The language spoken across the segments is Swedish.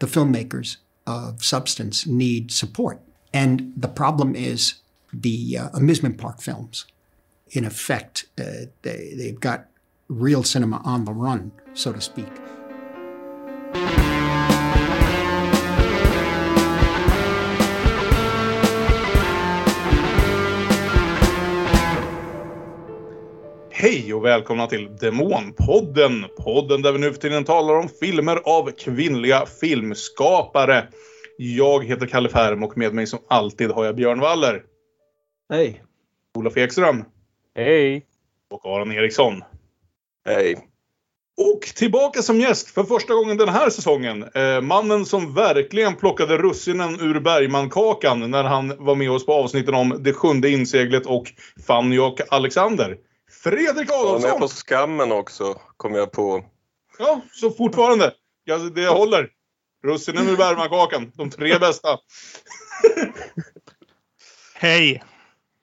the filmmakers of substance need support. And the problem is the uh, amusement park films. In effect, uh, they, they've got real cinema on the run, so to speak. Hej och välkomna till Demonpodden! Podden där vi nu för tiden talar om filmer av kvinnliga filmskapare. Jag heter Kalle Färm och med mig som alltid har jag Björn Waller. Hej! Olof Ekström. Hej! Och Aron Eriksson. Hej! Och tillbaka som gäst för första gången den här säsongen. Eh, mannen som verkligen plockade russinen ur Bergmankakan när han var med oss på avsnitten om Det sjunde inseglet och Fanny och Alexander. Fredrik Jag Adolfsson! med på skammen också, kom jag på. Ja, så fortfarande. Ja, det håller. Russinen ur Bergmankakan. De tre bästa. Hej!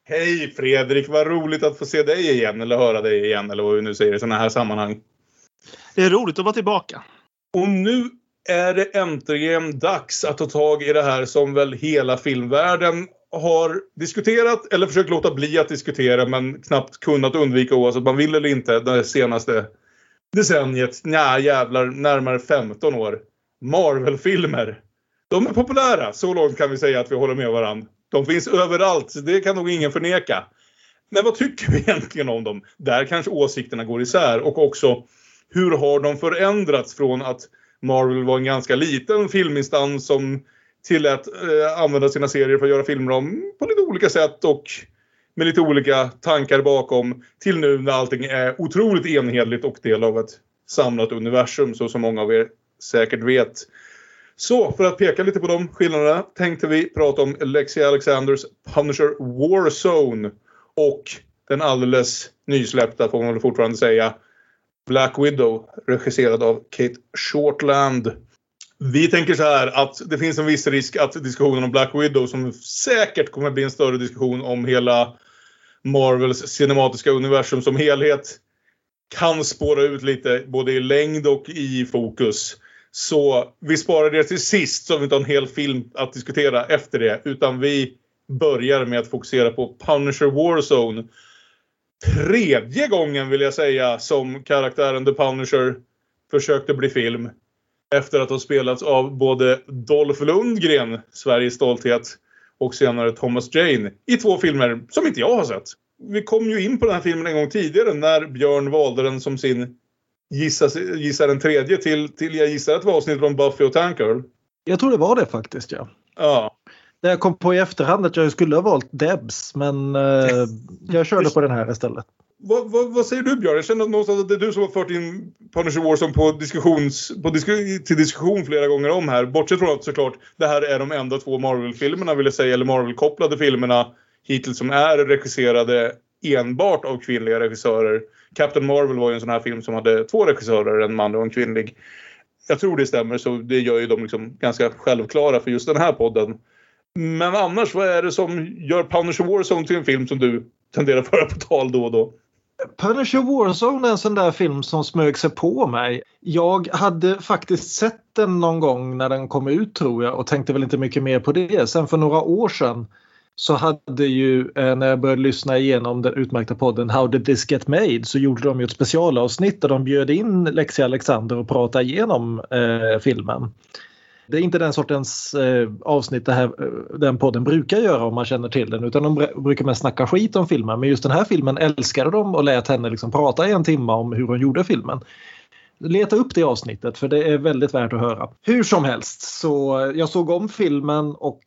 Hej Fredrik, vad roligt att få se dig igen eller höra dig igen eller vad vi nu säger i sådana här sammanhang. Det är roligt att vara tillbaka. Och nu är det äntligen dags att ta tag i det här som väl hela filmvärlden har diskuterat eller försökt låta bli att diskutera men knappt kunnat undvika oavsett man vill eller inte det senaste decenniet. Nja jävlar, närmare 15 år. Marvel-filmer. De är populära, så långt kan vi säga att vi håller med varandra. De finns överallt, så det kan nog ingen förneka. Men vad tycker vi egentligen om dem? Där kanske åsikterna går isär och också hur har de förändrats från att Marvel var en ganska liten filminstans som tillät eh, använda sina serier för att göra filmer om på lite olika sätt och med lite olika tankar bakom till nu när allting är otroligt enhetligt och del av ett samlat universum så som många av er säkert vet. Så för att peka lite på de skillnaderna tänkte vi prata om Alexia Alexanders Punisher Warzone och den alldeles nysläppta, får man väl fortfarande säga, Black Widow regisserad av Kate Shortland. Vi tänker så här att det finns en viss risk att diskussionen om Black Widow som säkert kommer bli en större diskussion om hela Marvels cinematiska universum som helhet kan spåra ut lite både i längd och i fokus. Så vi sparar det till sist så vi inte har en hel film att diskutera efter det. Utan vi börjar med att fokusera på Punisher Warzone. Tredje gången vill jag säga som karaktären The Punisher försökte bli film. Efter att ha spelats av både Dolph Lundgren, Sveriges stolthet, och senare Thomas Jane i två filmer som inte jag har sett. Vi kom ju in på den här filmen en gång tidigare när Björn valde den som sin gissa, gissa den tredje till, till jag gissar att det var avsnittet om Buffy och Tankgirl. Jag tror det var det faktiskt ja. Ja. Det jag kom på i efterhand att jag skulle ha valt Debs men eh, jag körde på den här istället. Vad, vad, vad, säger du Björn? Jag känner någonstans att det är du som har fört in Punisher Warzone på diskussions, på disku, till diskussion flera gånger om här. Bortsett från att såklart det här är de enda två Marvel-filmerna vill jag säga, eller Marvel-kopplade filmerna hittills som är regisserade enbart av kvinnliga regissörer. Captain Marvel var ju en sån här film som hade två regissörer, en manlig och en kvinnlig. Jag tror det stämmer så det gör ju dem liksom ganska självklara för just den här podden. Men annars, vad är det som gör Punisher Warzone till en film som du tenderar att föra på tal då och då? Punisher Warzone är en sån där film som smög sig på mig. Jag hade faktiskt sett den någon gång när den kom ut tror jag och tänkte väl inte mycket mer på det. Sen för några år sedan så hade ju eh, när jag började lyssna igenom den utmärkta podden How did this get made så gjorde de ju ett specialavsnitt där de bjöd in Lexi Alexander och pratade igenom eh, filmen. Det är inte den sortens eh, avsnitt det här, eh, den podden brukar göra om man känner till den utan de brukar mest snacka skit om filmen. Men just den här filmen älskade de och lät henne liksom prata i en timme om hur hon gjorde filmen. Leta upp det avsnittet för det är väldigt värt att höra. Hur som helst så eh, jag såg om filmen och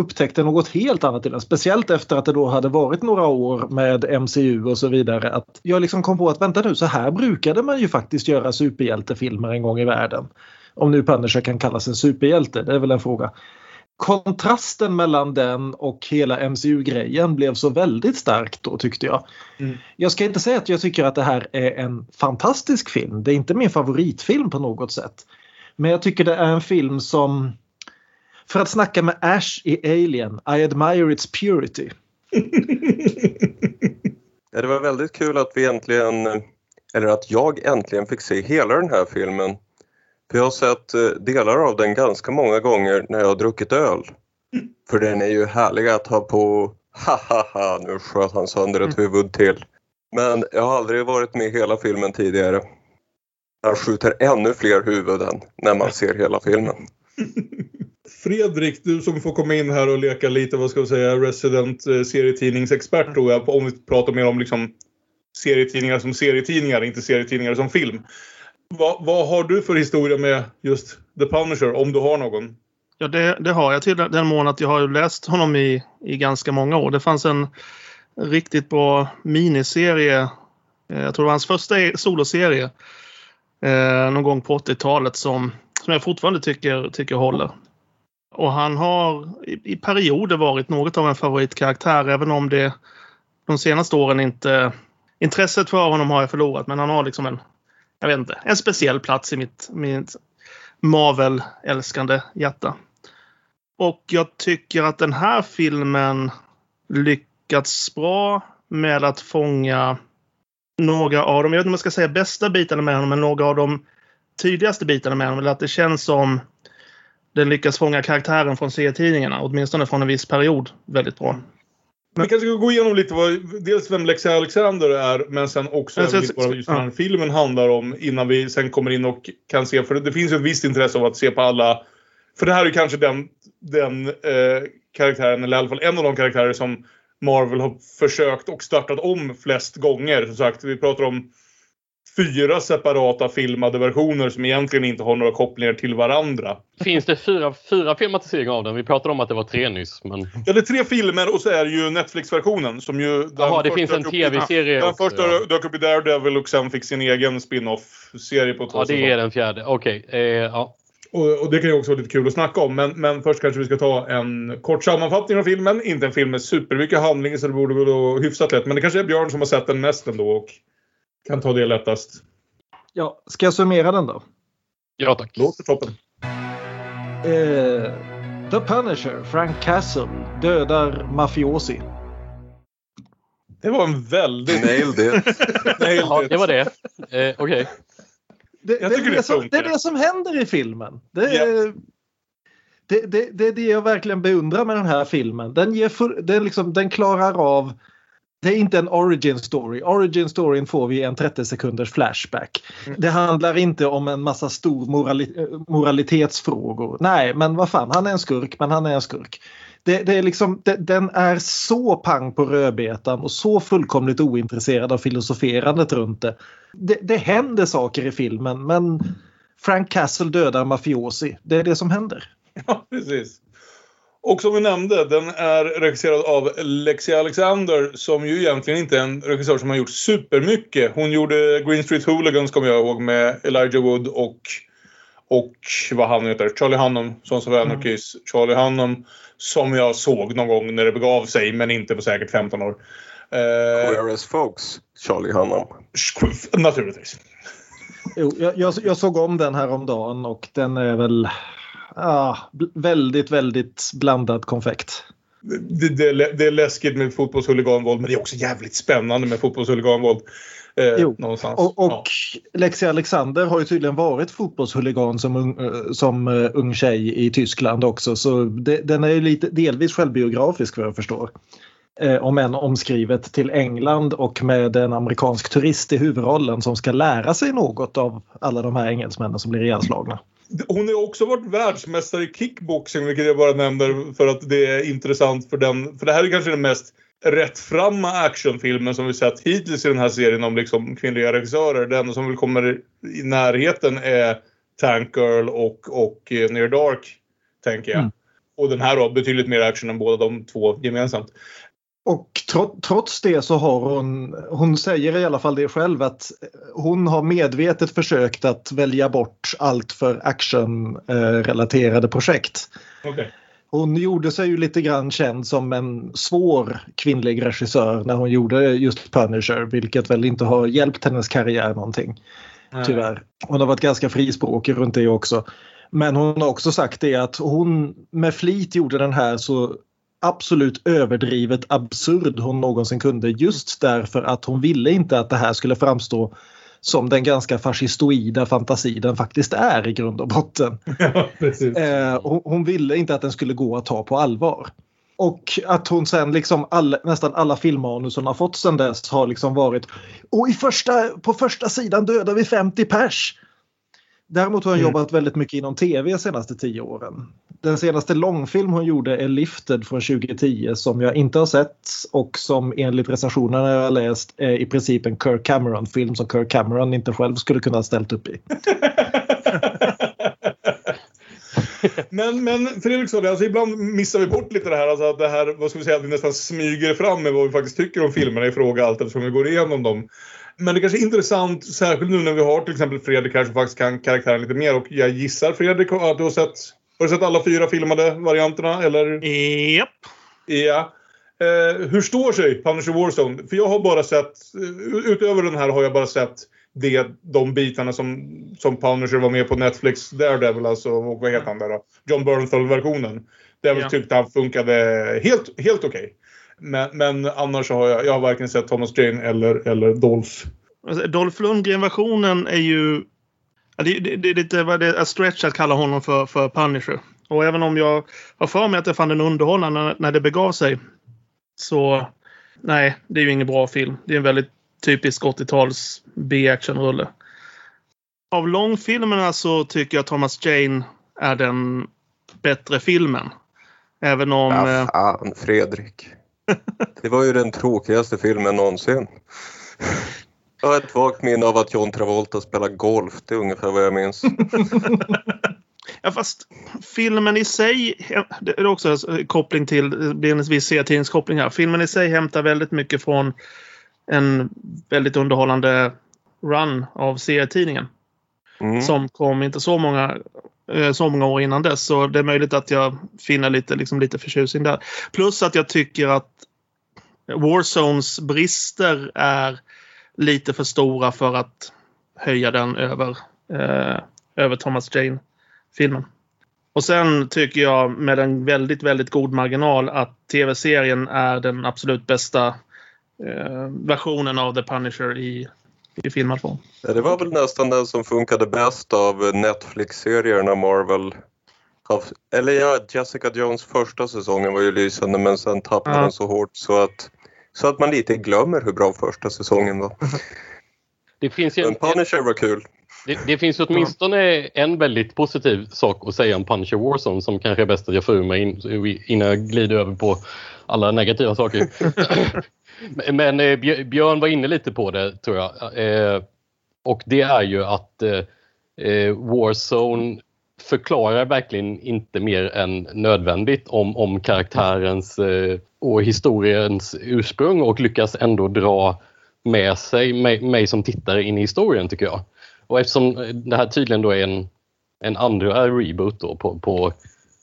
upptäckte något helt annat i den. Speciellt efter att det då hade varit några år med MCU och så vidare. Att jag liksom kom på att vänta nu, så här brukade man ju faktiskt göra superhjältefilmer en gång i världen. Om nu Punisher kan kallas en superhjälte, det är väl en fråga. Kontrasten mellan den och hela MCU-grejen blev så väldigt stark då tyckte jag. Mm. Jag ska inte säga att jag tycker att det här är en fantastisk film. Det är inte min favoritfilm på något sätt. Men jag tycker det är en film som för att snacka med Ash i Alien, I admire its purity. ja, det var väldigt kul att vi äntligen, eller att jag äntligen fick se hela den här filmen. För jag har sett eh, delar av den ganska många gånger när jag har druckit öl. För den är ju härlig att ha på. Ha ha ha, nu sköt han sönder ett huvud till. Men jag har aldrig varit med hela filmen tidigare. Han skjuter ännu fler huvuden när man ser hela filmen. Fredrik, du som får komma in här och leka lite, vad ska vi säga, resident eh, serietidningsexpert då, ja, om vi pratar mer om liksom serietidningar som serietidningar, inte serietidningar som film. Va, vad har du för historia med just The Punisher, om du har någon? Ja, det, det har jag till den mån att jag har läst honom i, i ganska många år. Det fanns en riktigt bra miniserie. Eh, jag tror det var hans första e- soloserie. Eh, någon gång på 80-talet som, som jag fortfarande tycker, tycker håller. Och han har i, i perioder varit något av en favoritkaraktär även om det de senaste åren inte... Intresset för honom har jag förlorat men han har liksom en, jag vet inte, en speciell plats i mitt, mitt Marvel-älskande hjärta. Och jag tycker att den här filmen lyckats bra med att fånga några av de, jag vet inte om jag ska säga bästa bitarna med honom, men några av de tydligaste bitarna med honom. Eller att det känns som den lyckas fånga karaktären från serietidningarna, åtminstone från en viss period, väldigt bra. Vi kanske ska gå igenom lite vad, dels vem Lexi Alexander är, men sen också Men sen- lite vad just den här filmen handlar om innan vi sen kommer in och kan se, för det finns ju ett visst intresse av att se på alla, för det här är kanske den, den eh, karaktären, eller i alla fall en av de karaktärer som Marvel har försökt och startat om flest gånger. Som sagt, vi pratar om fyra separata filmade versioner som egentligen inte har några kopplingar till varandra. Finns det fyra, fyra filmatiseringar av den? Vi pratade om att det var tre nyss. Men... Ja, det är tre filmer och så är det ju Netflix-versionen som ju... Jaha, det finns en tv-serie Den första ja. dök upp i Daredevil och sen fick sin egen spin-off-serie på två Ja, det är den fjärde. Okej. Eh, ja. Och, och det kan ju också vara lite kul att snacka om. Men, men först kanske vi ska ta en kort sammanfattning av filmen. Inte en film med supermycket handling så det borde gå hyfsat lätt. Men det kanske är Björn som har sett den mest ändå och kan ta det lättast. Ja, ska jag summera den då? ja, tack. Låter toppen. Eh, The Punisher, Frank Castle, dödar mafiosi. Det var en väldigt... Nailed it. Nailed Ja, it. det var det. Eh, Okej. Det, Jag det, det det, som, det är det som händer i filmen. Det, Ja. är- det, det, det är det jag verkligen beundrar med den här filmen. Den, ger den, liksom, den klarar av... Det är inte en origin story. Origin storyn får vi en 30 sekunders flashback. Mm. Det handlar inte om en massa stor morali, moralitetsfrågor. Nej, men vad fan, han är en skurk, men han är en skurk. Det, det är liksom, det, den är så pang på rödbetan och så fullkomligt ointresserad av filosoferandet runt det. det. Det händer saker i filmen men Frank Castle dödar mafiosi. Det är det som händer. Ja, precis. Och som vi nämnde, den är regisserad av Lexi Alexander som ju egentligen inte är en regissör som har gjort supermycket. Hon gjorde Green Street Hooligans kommer jag ihåg med Elijah Wood och, och vad han heter, Charlie Hunnam, Sons of Anarchys, Charlie Hunnam som jag såg någon gång när det begav sig men inte på säkert 15 år. Eh, folks? Charlie Hunnam. naturligtvis. Jo, jag, jag, jag såg om den här om dagen och den är väl ah, väldigt, väldigt blandad konfekt. Det, det, det är läskigt med fotbollshuliganvåld men det är också jävligt spännande med fotbollshuliganvåld. Eh, Jo, någonstans. Och, och Ja. Lexi Alexander har ju tydligen varit fotbollshuligan som, ung, eh, som eh, ung tjej i Tyskland också. Så det, den är ju lite delvis självbiografisk vad jag förstår. Eh, om än omskrivet till England och med en amerikansk turist i huvudrollen som ska lära sig något av alla de här engelsmännen som blir ihjälslagna. Hon har också varit världsmästare i kickboxing, vilket jag bara nämner för att det är intressant för den. För det här är kanske den mest rättframma actionfilmen som vi sett hittills i den här serien om liksom kvinnliga regissörer. Den som väl kommer i närheten är Tank Girl och, och eh, Near Dark, tänker jag. Mm. Och den här har betydligt mer action än båda de två gemensamt. Och tro, trots det så har hon, hon säger i alla fall det själv att hon har medvetet försökt att välja bort allt för actionrelaterade projekt. Okej. Hon gjorde sig ju lite grann känd som en svår kvinnlig regissör när hon gjorde just Punisher vilket väl inte har hjälpt hennes karriär någonting. Tyvärr. Hon har varit ganska frispråkig runt det också. Men hon har också sagt det att hon med flit gjorde den här så absolut överdrivet absurd hon någonsin kunde just därför att hon ville inte att det här skulle framstå som den ganska fascistoida fantasi den faktiskt är i grund och botten. Ja. Eh, hon, hon ville inte att den skulle gå att ta på allvar. Och att hon sen liksom alla, nästan alla filmmanus hon har fått sen dess har liksom varit och i första, på första sidan dödar vi 50 pers. Däremot har hon Mm. jobbat väldigt mycket inom tv de senaste tio åren. Den senaste långfilm hon gjorde är Lifted från 2010 som jag inte har sett och som enligt recensionerna jag har läst är i princip en Kirk Cameron-film som Kirk Cameron inte själv skulle kunna ha ställt upp i. Men, men Fredrik sa det, alltså ibland missar vi bort lite det här, alltså att det här, vad ska vi säga, att vi nästan smyger fram med vad vi faktiskt tycker om filmerna i fråga allt eftersom vi går igenom dem. Men det kanske är intressant, särskilt nu när vi har till exempel Fredrik här som faktiskt kan karaktären lite mer och jag gissar Fredrik att du har sett, har du sett alla fyra filmade varianterna eller? Japp. Ja. Eh, hur står sig Punisher Warzone? För jag har bara sett, eh, utöver den här har jag bara sett det, de bitarna som, som Punisher var med på Netflix Daredevil, alltså och vad heter han där då? John Bernthal-versionen. Där jag Ja. tyckte han funkade helt, helt okej. Men, men annars har jag, jag har varken sett Thomas Jane eller, eller Dolph. Dolph Lundgren-versionen är ju... Det, det, det är lite vad det är stretch att kalla honom för, för Punisher. Och även om jag har för mig att jag fann den underhållande när, när det begav sig. Så nej, det är ju ingen bra film. Det är en väldigt typisk 80-tals B-actionrulle. Av långfilmerna så tycker jag Thomas Jane är den bättre filmen. Även om... eh, Ja, fan Fredrik. Det var ju den tråkigaste filmen någonsin. Jag har ett vagt minne av att John Travolta spelar golf. Det är ungefär vad jag minns. Ja, fast filmen i sig, det är också en koppling till, det blir en viss serietidningskoppling här. Filmen i sig hämtar väldigt mycket från en väldigt underhållande run av serietidningen. Mm. Som kom inte så många, eh, så många år innan dess. Så det är möjligt att jag finner lite, liksom, lite förtjusning där. Plus att jag tycker att Warzones brister är lite för stora för att höja den över, eh, över Thomas Jane-filmen. Och sen tycker jag med en väldigt, väldigt god marginal att tv-serien är den absolut bästa eh, versionen av The Punisher i, i filmad form. Ja, det var väl nästan den som funkade bäst av Netflix-serierna Marvel. Eller ja, Jessica Jones första säsongen var ju lysande men sen tappade Ja. den så hårt så att, så att man lite glömmer hur bra första säsongen var. Det finns ju en, Punisher var kul. det, det finns åtminstone en väldigt positiv sak att säga om Punisher Warzone som kanske är bäst att jag får ur mig in, innan jag glider över på alla negativa saker. Men eh, Björ- Björn var inne lite på det tror jag. Eh, och det är ju att eh, eh, Warzone förklarar verkligen inte mer än nödvändigt om, om karaktärens eh, och historiens ursprung och lyckas ändå dra med sig mig, mig som tittare in i historien tycker jag. Och eftersom det här tydligen då är en, en andra reboot då på, på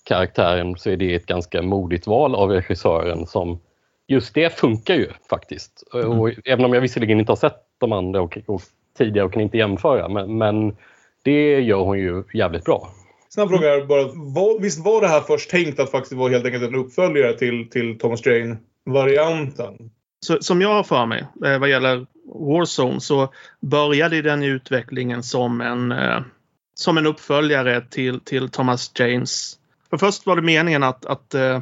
karaktären så är det ett ganska modigt val av regissören som just det funkar ju faktiskt. Och även om jag visserligen inte har sett de andra och, och tidigare och kan inte jämföra men, men det gör hon ju jävligt bra. Snabb fråga här bara. Var, visst var det här först tänkt att faktiskt vara helt enkelt en uppföljare till, till Thomas Jane-varianten? Som jag har för mig eh, vad gäller Warzone så började den utvecklingen som en, eh, som en uppföljare till, till Thomas Janes. För först var det meningen att, att, eh,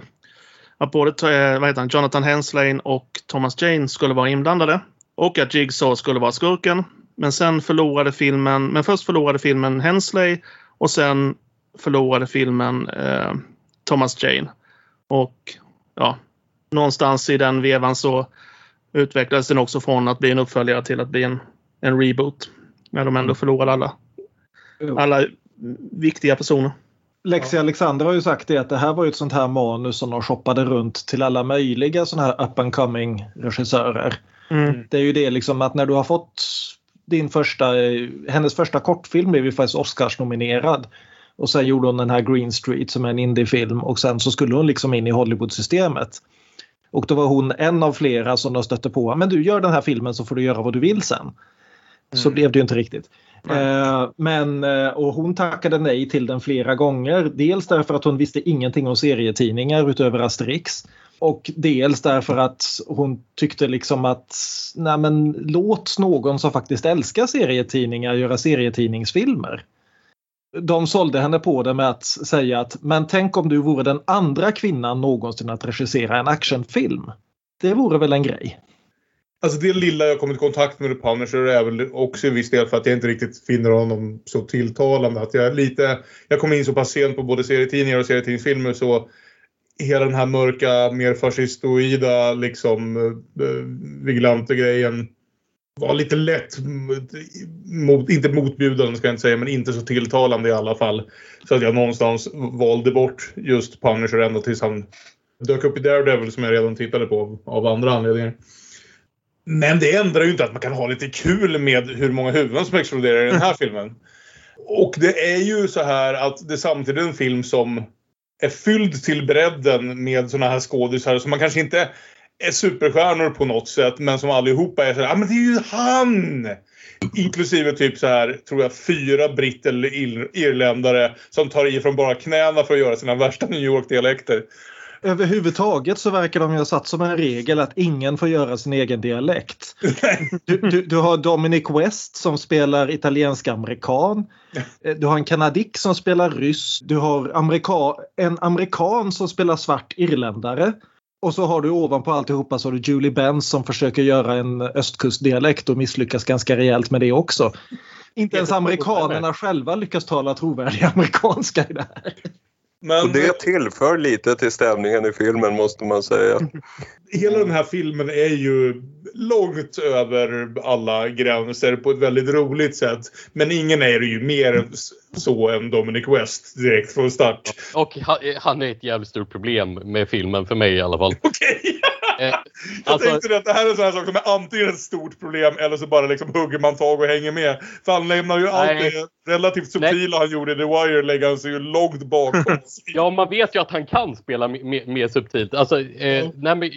att både vad heter han, Jonathan Henslane och Thomas Jane skulle vara inblandade. Och att Jigsaw skulle vara skurken. Men sen förlorade filmen, men först förlorade filmen Hensley och sen förlorade filmen eh, Thomas Jane. Och ja, någonstans i den vevan så utvecklades den också från att bli en uppföljare till att bli en, en reboot. När de ändå förlorade alla, alla viktiga personer. Lexi Alexander har ju sagt det att det här var ju ett sånt här manus som de shoppade runt till alla möjliga såna här up and coming regissörer. Mm. Det är ju det liksom att när du har fått din första, eh, hennes första kortfilm blev ju faktiskt Oscars-nominerad. Och sen gjorde hon den här Green Street som är en indiefilm och sen så skulle hon liksom in i Hollywood-systemet. Och då var hon en av flera som de stötte på. Men du gör den här filmen så får du göra vad du vill sen. Så Mm. blev det ju inte riktigt. Eh, men, eh, och hon tackade nej till den flera gånger. Dels därför att hon visste ingenting om serietidningar utöver Asterix. Och dels därför att hon tyckte liksom att nej men, låt någon som faktiskt älskar serietidningar göra serietidningsfilmer. De sålde henne på det med att säga att men tänk om du vore den andra kvinnan någonsin att regissera en actionfilm. Det vore väl en grej. Alltså det lilla jag kommit i kontakt med The Punisher är väl också i viss del för att jag inte riktigt finner honom så tilltalande. Att jag, lite, jag kom in så pass sent på både serietidningar och serietidningsfilmer så hela den här mörka, mer fascistoida, liksom eh, eh vigilante grejen var lite lätt, mot, inte motbjudande ska jag inte säga, men inte så tilltalande i alla fall. Så att jag någonstans valde bort just Punisher ända tills han dök upp i Daredevil som jag redan tittade på av andra anledningar. Men det ändrar ju inte att man kan ha lite kul med hur många huvuden som exploderar i den här filmen. Och det är ju så här att det samtidigt är en film som är fylld till bredden med såna här skådisar som man kanske inte är superstjärnor på något sätt men som allihopa är så här, ah, men det är ju han! Inklusive typ så här, tror jag, fyra britt eller irländare som tar i från bara knäna för att göra sina värsta New York-dialekter överhuvudtaget så verkar de ju ha satt som en regel att ingen får göra sin egen dialekt. Du, du, du har Dominic West som spelar italiensk-amerikan. Du har en kanadick som spelar ryss. Du har amerika en amerikan som spelar svart irländare. Och så har du ovanpå alltihopa så har du Julie Benz som försöker göra en östkustdialekt och misslyckas ganska rejält med det också. Inte ens amerikanerna själva lyckas tala trovärdig amerikanska i det här. Men... Och det tillför lite till stämningen i filmen måste man säga. Hela den här filmen är ju långt över alla gränser på ett väldigt roligt sätt. Men ingen är det ju mer så än Dominic West direkt från start. Och han är ett jävligt stort problem med filmen för mig i alla fall. Okej! Okay. Eh, jag alltså, tänkte att det här är en sån här sak som är antingen ett stort problem eller så bara liksom hugger man tag och hänger med. För han lämnar ju allt det relativt subtila han gjorde i The Wire lägger han sig ju långt bakom. ja, man vet ju att han kan spela mer, subtilt. Alltså, eh, mm. nej, men,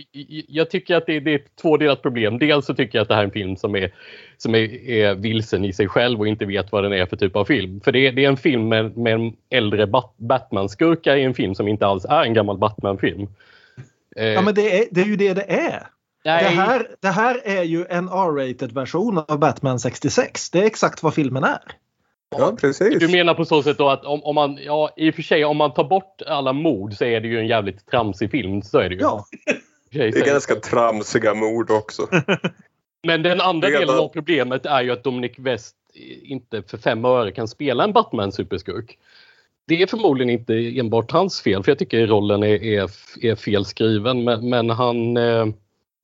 jag tycker att det, det är ett tvådelat problem. Dels så tycker jag att det här är en film som är som är, är vilsen i sig själv och inte vet vad den är för typ av film. För det, det är en film med, med en äldre Batman-skurka i en film som inte alls är en gammal Batman-film. Eh, ja men det är, det är ju det det är. Det här, det här är ju en R-rated version av Batman 66. Det är exakt vad filmen är. Ja, precis. Du menar på så sätt då att om, om man, ja i och för sig om man tar bort alla mord så är det ju en jävligt tramsig film. Så är det ju. Ja. Det är ganska tramsiga mord också. Men den andra Redan. delen av problemet är ju att Dominic West inte för fem öre kan spela en Batman-superskurk det är förmodligen inte enbart hans fel för jag tycker rollen är, är, är fel skriven men, men han, eh,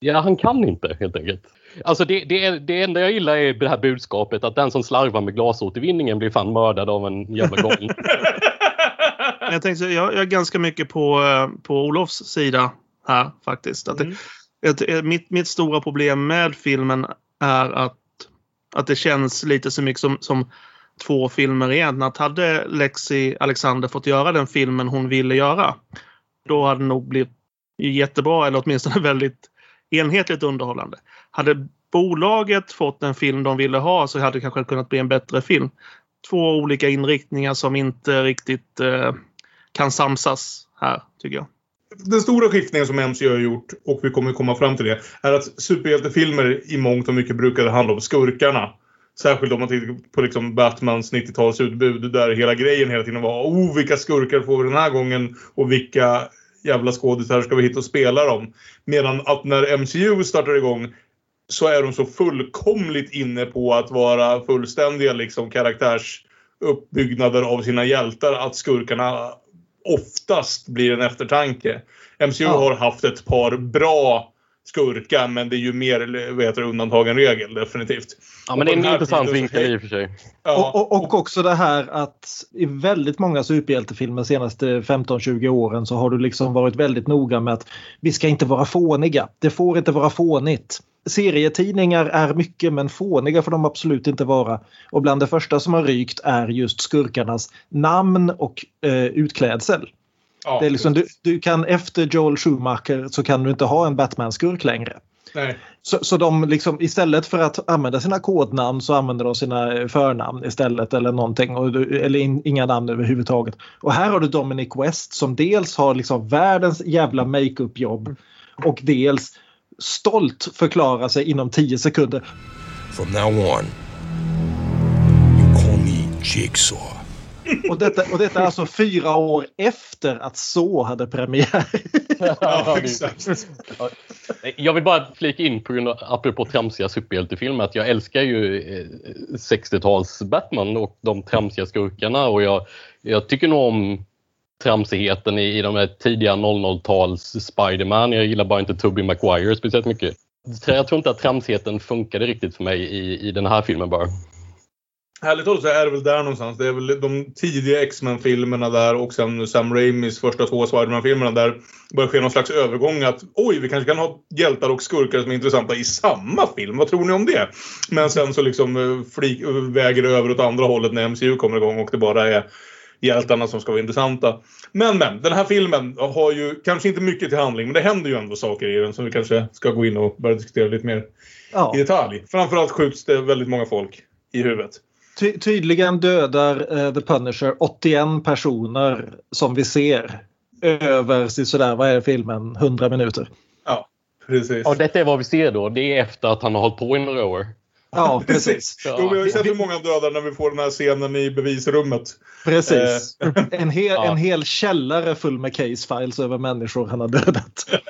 ja, han kan inte helt enkelt. Alltså det, det, det enda jag gillar är det här budskapet att den som slarvar med glasåtervinningen blir fan mördad av en jävla gång. jag, tänkte, jag, jag är ganska mycket på, eh, på Olofs sida här faktiskt. Att mm. det, ett, mitt, mitt stora problem med filmen är att, att det känns lite så mycket som, som två filmer i en. Att hade Lexi Alexander fått göra den filmen hon ville göra, då hade det nog blivit jättebra eller åtminstone väldigt enhetligt underhållande. Hade bolaget fått den film de ville ha så hade det kanske kunnat bli en bättre film. Två olika inriktningar som inte riktigt eh, kan samsas här, tycker jag. Den stora skiftningen som MCU har gjort, och vi kommer komma fram till det, är att superhjältefilmer i mångt och mycket brukade handla om skurkarna. Särskilt om man tittar på liksom Batmans 90-talsutbud där hela grejen hela tiden var oh vilka skurkar får vi den här gången och vilka jävla skådisar ska vi hitta och spela dem. Medan att när MCU startar igång så är de så fullkomligt inne på att vara fullständiga liksom karaktärsuppbyggnader av sina hjältar att skurkarna oftast blir en eftertanke. MCU ja. har haft ett par bra skurkar men det är ju mer vad heter undantag än regel definitivt. Ja men det är en intressant vinkel i och för sig. Ja. Och, och, och, också det här att i väldigt många superhjältefilmer de senaste 15-20 åren så har du liksom varit väldigt noga med att vi ska inte vara fåniga. Det får inte vara fånigt. Serietidningar är mycket men fåniga får de absolut inte vara. Och bland det första som har rykt är just skurkarnas namn och eh, utklädsel. Ja, det är liksom, du, du, kan efter Joel Schumacher så kan du inte ha en Batman-skurk längre. Nej. Så, så de liksom, istället för att använda sina kodnamn så använder de sina förnamn istället eller någonting. eller in, inga namn överhuvudtaget. Och här har du Dominic West som dels har liksom världens jävla makeup-jobb och dels stolt förklara sig inom 10 sekunder. From now on, you call me Jigsaw. Och detta, och detta är alltså fyra år efter att Så hade premiär. Ja, exakt. Jag vill bara flika in på grund av, apropå tramsiga superhjältefilmer att jag älskar ju eh, 60-tals Batman och de tramsiga skurkarna och jag, jag tycker nog om tramsigheten i, i de här tidiga 00-tals Spiderman. Jag gillar bara inte Tobey Maguire speciellt mycket. Så jag tror inte att tramsigheten funkade riktigt för mig i, i den här filmen bara. Härligt talat så är det väl där någonstans. Det är väl de tidiga X-Men-filmerna där och sen Sam Raimis första två Spiderman-filmerna där börjar ske någon slags övergång att oj, vi kanske kan ha hjältar och skurkar som är intressanta i samma film. Vad tror ni om det? Men sen så liksom eh, flik, väger det över åt andra hållet när MCU kommer igång och det bara är hjältarna som ska vara intressanta. Men men, den här filmen har ju kanske inte mycket till handling men det händer ju ändå saker i den som vi kanske ska gå in och börja diskutera lite mer Ja. i detalj. Framförallt skjuts det väldigt många folk i huvudet. Ty tydligen dödar eh, The Punisher 81 personer som vi ser över så sådär, vad är filmen, 100 minuter. Ja, precis. Och detta är vad vi ser då. Det är efter att han har hållit på i några år. Ja, precis. Jo, vi har ju sett hur många dödar när vi får den här scenen i bevisrummet. Precis. En hel, Ja. en hel källare full med case files över människor han har dödat.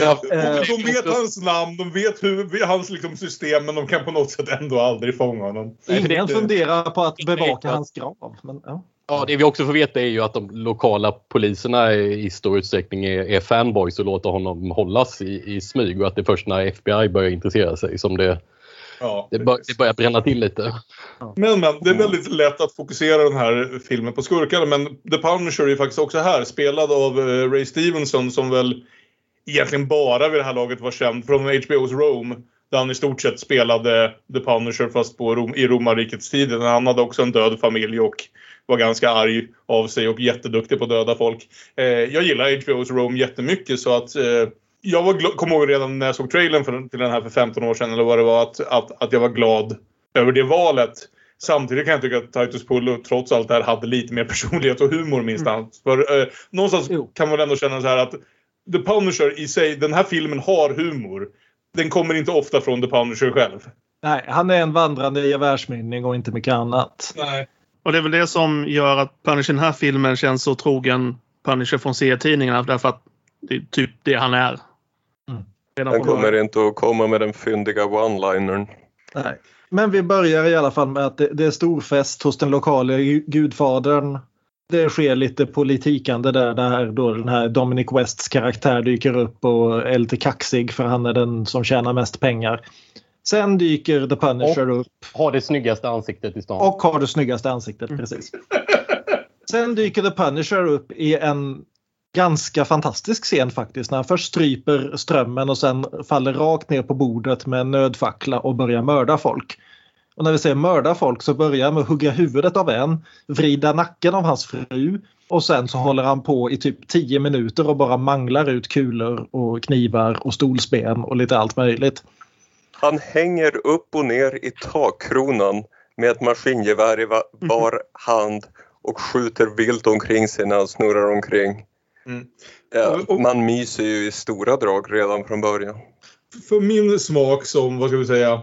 Ja, Eh, de vet hans namn, de vet hur, hans liksom, system men de kan på något sätt ändå aldrig fånga honom. Ingen funderar på att bevaka hans grav. Men, ja. Ja, det vi också får veta är ju att de lokala poliserna i stor utsträckning är, är fanboys och låter honom hållas i, i smyg och att det är först när FBI börjar intressera sig som det, Ja, det, bör, det börjar bränna till lite. Men, men det är väldigt lätt att fokusera den här filmen på skurkarna. Men The Punisher är ju faktiskt också här. Spelad av eh, Ray Stevenson som väl egentligen bara vid det här laget var känd från HBO's Rome. Där han i stort sett spelade The Punisher fast på Rom, i romarrikets tid. Han hade också en död familj och var ganska arg av sig och jätteduktig på att döda folk. Eh, jag gillar HBO's Rome jättemycket så att eh, jag var kom ihåg redan när jag såg trailern för, till den här för 15 år sedan eller vad det var att, att, att jag var glad över det valet. Samtidigt kan jag tycka att Titus Pullo trots allt det här hade lite mer personlighet och humor minst mm. För eh, någonstans Jo. kan man ändå känna så här att The Punisher i sig, den här filmen har humor. Den kommer inte ofta från The Punisher själv. Nej, han är en vandrande gevärsmynning och inte mycket annat. Nej. Och det är väl det som gör att Punisher i den här filmen känns så trogen Punisher från serietidningarna. Därför att det är typ det han är. Mm. Han kommer inte att komma med den fyndiga one-linern. Nej. Men vi börjar i alla fall med att det, det är storfest hos den lokala gu- gudfadern. Det sker lite politikande där, där då den här Dominic Wests karaktär dyker upp och är lite kaxig för han är den som tjänar mest pengar. Sen dyker The Punisher upp Har det snyggaste ansiktet i stan. och har det snyggaste ansiktet precis. Sen dyker The Punisher upp i en ganska fantastisk scen faktiskt. När han först stryper strömmen och sen faller rakt ner på bordet med en nödfackla och börjar mörda folk. Och när vi säger mörda folk så börjar han med att hugga huvudet av en, vrida nacken av hans fru och sen så håller han på i typ 10 minuter och bara manglar ut kulor och knivar och stolsben och lite allt möjligt. Han hänger upp och ner i takkronan med ett maskingevär i va- var hand och skjuter vilt omkring sig när han snurrar omkring. Mm. Ja, Och- och- man myser ju i stora drag redan från början. För min smak som, vad ska vi säga,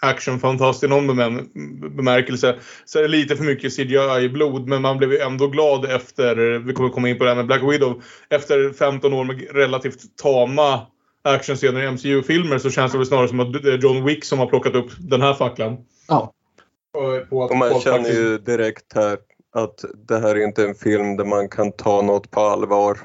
actionfantast i någon bemän- bemärkelse så är det lite för mycket CGI-blod men man blev ju ändå glad efter, vi kommer komma in på det här med Black Widow, efter 15 år med relativt tama actionscener i MCU-filmer så känns det väl snarare som att det är John Wick som har plockat upp den här facklan. Ja. Och, på att Och man känner ju direkt här att det här är inte en film där man kan ta något på allvar.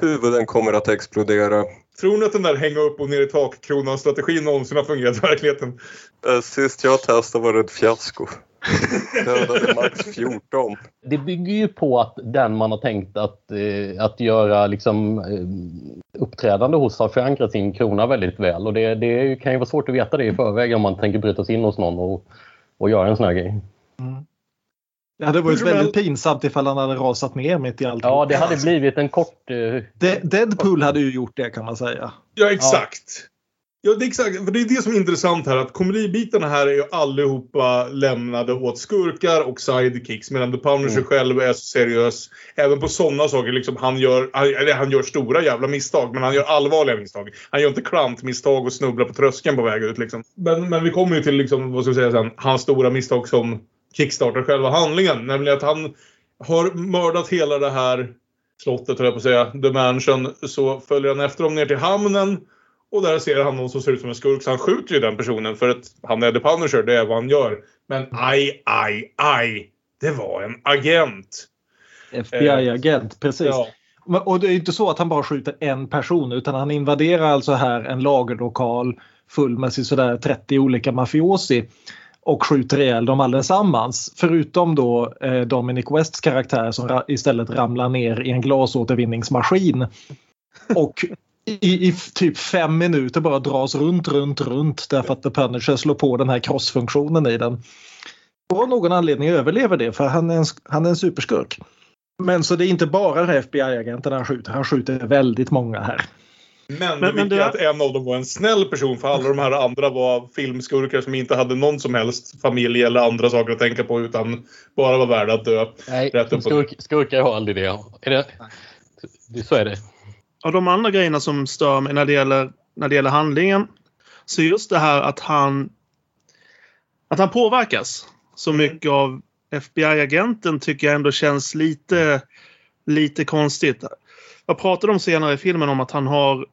Huvuden kommer att explodera. Tror ni att den där hänga upp och ner i takkronan-strategin någonsin har fungerat i verkligheten? Eh, Sist jag testade var det ett fiasko. Dödade max 14. Det bygger ju på att den man har tänkt att, eh, att göra liksom, eh, uppträdande hos har förankrat sin krona väldigt väl. Och det, det kan ju vara svårt att veta det i förväg om man tänker bryta sig in hos någon och, och göra en sån här grej. Det hade varit väldigt pinsamt ifall han hade rasat ner mitt i allt. Ja, det hade blivit en kort... Eh, De- Deadpool hade ju gjort det kan man säga. Ja, exakt. Ja, det är exakt. För det är det som är intressant här. Att komedibitarna här är ju allihopa lämnade åt skurkar och sidekicks. Medan The Punisher Mm. själv är så seriös. Även på sådana saker. Liksom, han, gör, han, eller han gör stora jävla misstag. Men han gör allvarliga misstag. Han gör inte klantmisstag och snubblar på tröskeln på väg ut. Liksom. Men, men vi kommer ju till, liksom, vad ska vi säga sen, hans stora misstag som kickstartar själva handlingen. Nämligen att han har mördat hela det här slottet, höll jag på att säga, The Mansion. Så följer han efter dem ner till hamnen. Och där ser han någon som ser ut som en skurk så han skjuter ju den personen för att han är the Punisher, det är vad han gör. Men aj, aj, aj. Det var en agent. FBI-agent, precis. Ja. Och det är inte så att han bara skjuter en person utan han invaderar alltså här en lagerlokal full med sådär 30 olika mafiosi och skjuter ihjäl dem allesammans. Förutom då eh, Dominic Wests karaktär som ra- istället ramlar ner i en glasåtervinningsmaskin. Och i, i typ fem minuter bara dras runt, runt, runt därför att The Punisher slår på den här crossfunktionen i den. Och av någon anledning överlever det för han är en, han är en superskurk. Men så det är inte bara FBI-agenten han skjuter, han skjuter väldigt många här. Men, det men viktiga det- är att en av dem var en snäll person för alla de här andra var filmskurkar som inte hade någon som helst familj eller andra saker att tänka på utan bara var värda att dö. Nej, Rätt upp och skurk, skurkar har aldrig det. Är det, det. Så är det. Av de andra grejerna som stör mig när det gäller, när det gäller handlingen så just det här att han att han påverkas så mycket av FBI-agenten tycker jag ändå känns lite, lite konstigt. Jag pratade om senare i filmen om att han har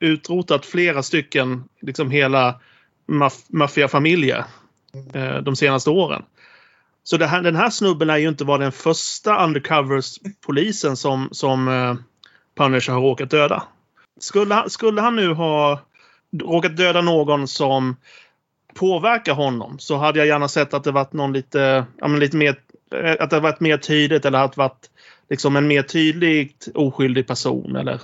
utrotat flera stycken, liksom hela maf maffiafamiljer eh, de senaste åren. Så det här, den här snubben är ju inte var den första undercovers-polisen som, som eh, Punisher har råkat döda. Skulle han, skulle han nu ha råkat döda någon som påverkar honom så hade jag gärna sett att det varit någon lite, ja, men lite mer, eh, att det varit mer tydligt eller att det varit liksom en mer tydligt oskyldig person eller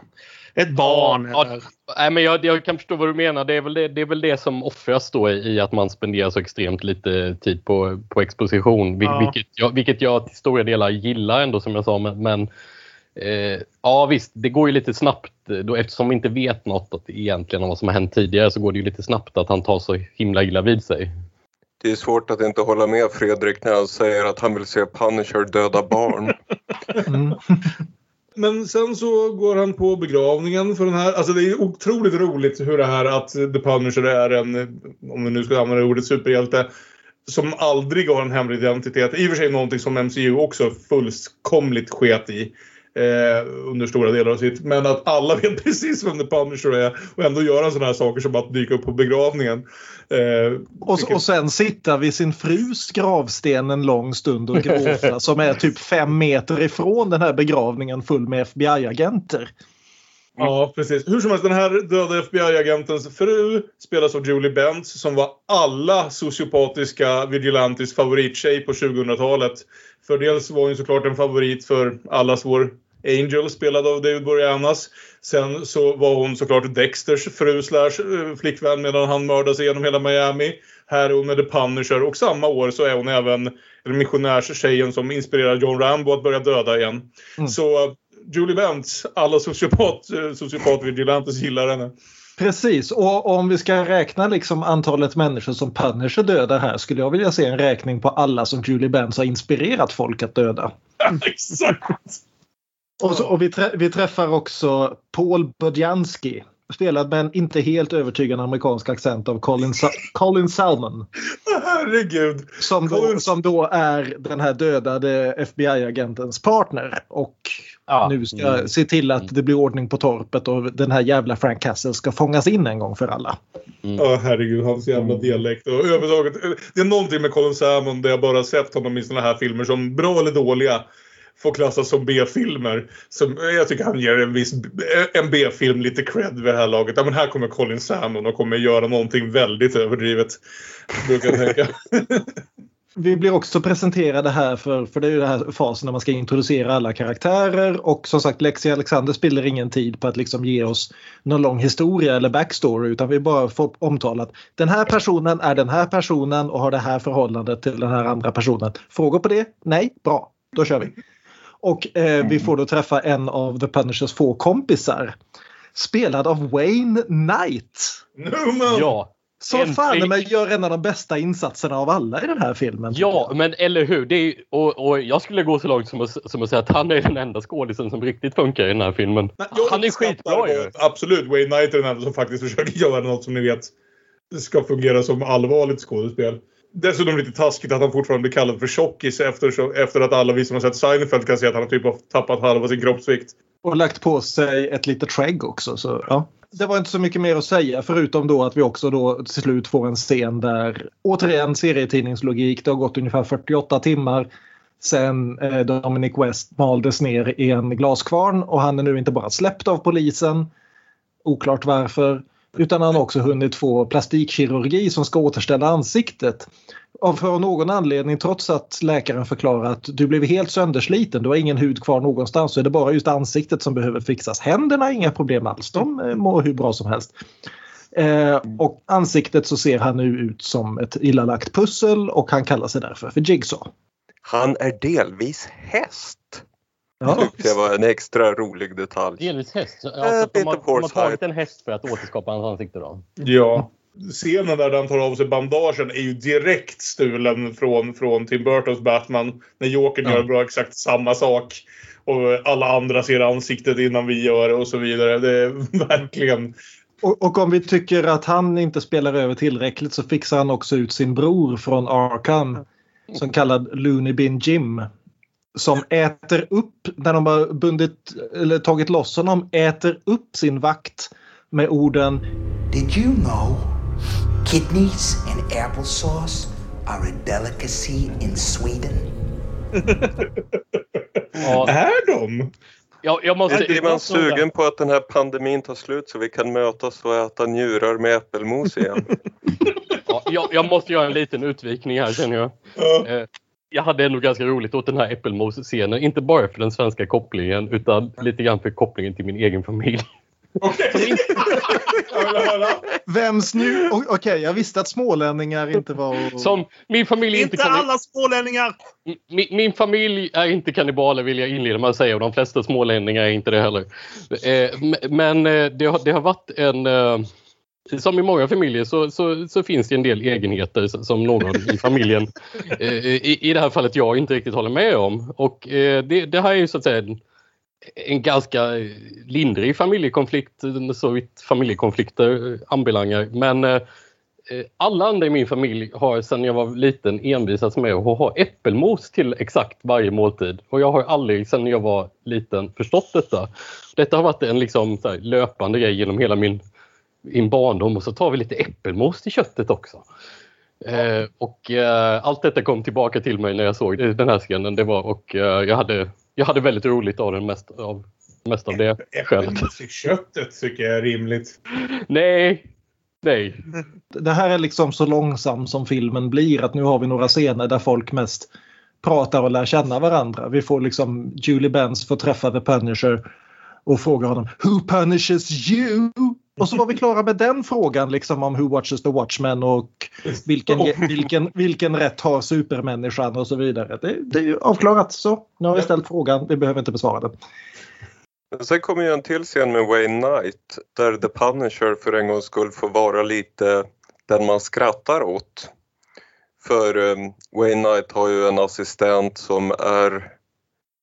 ett barn. Ja, eller, Nej, men jag, jag kan förstå vad du menar. Det är väl det, det, är väl det som offras då i, i att man spenderar så extremt lite tid på, på exposition. Vil, Ja. vilket, jag, vilket jag till stora delar gillar ändå som jag sa. Men, men eh, ja visst, det går ju lite snabbt. Då, eftersom vi inte vet något att, egentligen om vad som har hänt tidigare så går det ju lite snabbt att han tar så himla illa vid sig. Det är svårt att inte hålla med Fredrik när han säger att han vill se Punisher döda barn. Mm. Men sen så går han på begravningen för den här. Alltså det är otroligt roligt hur det här att The Punisher är en, om vi nu ska använda ordet superhjälte, som aldrig har en hemlig identitet. I och för sig någonting som MCU också fullkomligt sket i. Eh, under stora delar av sitt. Men att alla vet precis vem The Punisher är och ändå göra sådana här saker som att dyka upp på begravningen. Eh, Och, och sen sitta vid sin frus gravsten en lång stund och gråta som är typ fem meter ifrån den här begravningen full med FBI-agenter. Ja, precis. Hur som helst, den här döda FBI-agentens fru spelas av Julie Benz som var alla sociopatiska vigilantis favorittjej på 2000-talet. För dels var hon såklart en favorit för allas vår Angel spelad av David Boreanaz. Sen så var hon såklart Dexters fru slash eh, flickvän medan han mördas igenom hela Miami. Här är hon med The Punisher och samma år så är hon även en missionärstjejen som inspirerar John Rambo att börja döda igen. Mm. Så eh, Julie Benz, alla sociopat, eh, sociopat-vigilantes gillar henne. Precis, och om vi ska räkna liksom antalet människor som Punisher dödar här skulle jag vilja se en räkning på alla som Julie Benz har inspirerat folk att döda. Exakt! Och, så, och vi, trä, vi träffar också Paul Bodjanski spelad med en inte helt övertygande amerikansk accent av Colin, Sa- Colin Salmon. Herregud. Som då, Colin- som då är den här dödade FBI-agentens partner. Och Ja. nu ska Mm. se till att det blir ordning på torpet och den här jävla Frank Castle ska fångas in en gång för alla. Ja, herregud. Hans jävla dialekt. Och överhuvudtaget, eh, det är någonting med Colin Salmon där jag bara sett honom i såna här filmer som bra eller dåliga får klassas som B-filmer. Som, jag tycker han ger en viss en B-film lite cred vid det här laget. Ja, men här kommer Colin Salmon och kommer göra någonting väldigt överdrivet. Brukar jag tänka. Vi blir också presenterade här för, för det är ju den här fasen när man ska introducera alla karaktärer och som sagt Lexi Alexander spiller ingen tid på att liksom ge oss någon lång historia eller backstory utan vi bara får omtalat den här personen är den här personen och har det här förhållandet till den här andra personen. Frågor på det? Nej? Bra, då kör vi. Och eh, vi får då träffa en av The Punishers få kompisar spelad av Wayne Knight. Newman! Ja, Som Äntligen. fan mig gör en av de bästa insatserna av alla i den här filmen. ja men eller hur. Det är, och, och jag skulle gå så långt som att, som att säga att han är den enda skådisen som riktigt funkar i den här filmen. Men Han är skitbra ju. Absolut, Wayne Knight är den enda som faktiskt försöker göra något som ni vet ska fungera som allvarligt skådespel. Dessutom lite taskigt att han fortfarande blir kallad för tjockis efter, efter att alla vi som har sett Seinfeld kan se att han typ har tappat halva sin kroppsvikt. Och lagt på sig ett litet skägg också. Så, ja. Det var inte så mycket mer att säga förutom då att vi också då till slut får en scen där återigen serietidningslogik. Det har gått ungefär 48 timmar sen eh, Dominic West maldes ner i en glaskvarn och han är nu inte bara släppt av polisen, oklart varför, utan han har också hunnit få plastikkirurgi som ska återställa ansiktet. Av för någon anledning, trots att läkaren förklarar att du blev helt söndersliten, du har ingen hud kvar någonstans, så är det bara just ansiktet som behöver fixas. Händerna inga problem alls, de eh, mår hur bra som helst. Eh, och ansiktet så ser han nu ut som ett illalagt pussel och han kallar sig därför för Jigsaw. Han är delvis häst. Ja. Tyckte jag var en extra rolig detalj. Delvis häst. Alltså, de, har, de har tagit en häst för att återskapa hans ansikte då. Ja. Scenen där han tar av sig bandagen är ju direkt stulen från, från Tim Burtons Batman. När Jokern Ja. gör bra exakt samma sak. Och alla andra ser ansiktet innan vi gör det och så vidare. Det är verkligen... Och, och om vi tycker att han inte spelar över tillräckligt så fixar han också ut sin bror från Arkham som kallad Looney Bin Jim. Som äter upp, när de har bundit, eller tagit loss honom, äter upp sin vakt med orden Did you know kidneys and applesauce are a delicacy in Sweden? Ja, Är de? jag, jag måste, jag man sugen på att den här pandemin tar slut så vi kan mötas och äta njurar med äppelmos igen? Ja, jag, jag måste göra en liten utvikning här känner jag. Ja. Jag hade ändå ganska roligt åt den här äppelmos-scenen. Inte bara för den svenska kopplingen utan lite grann för kopplingen till min egen familj. Vems nu? Okej, jag visste att smålänningar inte var... Som min familj inte, Inte alla smålänningar! Min, min familj är inte kannibaler vill jag inleda med att säga och de flesta smålänningar är inte det heller. Eh, Men eh, det har, det har varit en... eh, Som i många familjer så, så, så finns det en del egenheter som någon i familjen, eh, i, i det här fallet jag, inte riktigt håller med om. Och eh, det, det här är ju så att säga en, en ganska lindrig familjekonflikt så vitt familjekonflikter anbelangar. Men eh, alla andra i min familj har sedan jag var liten envisats med att ha äppelmos till exakt varje måltid. Och jag har aldrig sedan jag var liten förstått detta. Detta har varit en liksom här löpande grej genom hela min, min barndom och så tar vi lite äppelmos till köttet också. Eh, och eh, allt detta kom tillbaka till mig när jag såg den här scenen. Det var, och eh, jag, hade, jag hade väldigt roligt av den mest av, mest av det skälet. Äppelmos i köttet tycker jag är rimligt. Nej, nej. Det här är liksom så långsam som filmen blir att nu har vi några scener där folk mest pratar och lär känna varandra. Vi får liksom Julie Benz få träffa The Punisher och fråga honom Who punishes you? Och så var vi klara med den frågan liksom om Who watches the Watchmen och vilken, vilken, vilken rätt har supermänniskan och så vidare. Det, det är ju avklarat så. Nu har vi ställt frågan, vi behöver inte besvara den. Sen kommer ju en till scen med Wayne Knight där The Punisher för en gångs skull får vara lite den man skrattar åt. För um, Wayne Knight har ju en assistent som är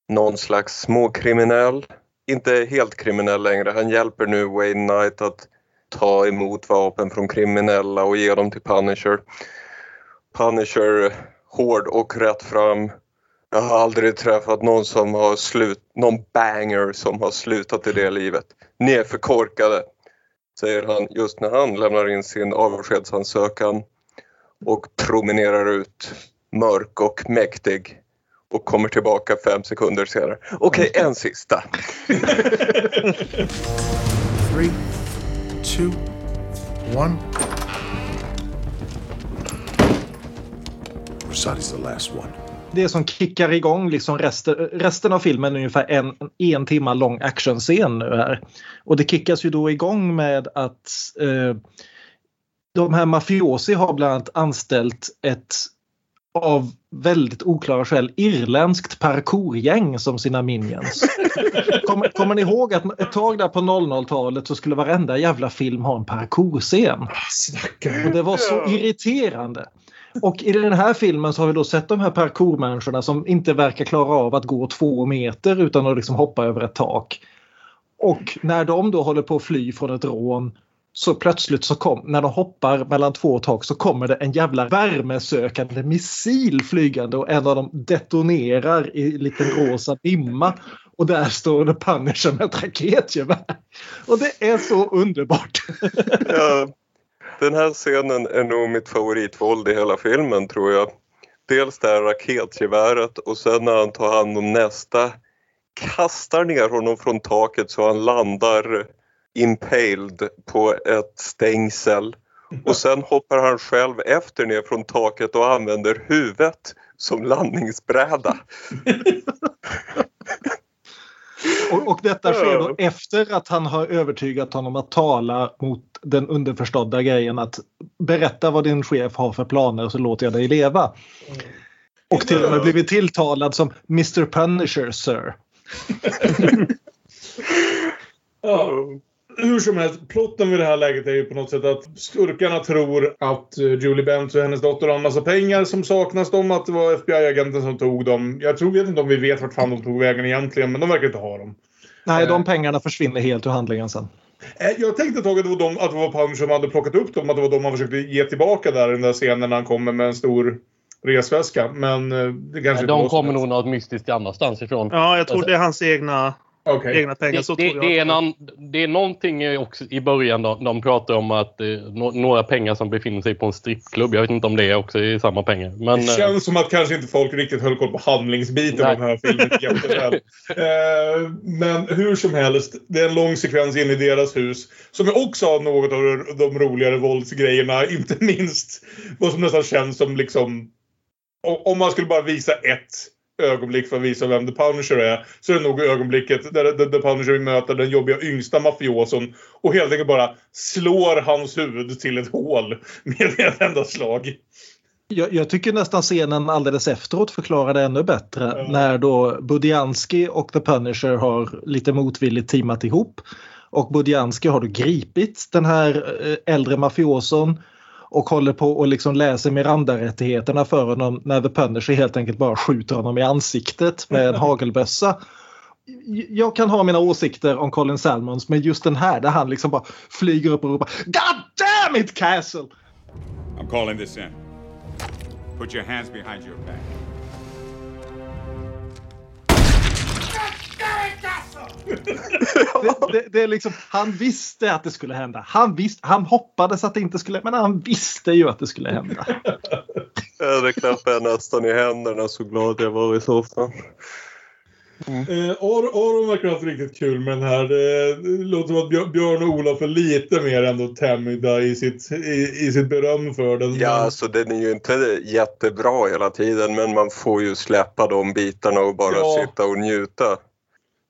någon slags småkriminell. Inte helt kriminell längre. Han hjälper nu Wayne Knight att ta emot vapen från kriminella och ge dem till Punisher. Punisher hård och rätt fram. Jag har aldrig träffat någon som har slut, någon banger som har slutat i det livet. Ni är för korkade, säger han just när han lämnar in sin avskedsansökan och promenerar ut mörk och mäktig och kommer tillbaka fem sekunder senare. Okej, en sista. Three, two, one. Rosati's the last one. det som kickar igång liksom resten, resten av filmen är ungefär en, en timma lång actionscen nu här. Och det kickas ju då igång med att eh, de här mafiosi har bland annat anställt ett av väldigt oklara skäl irländskt parkourgäng som sina minions. Kommer, kommer ni ihåg att ett tag där på 00-talet så skulle varenda jävla film ha en parkourscen? Och det var så irriterande. Och i den här filmen så har vi då sett de här parkourmänniskorna som inte verkar klara av att gå två meter utan att liksom hoppa över ett tak. Och när de då håller på att fly från ett rån så plötsligt så kom, när de hoppar mellan två tak så kommer det en jävla värmesökande missil flygande och en av dem detonerar i liten rosa dimma. Och där står det Punisher med ett raketgevär. Och det är så underbart. Ja, den här scenen är nog mitt favoritvåld i hela filmen tror jag. Dels det här raketgeväret och sen när han tar hand om nästa kastar ner honom från taket så han landar impaled på ett stängsel. Och sen hoppar han själv efter ner från taket och använder huvudet som landningsbräda. Och, och detta sker då efter att han har övertygat honom att tala mot den underförstådda grejen att berätta vad din chef har för planer så låter jag dig leva. Och till och med blivit tilltalad som Mr Punisher, sir. Ja. Hur som helst, plotten vid det här läget är ju på något sätt att skurkarna tror att eh, Julie Benz och hennes dotter har en massa pengar som saknas dem. Att det var FBI-agenten som tog dem. Jag tror vet inte om vi vet vart fan de tog vägen egentligen, men de verkar inte ha dem. Nej, de pengarna försvinner helt ur handlingen sen. Eh, Jag tänkte ett tag att det var, de, att det var Punisher som hade plockat upp dem. Att det var de han försökte ge tillbaka där i den där scenen när han kommer med en stor resväska. Men eh, det kanske inte De kommer nog något mystiskt annat ifrån. Ja, jag tror det är hans egna, Okej. egna pengar. Det, Så det, tror det, är an, det är någonting i också i början de, de pratar om att eh, nå- några pengar som befinner sig på en strippklubb. Jag vet inte om det är också är samma pengar. Men, Det eh, känns som att kanske inte folk riktigt höll koll på handlingsbiten av den här filmen. Eh, Men hur som helst, det är en lång sekvens in i deras hus som är också har något av de roligare våldsgrejerna. Inte minst vad som nästan känns som liksom... Om man skulle bara visa ett ögonblick för att visa vem The Punisher är så är det nog ögonblicket där The Punisher möter den jobbiga yngsta mafioson och helt enkelt bara slår hans huvud till ett hål med ett enda slag. Jag, jag tycker nästan scenen alldeles efteråt förklarar det ännu bättre. När då Budiansky och The Punisher har lite motvilligt teamat ihop. Och Budiansky har då gripit den här eh, äldre mafioson och håller på och liksom läser Miranda-rättigheterna för honom när The Punisher helt enkelt bara skjuter honom i ansiktet med en hagelbössa. Jag kan ha mina åsikter om Colin Salmons men just den här där han liksom bara flyger upp och ropar God damn it Castle! I'm calling this in. Put your hands behind your back. Det, det, det är liksom, han visste att det skulle hända. Han, visste, han hoppades att det inte skulle men han visste ju att det skulle hända. Ja, det klappade jag nästan i händerna så glad jag var i soffan. Eh, Ar- Aron verkar ha haft riktigt kul med den här. Det, låter som att Björ- Björn och Olof är lite mer ändå tämjda i sitt, i, i sitt beröm för den. Ja, alltså den är ju inte jättebra hela tiden men man får ju släppa de bitarna och bara Ja. sitta och njuta.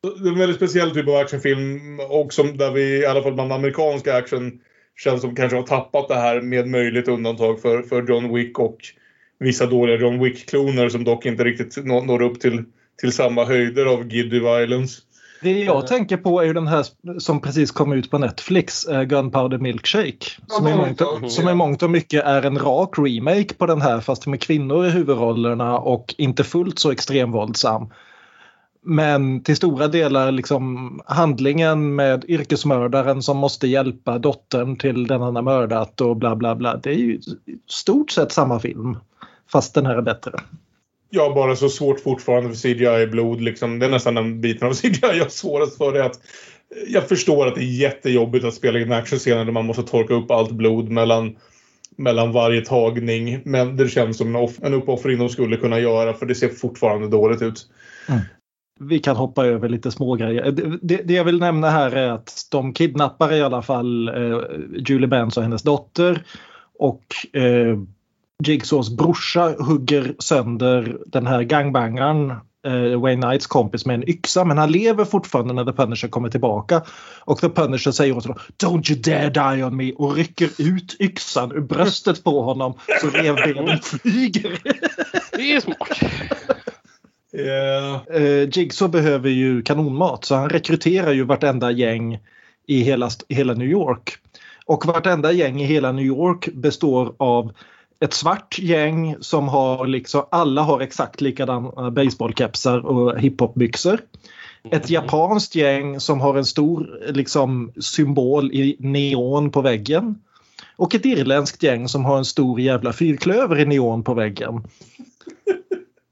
Det är en väldigt speciell typ av actionfilm och som där vi i alla fall bland amerikansk action känns som kanske har tappat det här med möjligt undantag för, för John Wick och vissa dåliga John Wick-kloner som dock inte riktigt når, når upp till, till samma höjder av Giddy Violence. Det jag tänker på är ju den här som precis kom ut på Netflix, eh, Gunpowder Milkshake. Som i, mångt och, som i mångt och mycket är en rak remake på den här fast med kvinnor i huvudrollerna och inte fullt så extremvåldsam. Men till stora delar liksom handlingen med yrkesmördaren som måste hjälpa dottern till den han har mördat och bla bla bla. Det är ju stort sett samma film. Fast den här är bättre. Jag har bara så svårt fortfarande för CGI-blod. Liksom. Det är nästan den biten av CGI jag har svårast för. Det att jag förstår att det är jättejobbigt att spela in actionscener där man måste torka upp allt blod mellan, mellan varje tagning. Men det känns som en, off- en uppoffring de skulle kunna göra för det ser fortfarande dåligt ut. Vi kan hoppa över lite smågrejer. Det, det, det jag vill nämna här är att de kidnappar i alla fall eh, Julie Benz och hennes dotter. Och eh, Jigsaws brorsa hugger sönder den här gangbangaren eh, Wayne Knights kompis med en yxa men han lever fortfarande när The Punisher kommer tillbaka. Och The Punisher säger åt honom Don't you dare die on me och rycker ut yxan ur bröstet på honom så revbenen flyger. Det är smart. Yeah. Eh, Jigsaw behöver ju kanonmat så han rekryterar ju vartenda gäng i hela, hela New York. Och vartenda gäng i hela New York består av ett svart gäng som har liksom, alla har exakt likadana baseballkepsar och hiphopbyxor. Ett japanskt gäng som har en stor liksom, symbol i neon på väggen. Och ett irländskt gäng som har en stor jävla fyrklöver i neon på väggen.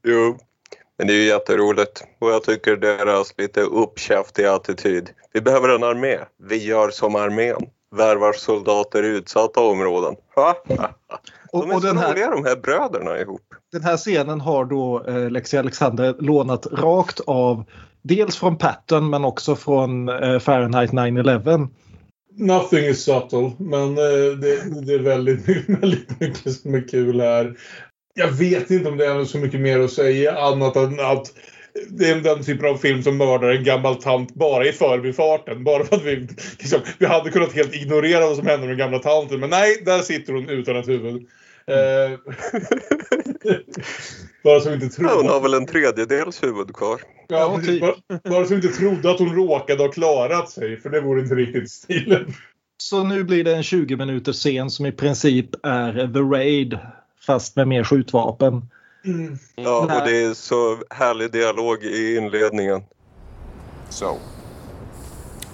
Jo, men det är ju jätteroligt och jag tycker deras lite uppkäftiga attityd. Vi behöver en armé. Vi gör som armén. Värvar soldater i utsatta områden. Ha, ha, ha. Och, De är och så den, här, roliga de här bröderna ihop. den här scenen har då eh, Lexi Alexander lånat rakt av dels från Patton men också från eh, Fahrenheit 9-11. Nothing is subtle, men eh, det, det är väldigt, väldigt mycket som är kul här. Jag vet inte om det är så mycket mer att säga annat än att det är den typen av film som mördar en gammal tant bara i förbifarten. Bara för att vi, liksom, vi hade kunnat helt ignorera vad som hände med den gamla tanten. Men nej, där sitter hon utan ett huvud. Eh, bara så vi inte Ja, hon trodde, har väl en tredjedels huvud kvar. ja, typ. bara, bara så vi inte trodde att hon råkade ha klarat sig. För det vore inte riktigt stilen. Så nu blir det en 20 minuters scen som i princip är The Raid fast med mer skjutvapen. Ja, och det är så härlig dialog i inledningen. So,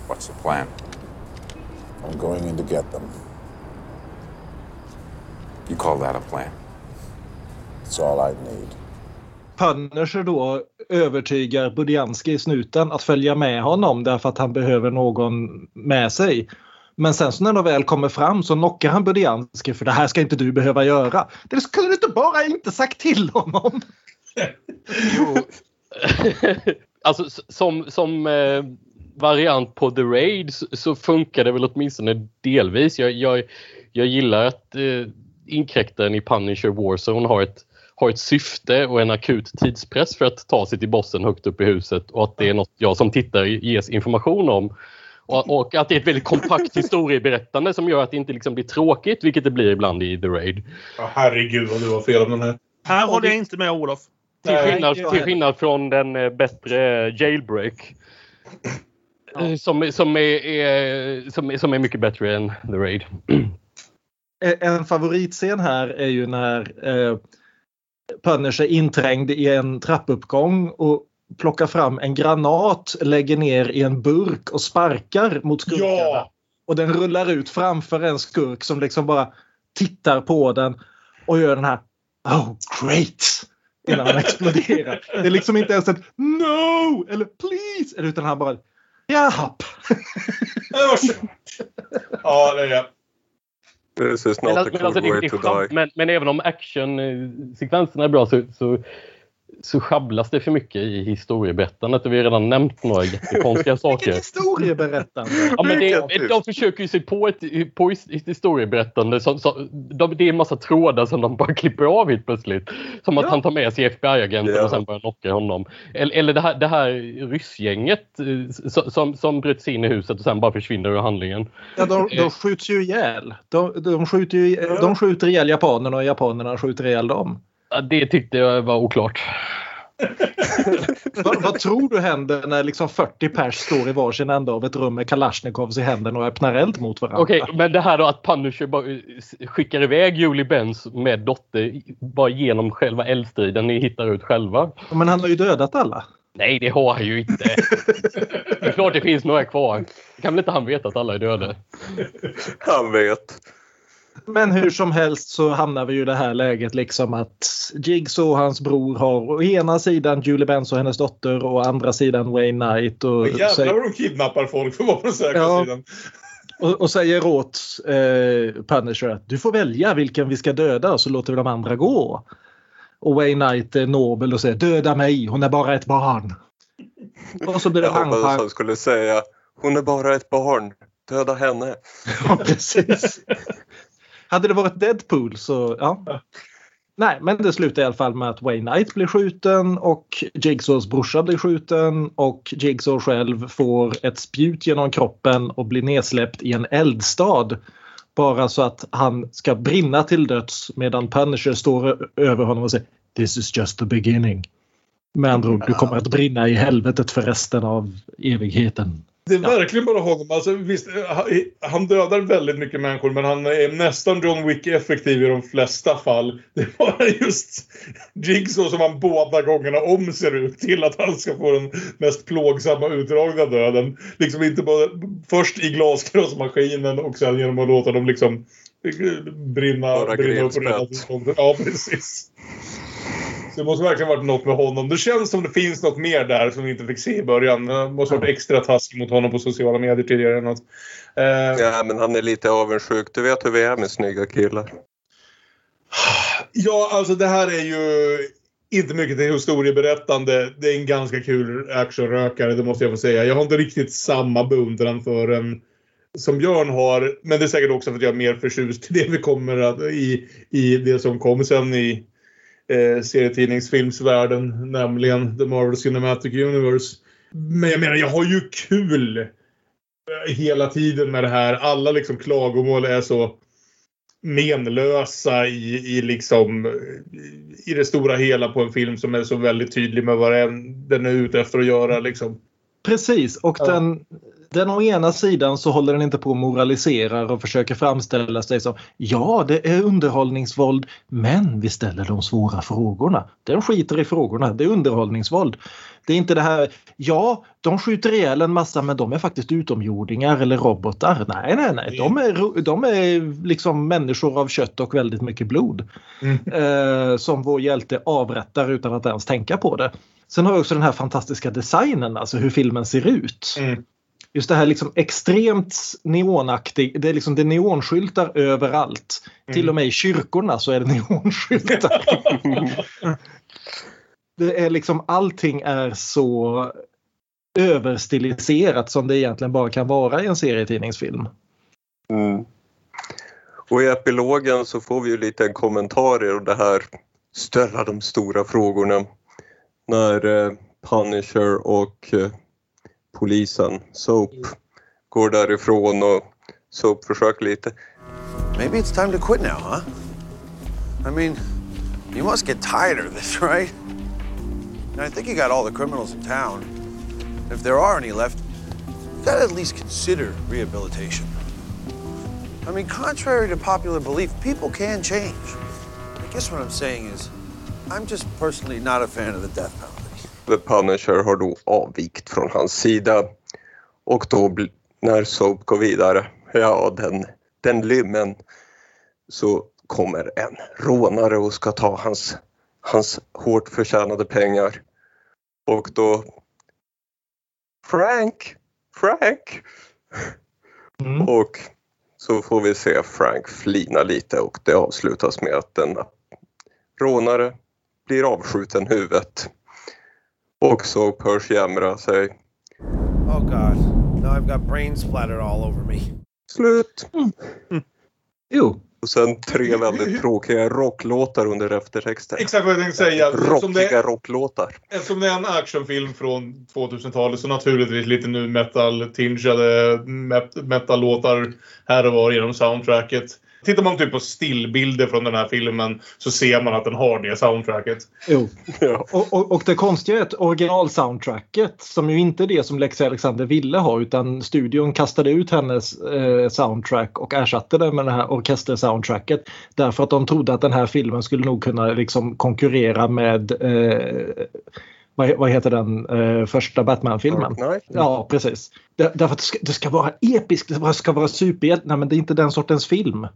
what's the plan? I'm going in to get them. You call that a plan? It's all I need. Punisher då övertygar Budiansky i snuten att följa med honom därför att han behöver någon med sig. Men sen så när de väl kommer fram så knockar han Budiansky för det här ska inte du behöva göra. Det skulle du inte bara inte sagt till honom. Alltså som, som eh, variant på The Raid så, så funkar det väl åtminstone delvis. Jag, jag, jag gillar att eh, inkräktaren i Punisher Warzone har ett, har ett syfte och en akut tidspress för att ta sig till bossen högt upp i huset och att det är något jag som tittare ges information om. Och, och att det är ett väldigt kompakt historieberättande som gör att det inte liksom blir tråkigt, vilket det blir ibland i The Raid. Ja, herregud vad du var fel om den här. Här håller jag inte med Olof. Till skillnad, till skillnad från den eh, bättre Jailbreak. Eh, Som, som, är, är, som, är- som är mycket bättre än The Raid. En favoritscen här är ju när eh, Punisher är inträngd i en trappuppgång och plockar fram en granat, lägger ner i en burk och sparkar mot skurkarna. Ja! Och den rullar ut framför en skurk som liksom bara tittar på den och gör den här Oh great! Innan han exploderar. Det är liksom inte ens ett No! Eller Please! Utan han bara Japp! Ja, det är det. This is Men, not a alltså- men, cool alltså, det, way det, to die. men, men även om actionsekvenserna är bra så, så, så schabblas det för mycket i historieberättandet. Och vi har redan nämnt några jättekonstiga Vilket saker. historieberättande! Ja, men det, de försöker ju sig på ett, på ett historieberättande. Som, som, de, det är en massa trådar som de bara klipper av helt plötsligt. Som att Ja. han tar med sig FBI-agenten Ja. och sen börjar knocka honom. Eller, eller det här, det här ryssgänget eh, som, som, som bröt sig in i huset och sen bara försvinner ur handlingen. Ja, de, de skjuts ju ihjäl. De, de, skjuter ju, de skjuter ihjäl japanerna och japanerna skjuter ihjäl dem. Ja, Det tyckte jag var oklart. vad, vad tror du händer när liksom 40 pers står i varsin ända av ett rum med kalasjnikovs i händerna och öppnar eld mot varandra? Okej, men det här då att Punisher bara eh, skickar iväg Julie Benz med dotter bara genom själva eldstriden ni hittar ut själva. Men han har ju dödat alla. Nej, det har han ju inte. Det är klart det finns några kvar. Kan väl inte han veta att alla är döda? Han vet. Men hur som helst så hamnar vi ju i det här läget liksom att Jigsaw och hans bror har å ena sidan Julie Benz och hennes dotter och å andra sidan Wayne Knight och, Jävlar säger, vad de kidnappar folk för att vara på den säkra Ja. sidan. och, och säger åt eh, Punisher att du får välja vilken vi ska döda och så låter vi de andra gå. Och Wayne Knight är nobel och säger döda mig, hon är bara ett barn. Och så blir det Jag hoppades han skulle säga hon är bara ett barn. Döda henne. Ja, precis. Hade det varit Deadpool så ja. Nej, men det slutar i alla fall med att Wayne Knight blir skjuten och Jigsaws brorsa blir skjuten och Jigsaw själv får ett spjut genom kroppen och blir nedsläppt i en eldstad. Bara så att han ska brinna till döds medan Punisher står över honom och säger This is just the beginning. Med andra ord, du kommer att brinna i helvetet för resten av evigheten. Det är verkligen bara honom. Alltså, visst, han dödar väldigt mycket människor men han är nästan John Wick effektiv i de flesta fall. Det är bara just Jigsaw som han båda gångerna om ser ut till att han ska få den mest plågsamma utdragna döden. Liksom inte bara först i glaskrossmaskinen och sen genom att låta dem liksom brinna, Bara brinna upp. Ja, precis. Det måste verkligen varit något med honom. Det känns som det finns något mer där som vi inte fick se i början. Det måste varit extra taskig mot honom på sociala medier tidigare. Än något. Eh, Ja, men han är lite avundsjuk. Du vet hur vi är med snygga killar. Ja, alltså det här är ju inte mycket till historieberättande. Det är en ganska kul actionrökare, det måste jag få säga. Jag har inte riktigt samma beundran för den som Björn har. Men det är säkert också för att jag är mer förtjust i det vi kommer att, i, i det som kommer sen i eh, serietidningsfilmsvärlden, nämligen The Marvel Cinematic Universe. Men jag menar, jag har ju kul hela tiden med det här. Alla liksom klagomål är så menlösa i, i liksom i det stora hela på en film som är så väldigt tydlig med vad den är ute efter att göra liksom. Precis, och Ja. den, den å ena sidan så håller den inte på och moraliserar och försöker framställa sig som ja, det är underhållningsvåld, men vi ställer de svåra frågorna. Den skiter i frågorna, det är underhållningsvåld. Det är inte det här, ja, de skjuter ihjäl en massa men de är faktiskt utomjordingar eller robotar. Nej, nej, nej, de är, de är liksom människor av kött och väldigt mycket blod. Eh, som vår hjälte avrättar utan att ens tänka på det. Sen har vi också den här fantastiska designen, alltså hur filmen ser ut. Mm. Just det här liksom extremt neonaktig, det är liksom det är neonskyltar överallt. Till och med i kyrkorna så är det neonskyltar. det är liksom allting är så överstiliserat som det egentligen bara kan vara i en serietidningsfilm. Mm. Och i epilogen så får vi ju lite en kommentar och det här ställa de stora frågorna när eh, Punisher och eh, polisen Soap mm. går därifrån och Soap försöker lite. Maybe it's time to quit now, huh? I mean, you must get tired of this, right? And I think you got all the criminals in town. If there are any left, you gotta at least consider rehabilitation. I mean, contrary to popular belief, people can change. I guess what I'm saying is, I'm just personally not a fan of the death penalty. The Punisher har då avvikt från hans sida och då när Soap går vidare, ja den, den lymmen, så kommer en rånare och ska ta hans, hans hårt förtjänade pengar. Och då Frank! Frank! Och så får vi se Frank flina lite och det avslutas med att denna rånare blir avskjuten huvudet. Och så hörs jämra sig. Oh God, now I've got brain splattered all over me. Slut! Jo. Och sen tre väldigt tråkiga rocklåtar under eftertexten. Exakt vad jag tänkte säga. Som Rockiga det, rocklåtar. eftersom det är en actionfilm från 2000-talet så naturligtvis lite nu metal-tingade met- metal-låtar här och var genom soundtracket. Tittar man typ på stillbilder från den här filmen så ser man att den har det soundtracket. Jo. Och, och, och det konstiga är att original-soundtracket som ju inte är det som Lexi Alexander ville ha utan studion kastade ut hennes eh, soundtrack och ersatte det med det här orkester-soundtracket. Därför att de trodde att den här filmen skulle nog kunna liksom konkurrera med eh, vad, vad heter den eh, första Batman-filmen? Ja, precis. Där, därför att det ska, det ska vara episkt, det ska vara superhjälte. Nej, men det är inte den sortens film.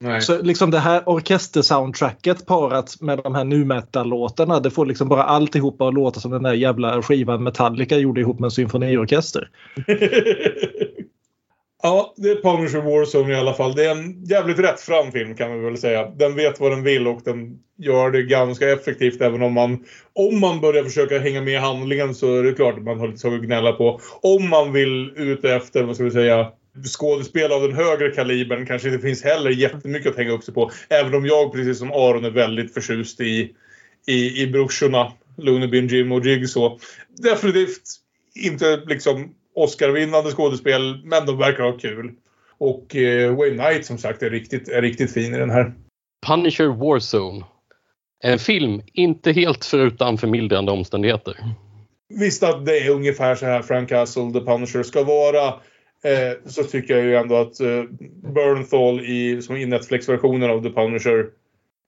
Nej. Så liksom det här orkestersoundtracket parat med de här nu metal-låtarna det får liksom bara alltihopa att låta som den där jävla skivan Metallica gjorde ihop med en symfoniorkester. Ja, det är Punisher Warzone i alla fall. Det är en jävligt rättfram film kan man väl säga. Den vet vad den vill och den gör det ganska effektivt även om man om man börjar försöka hänga med i handlingen så är det klart att man har lite saker att gnälla på. Om man vill ut efter, vad ska vi säga, skådespel av den högre kalibern kanske det finns heller jättemycket att hänga upp sig på. Även om jag precis som Aron är väldigt förtjust i, i, i brorsorna Lunebyn, Jim och Jigsaw. Definitivt inte liksom Oscar-vinnande skådespel, men de verkar ha kul. Och eh, Wayne Knight som sagt är riktigt, är riktigt fin i den här. Punisher Warzone. En film inte helt förutan förmildrande omständigheter. Visst att det är ungefär så här Frank Castle, The Punisher, ska vara. Eh, så tycker jag ju ändå att eh, Bernthal i, som i Netflix-versionen av The Punisher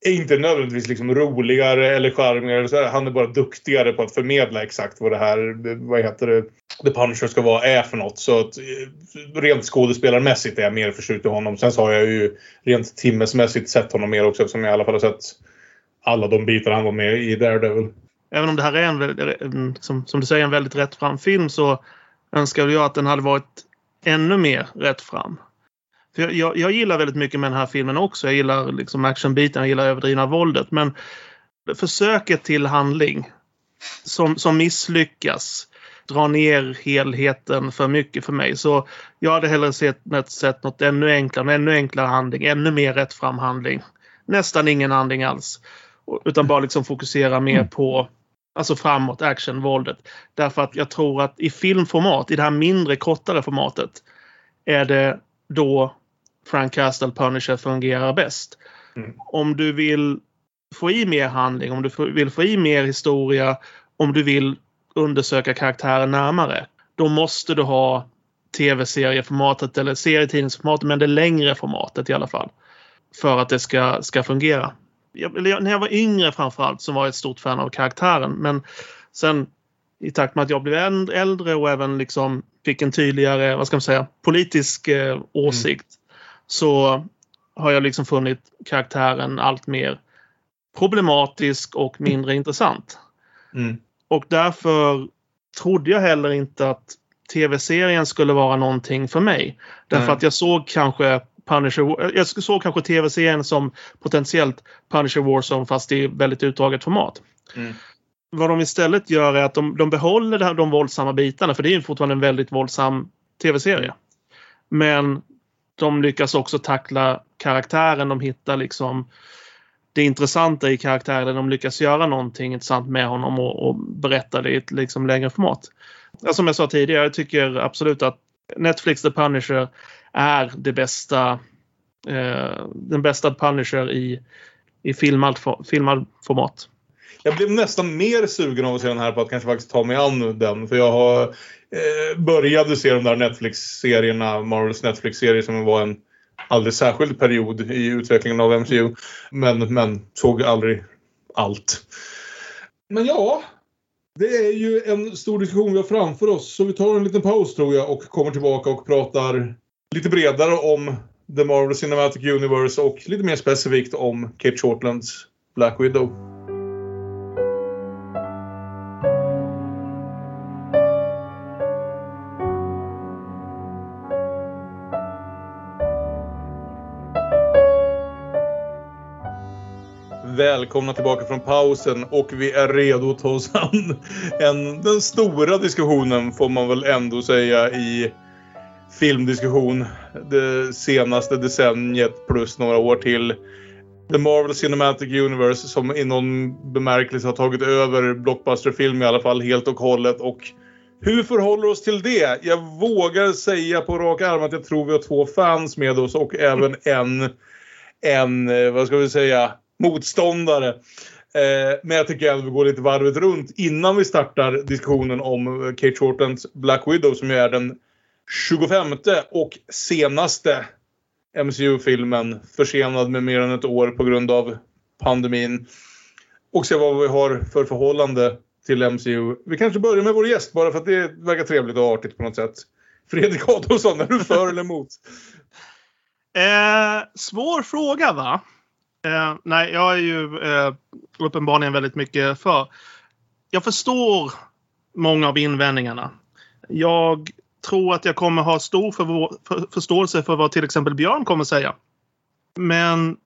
är inte nödvändigtvis liksom roligare eller charmigare. Så. Han är bara duktigare på att förmedla exakt vad det här, vad heter det, The Punisher ska vara, är för något. Så att eh, rent skådespelarmässigt är jag mer förtjust i honom. Sen så har jag ju rent timmesmässigt sett honom mer också eftersom jag i alla fall har sett alla de bitar han var med i Daredevil. Även om det här är en, en som, som du säger, en väldigt rätt fram film så önskar jag att den hade varit ännu mer rätt fram. För jag, jag, jag, gillar väldigt mycket med den här filmen också. Jag gillar liksom actionbiten, jag gillar överdrivna våldet. Men försöket till handling som, som misslyckas drar ner helheten för mycket för mig. Så jag hade hellre sett, sett något ännu enklare, ännu enklare handling, ännu mer rätt fram handling. Nästan ingen handling alls. Utan bara liksom fokusera mer mm. på alltså framåt, action, våldet. Därför att jag tror att i filmformat, i det här mindre, kortare formatet, är det då Frank Castle Punisher fungerar bäst. Mm. Om du vill få i mer handling, om du vill få i mer historia, om du vill undersöka karaktären närmare. Då måste du ha tv-serieformatet eller serietidningsformatet, men det längre formatet i alla fall. För att det ska, ska fungera. Jag, när jag var yngre framförallt så var jag ett stort fan av karaktären. Men sen i takt med att jag blev äldre och även liksom fick en tydligare, vad ska man säga, politisk eh, åsikt. Mm så har jag liksom funnit karaktären allt mer problematisk och mindre intressant. Mm. Och därför trodde jag heller inte att tv-serien skulle vara någonting för mig. Därför mm. att jag såg kanske Punisher, jag såg kanske tv-serien som potentiellt Punisher Warzone fast i väldigt utdraget format. Mm. Vad de istället gör är att de, de behåller de våldsamma bitarna för det är fortfarande en väldigt våldsam tv-serie. Men de lyckas också tackla karaktären. De hittar liksom det intressanta i karaktären. De lyckas göra någonting intressant med honom och, och berätta det i ett liksom längre format. Som jag sa tidigare, jag tycker absolut att Netflix The Punisher är det bästa, eh, den bästa Punisher i, i filmad, filmad format. Jag blev nästan mer sugen av att se den här på att kanske faktiskt ta mig an den. För jag har eh, började se de där Netflix-serierna, Marvels Netflix-serier som var en alldeles särskild period i utvecklingen av MCU. Men, men såg aldrig allt. Men ja, det är ju en stor diskussion vi har framför oss. Så vi tar en liten paus tror jag och kommer tillbaka och pratar lite bredare om The Marvel Cinematic Universe och lite mer specifikt om Kate Shortlands Black Widow. Välkomna tillbaka från pausen och vi är redo att ta oss an en, den stora diskussionen får man väl ändå säga i filmdiskussion det senaste decenniet plus några år till. The Marvel Cinematic Universe som i någon bemärkelse har tagit över blockbusterfilm i alla fall helt och hållet och hur förhåller oss till det? Jag vågar säga på rak arm att jag tror vi har två fans med oss och även en, en eh, vad ska vi säga, motståndare. Eh, men jag tycker att vi går lite varvet runt innan vi startar diskussionen om eh, Kate Shortens Black Widow som ju är den 25 och senaste MCU-filmen. Försenad med mer än ett år på grund av pandemin. Och se vad vi har för förhållande till MCU. Vi kanske börjar med vår gäst bara för att det verkar trevligt och artigt på något sätt. Fredrik Adolfsson, är du för eller emot? Eh, svår fråga va? Eh, nej, jag är ju eh, uppenbarligen väldigt mycket för. Jag förstår många av invändningarna. Jag tror att jag kommer ha stor för, för, förståelse för vad till exempel Björn kommer säga. Men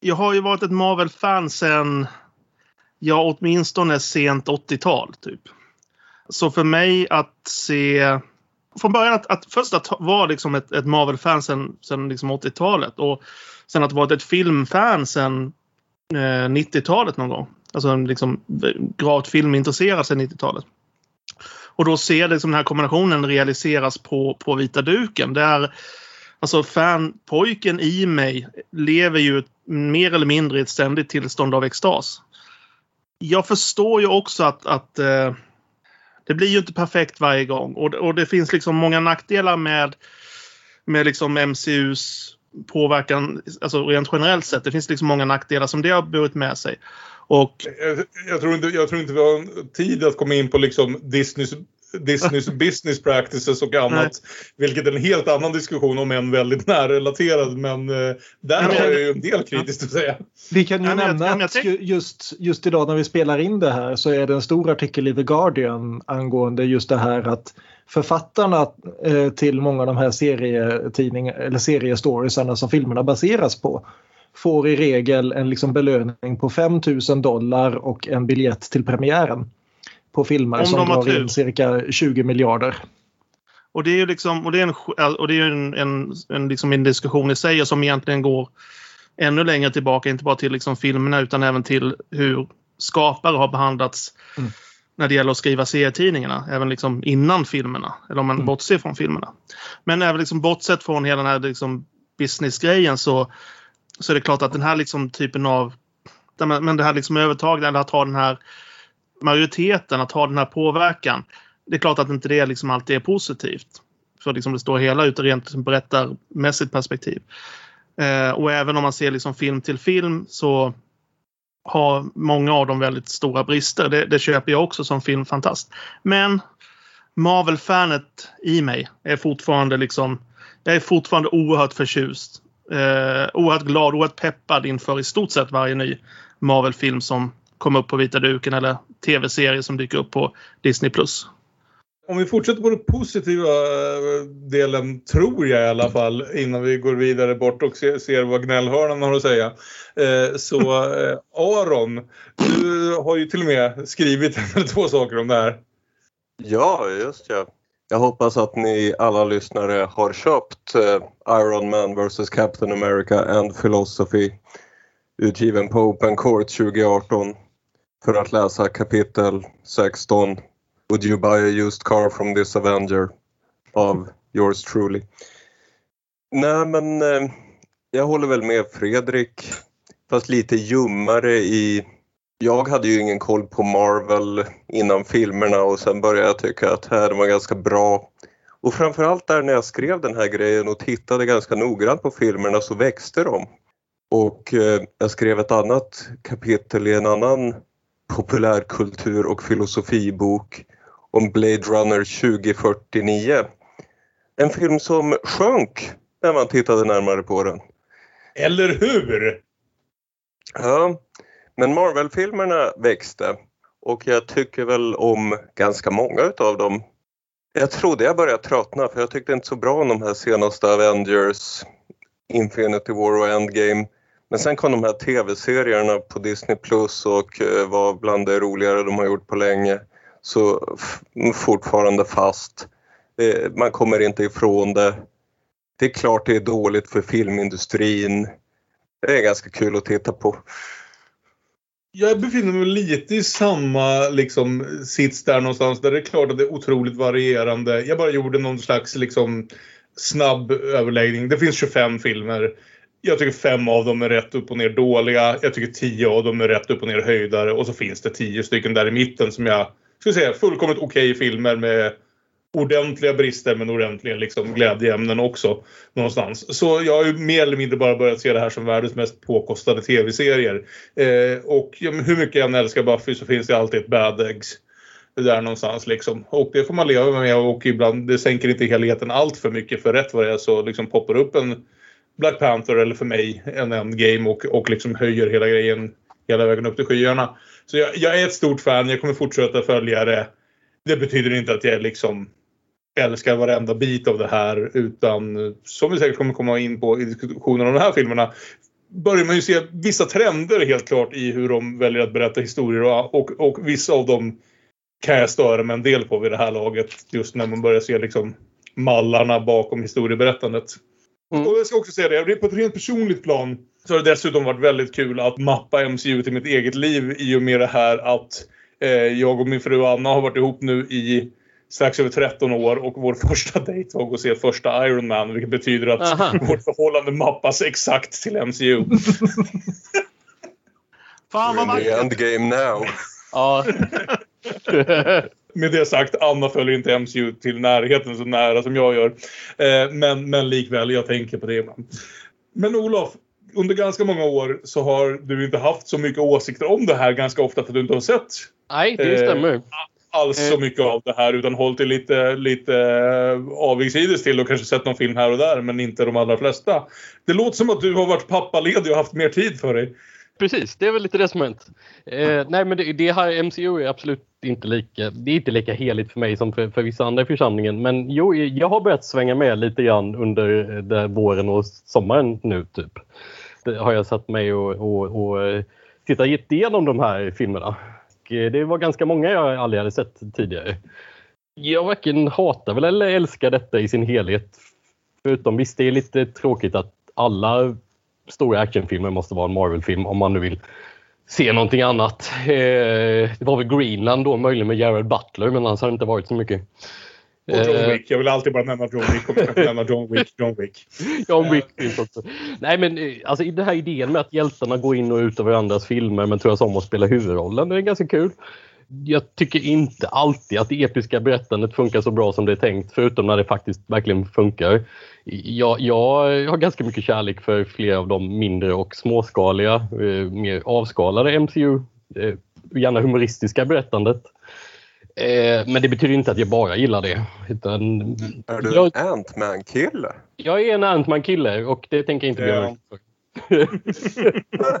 jag har ju varit ett Marvel-fan sen, ja åtminstone sent 80-tal typ. Så för mig att se från början att, att först att vara liksom ett, ett Marvel-fan sen, sen liksom 80-talet och sen att ha varit ett filmfan sen eh, 90-talet någon gång. Alltså liksom gravt filmintresserad sen 90-talet. Och då ser liksom den här kombinationen realiseras på, på vita duken. Där alltså fanpojken i mig lever ju mer eller mindre i ett ständigt tillstånd av extas. Jag förstår ju också att, att eh, det blir ju inte perfekt varje gång och, och det finns liksom många nackdelar med, med liksom MCUs påverkan, alltså rent generellt sett. Det finns liksom många nackdelar som det har burit med sig. Och... Jag, jag, tror inte, jag tror inte vi har tid att komma in på liksom Disneys Disneys business practices och annat. Nej. Vilket är en helt annan diskussion om en väldigt närrelaterad. Men eh, där har jag ju en del kritiskt att säga. Vi kan ju ja, nämna jag, att just, just idag när vi spelar in det här så är det en stor artikel i The Guardian angående just det här att författarna eh, till många av de här serietidningar eller seriestoriesarna som filmerna baseras på får i regel en liksom belöning på 5000 dollar och en biljett till premiären på filmer Om som drar in cirka 20 miljarder. Och det är ju liksom, och det är en, och det är en, en, en, liksom en diskussion i sig som egentligen går ännu längre tillbaka, inte bara till liksom filmerna utan även till hur skapare har behandlats mm. När det gäller att skriva serietidningarna, även liksom innan filmerna, eller om man mm. bortser från filmerna. Men även liksom bortsett från hela den här liksom businessgrejen så, så är det klart att den här liksom typen av men det här liksom övertaget, eller att ha den här majoriteten att ha den här påverkan. Det är klart att inte det liksom alltid är positivt. För liksom det står hela ut rent berättarmässigt perspektiv. Eh, och även om man ser liksom film till film så har många av dem väldigt stora brister. Det, det köper jag också som filmfantast. Men Marvel-fanet i mig är fortfarande liksom jag är fortfarande oerhört förtjust. Eh, oerhört glad, oerhört peppad inför i stort sett varje ny Marvel-film som kommer upp på vita duken eller tv-serier som dyker upp på Disney+. Om vi fortsätter på den positiva eh, delen, tror jag i alla fall, innan vi går vidare bort och ser vad gnällhörnan har att säga. Eh, så eh, Aron, du har ju till och med skrivit en eller två saker om det här. Ja, just ja. Jag hoppas att ni alla lyssnare har köpt Iron Man vs Captain America and Philosophy utgiven på Open Court 2018 för att läsa kapitel 16 Would you buy a used car from this Avenger av yours truly. Nej men eh, jag håller väl med Fredrik fast lite ljummare i jag hade ju ingen koll på Marvel innan filmerna och sen började jag tycka att här var ganska bra. Och framförallt där när jag skrev den här grejen och tittade ganska noggrant på filmerna så växte de. Och eh, jag skrev ett annat kapitel i en annan populärkultur och filosofibok om Blade Runner 2049. En film som sjönk när man tittade närmare på den. Eller hur? Ja, men Marvel-filmerna växte och jag tycker väl om ganska många utav dem. Jag trodde jag började tröttna för jag tyckte inte så bra om de här senaste Avengers, Infinity War och Endgame. Men sen kom de här tv-serierna på Disney Plus och eh, var bland det roligare de har gjort på länge. Så fortfarande fast. Man kommer inte ifrån det. Det är klart det är dåligt för filmindustrin. Det är ganska kul att titta på. Jag befinner mig lite i samma liksom, sits där någonstans. Där det är klart att det är otroligt varierande. Jag bara gjorde någon slags liksom, snabb överläggning. Det finns 25 filmer. Jag tycker fem av dem är rätt upp och ner dåliga. Jag tycker tio av dem är rätt upp och ner höjdare. Och så finns det tio stycken där i mitten som jag ska säga fullkomligt okej okay filmer med ordentliga brister men ordentliga liksom, glädjeämnen också. Någonstans. Så jag har ju mer eller mindre bara börjat se det här som världens mest påkostade tv-serier. Eh, och ja, hur mycket jag än älskar Buffy så finns det alltid ett bad eggs. Där någonstans liksom. Och det får man leva med och ibland det sänker inte helheten allt för mycket för rätt vad det är så liksom poppar upp en Black Panther eller för mig en Endgame och, och liksom höjer hela grejen hela vägen upp till skyarna. Så jag, jag är ett stort fan, jag kommer fortsätta följa det. Det betyder inte att jag liksom älskar varenda bit av det här utan som vi säkert kommer komma in på i diskussionen om de här filmerna börjar man ju se vissa trender helt klart i hur de väljer att berätta historier och, och, och vissa av dem kan jag störa mig en del på vid det här laget. Just när man börjar se liksom mallarna bakom historieberättandet. Mm. Och jag ska också säga det, på ett rent personligt plan så har det dessutom varit väldigt kul att mappa MCU till mitt eget liv i och med det här att eh, jag och min fru Anna har varit ihop nu i strax över 13 år och vår första dejt var att gå och se första Iron Man vilket betyder att Aha. vårt förhållande mappas exakt till MCU. Fan vad vackert! endgame now. Ja. Med det sagt, Anna följer inte MCU till närheten så nära som jag gör. Eh, men, men likväl, jag tänker på det ibland. Men Olof, under ganska många år så har du inte haft så mycket åsikter om det här ganska ofta för att du inte har sett Nej, det Eh, stämmer. alls så Eh. mycket av det här utan hållit dig lite, lite eh, avigsides till och kanske sett någon film här och där men inte de allra flesta. Det låter som att du har varit pappaledig och haft mer tid för dig. Precis, det är väl lite det som hänt. Eh, nej men det, det här MCU är absolut inte lika, det är inte lika heligt för mig som för, för vissa andra i församlingen. Men jo, jag har börjat svänga med lite grann under eh, våren och sommaren nu typ. Eh, har jag satt mig och, och, och eh, tittat igenom de här filmerna. Och eh, det var ganska många jag aldrig hade sett tidigare. Jag varken hatar väl eller älskar detta i sin helhet. Förutom visst, det är lite tråkigt att alla stora actionfilmer måste vara en Marvel-film om man nu vill se någonting annat. Det var väl Greenland då möjligen med Jared Butler men annars har det inte varit så mycket. Och John Eh, Wick. Jag vill alltid bara nämna John Wick och jag nämna John Wick. John Wick. John Wick finns också. Nej men eh, alltså den här idén med att hjältarna går in och ut av varandras filmer men turas om att spela huvudrollen, det är ganska kul. Jag tycker inte alltid att det episka berättandet funkar så bra som det är tänkt, förutom när det faktiskt verkligen funkar. Jag, jag har ganska mycket kärlek för flera av de mindre och småskaliga, eh, mer avskalade MCU, gärna humoristiska berättandet. Eh, men det betyder inte att jag bara gillar det. Utan Är du jag, en Ant-Man-kille? jag är en Ant-Man-kille och det tänker jag inte Ja. ursäkt för.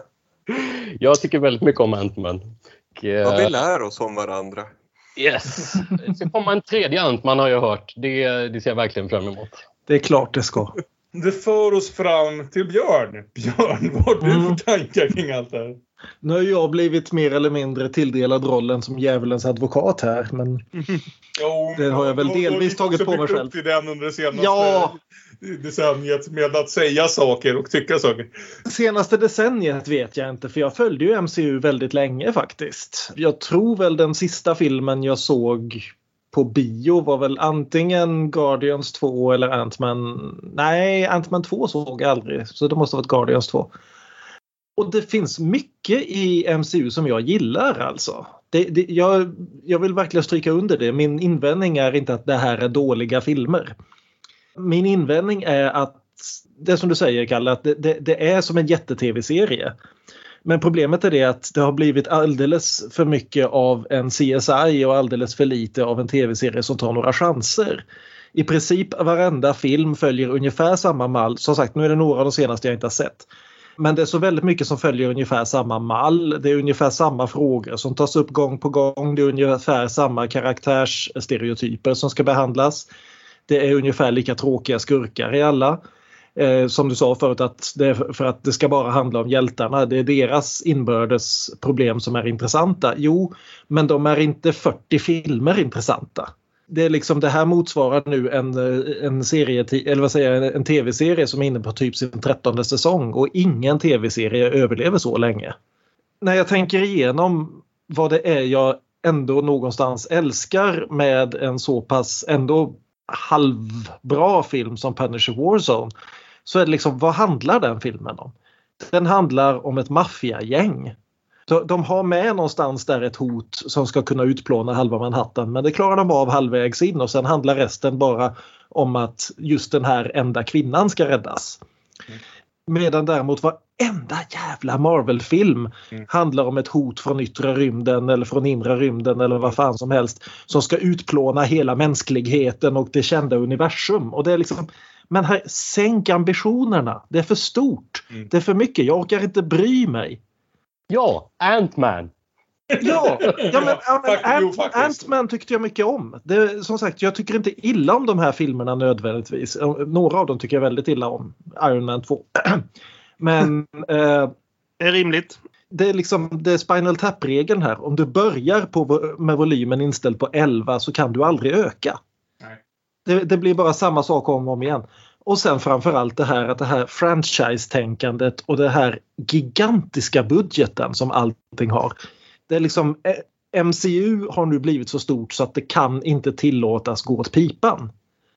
jag tycker väldigt mycket om Ant-Man. Och, eh, Ja, vi lär oss om varandra. Yes! Det ska komma en tredje Ant-Man har jag hört. Det, det ser jag verkligen fram emot. Det är klart det ska. Det för oss fram till Björn. Björn, vad har du Mm. för tankar kring allt det här? Nu har jag blivit mer eller mindre tilldelad rollen som djävulens advokat här. Men Jo, Det har jag väl delvis du tagit på mig själv. till den under det senaste Ja. decenniet med att säga saker och tycka saker. senaste decenniet vet jag inte för jag följde ju MCU väldigt länge faktiskt. Jag tror väl den sista filmen jag såg på bio var väl antingen Guardians 2 eller Ant-Man. Nej, Ant-Man 2 såg jag aldrig så det måste ha varit Guardians 2. Och det finns mycket i MCU som jag gillar alltså. Det, det, jag, jag vill verkligen stryka under det. Min invändning är inte att det här är dåliga filmer. Min invändning är att det som du säger Kalle, att det, det, det är som en jätte-tv-serie. Men problemet är det att det har blivit alldeles för mycket av en CSI och alldeles för lite av en tv-serie som tar några chanser. I princip varenda film följer ungefär samma mall. Som sagt, nu är det några av de senaste jag inte har sett. Men det är så väldigt mycket som följer ungefär samma mall. Det är ungefär samma frågor som tas upp gång på gång. Det är ungefär samma karaktärsstereotyper som ska behandlas. Det är ungefär lika tråkiga skurkar i alla. Eh, som du sa förut att det för att det ska bara handla om hjältarna. Det är deras inbördes problem som är intressanta. Jo, men de är inte 40 filmer intressanta. Det är liksom det här motsvarar nu en, eh, en serie, eller vad säger jag, en tv-serie som är inne på typ sin trettonde säsong och ingen tv-serie överlever så länge. När jag tänker igenom vad det är jag ändå någonstans älskar med en så pass ändå halvbra film som Punisher Warzone så är det liksom vad handlar den filmen om? Den handlar om ett maffiagäng. Så De har med någonstans där ett hot som ska kunna utplåna halva Manhattan men det klarar de av halvvägs in och sen handlar resten bara om att just den här enda kvinnan ska räddas. Medan däremot varenda jävla Marvel-film handlar om ett hot från yttre rymden eller från inre rymden eller vad fan som helst som ska utplåna hela mänskligheten och det kända universum. Och det är liksom, men här, sänk ambitionerna. Det är för stort. Det är för mycket. Jag orkar inte bry mig. Ja, Ant-Man. Ja, ja men, ja, jo, Ant. Ant-Man tyckte jag mycket om. Det, som sagt, jag tycker inte illa om de här filmerna nödvändigtvis. Några av dem tycker jag väldigt illa om. Iron Man 2. Men eh, Det är rimligt. det är liksom det är Spinal Tap-regeln här. Om du börjar på, med volymen inställd på 11 så kan du aldrig öka. Nej. Det, det blir bara samma sak om och om igen. Och sen framförallt det här att det här franchise-tänkandet och det här gigantiska budgeten som allting har. Det är liksom eh, MCU har nu blivit så stort så att det kan inte tillåtas gå åt pipan.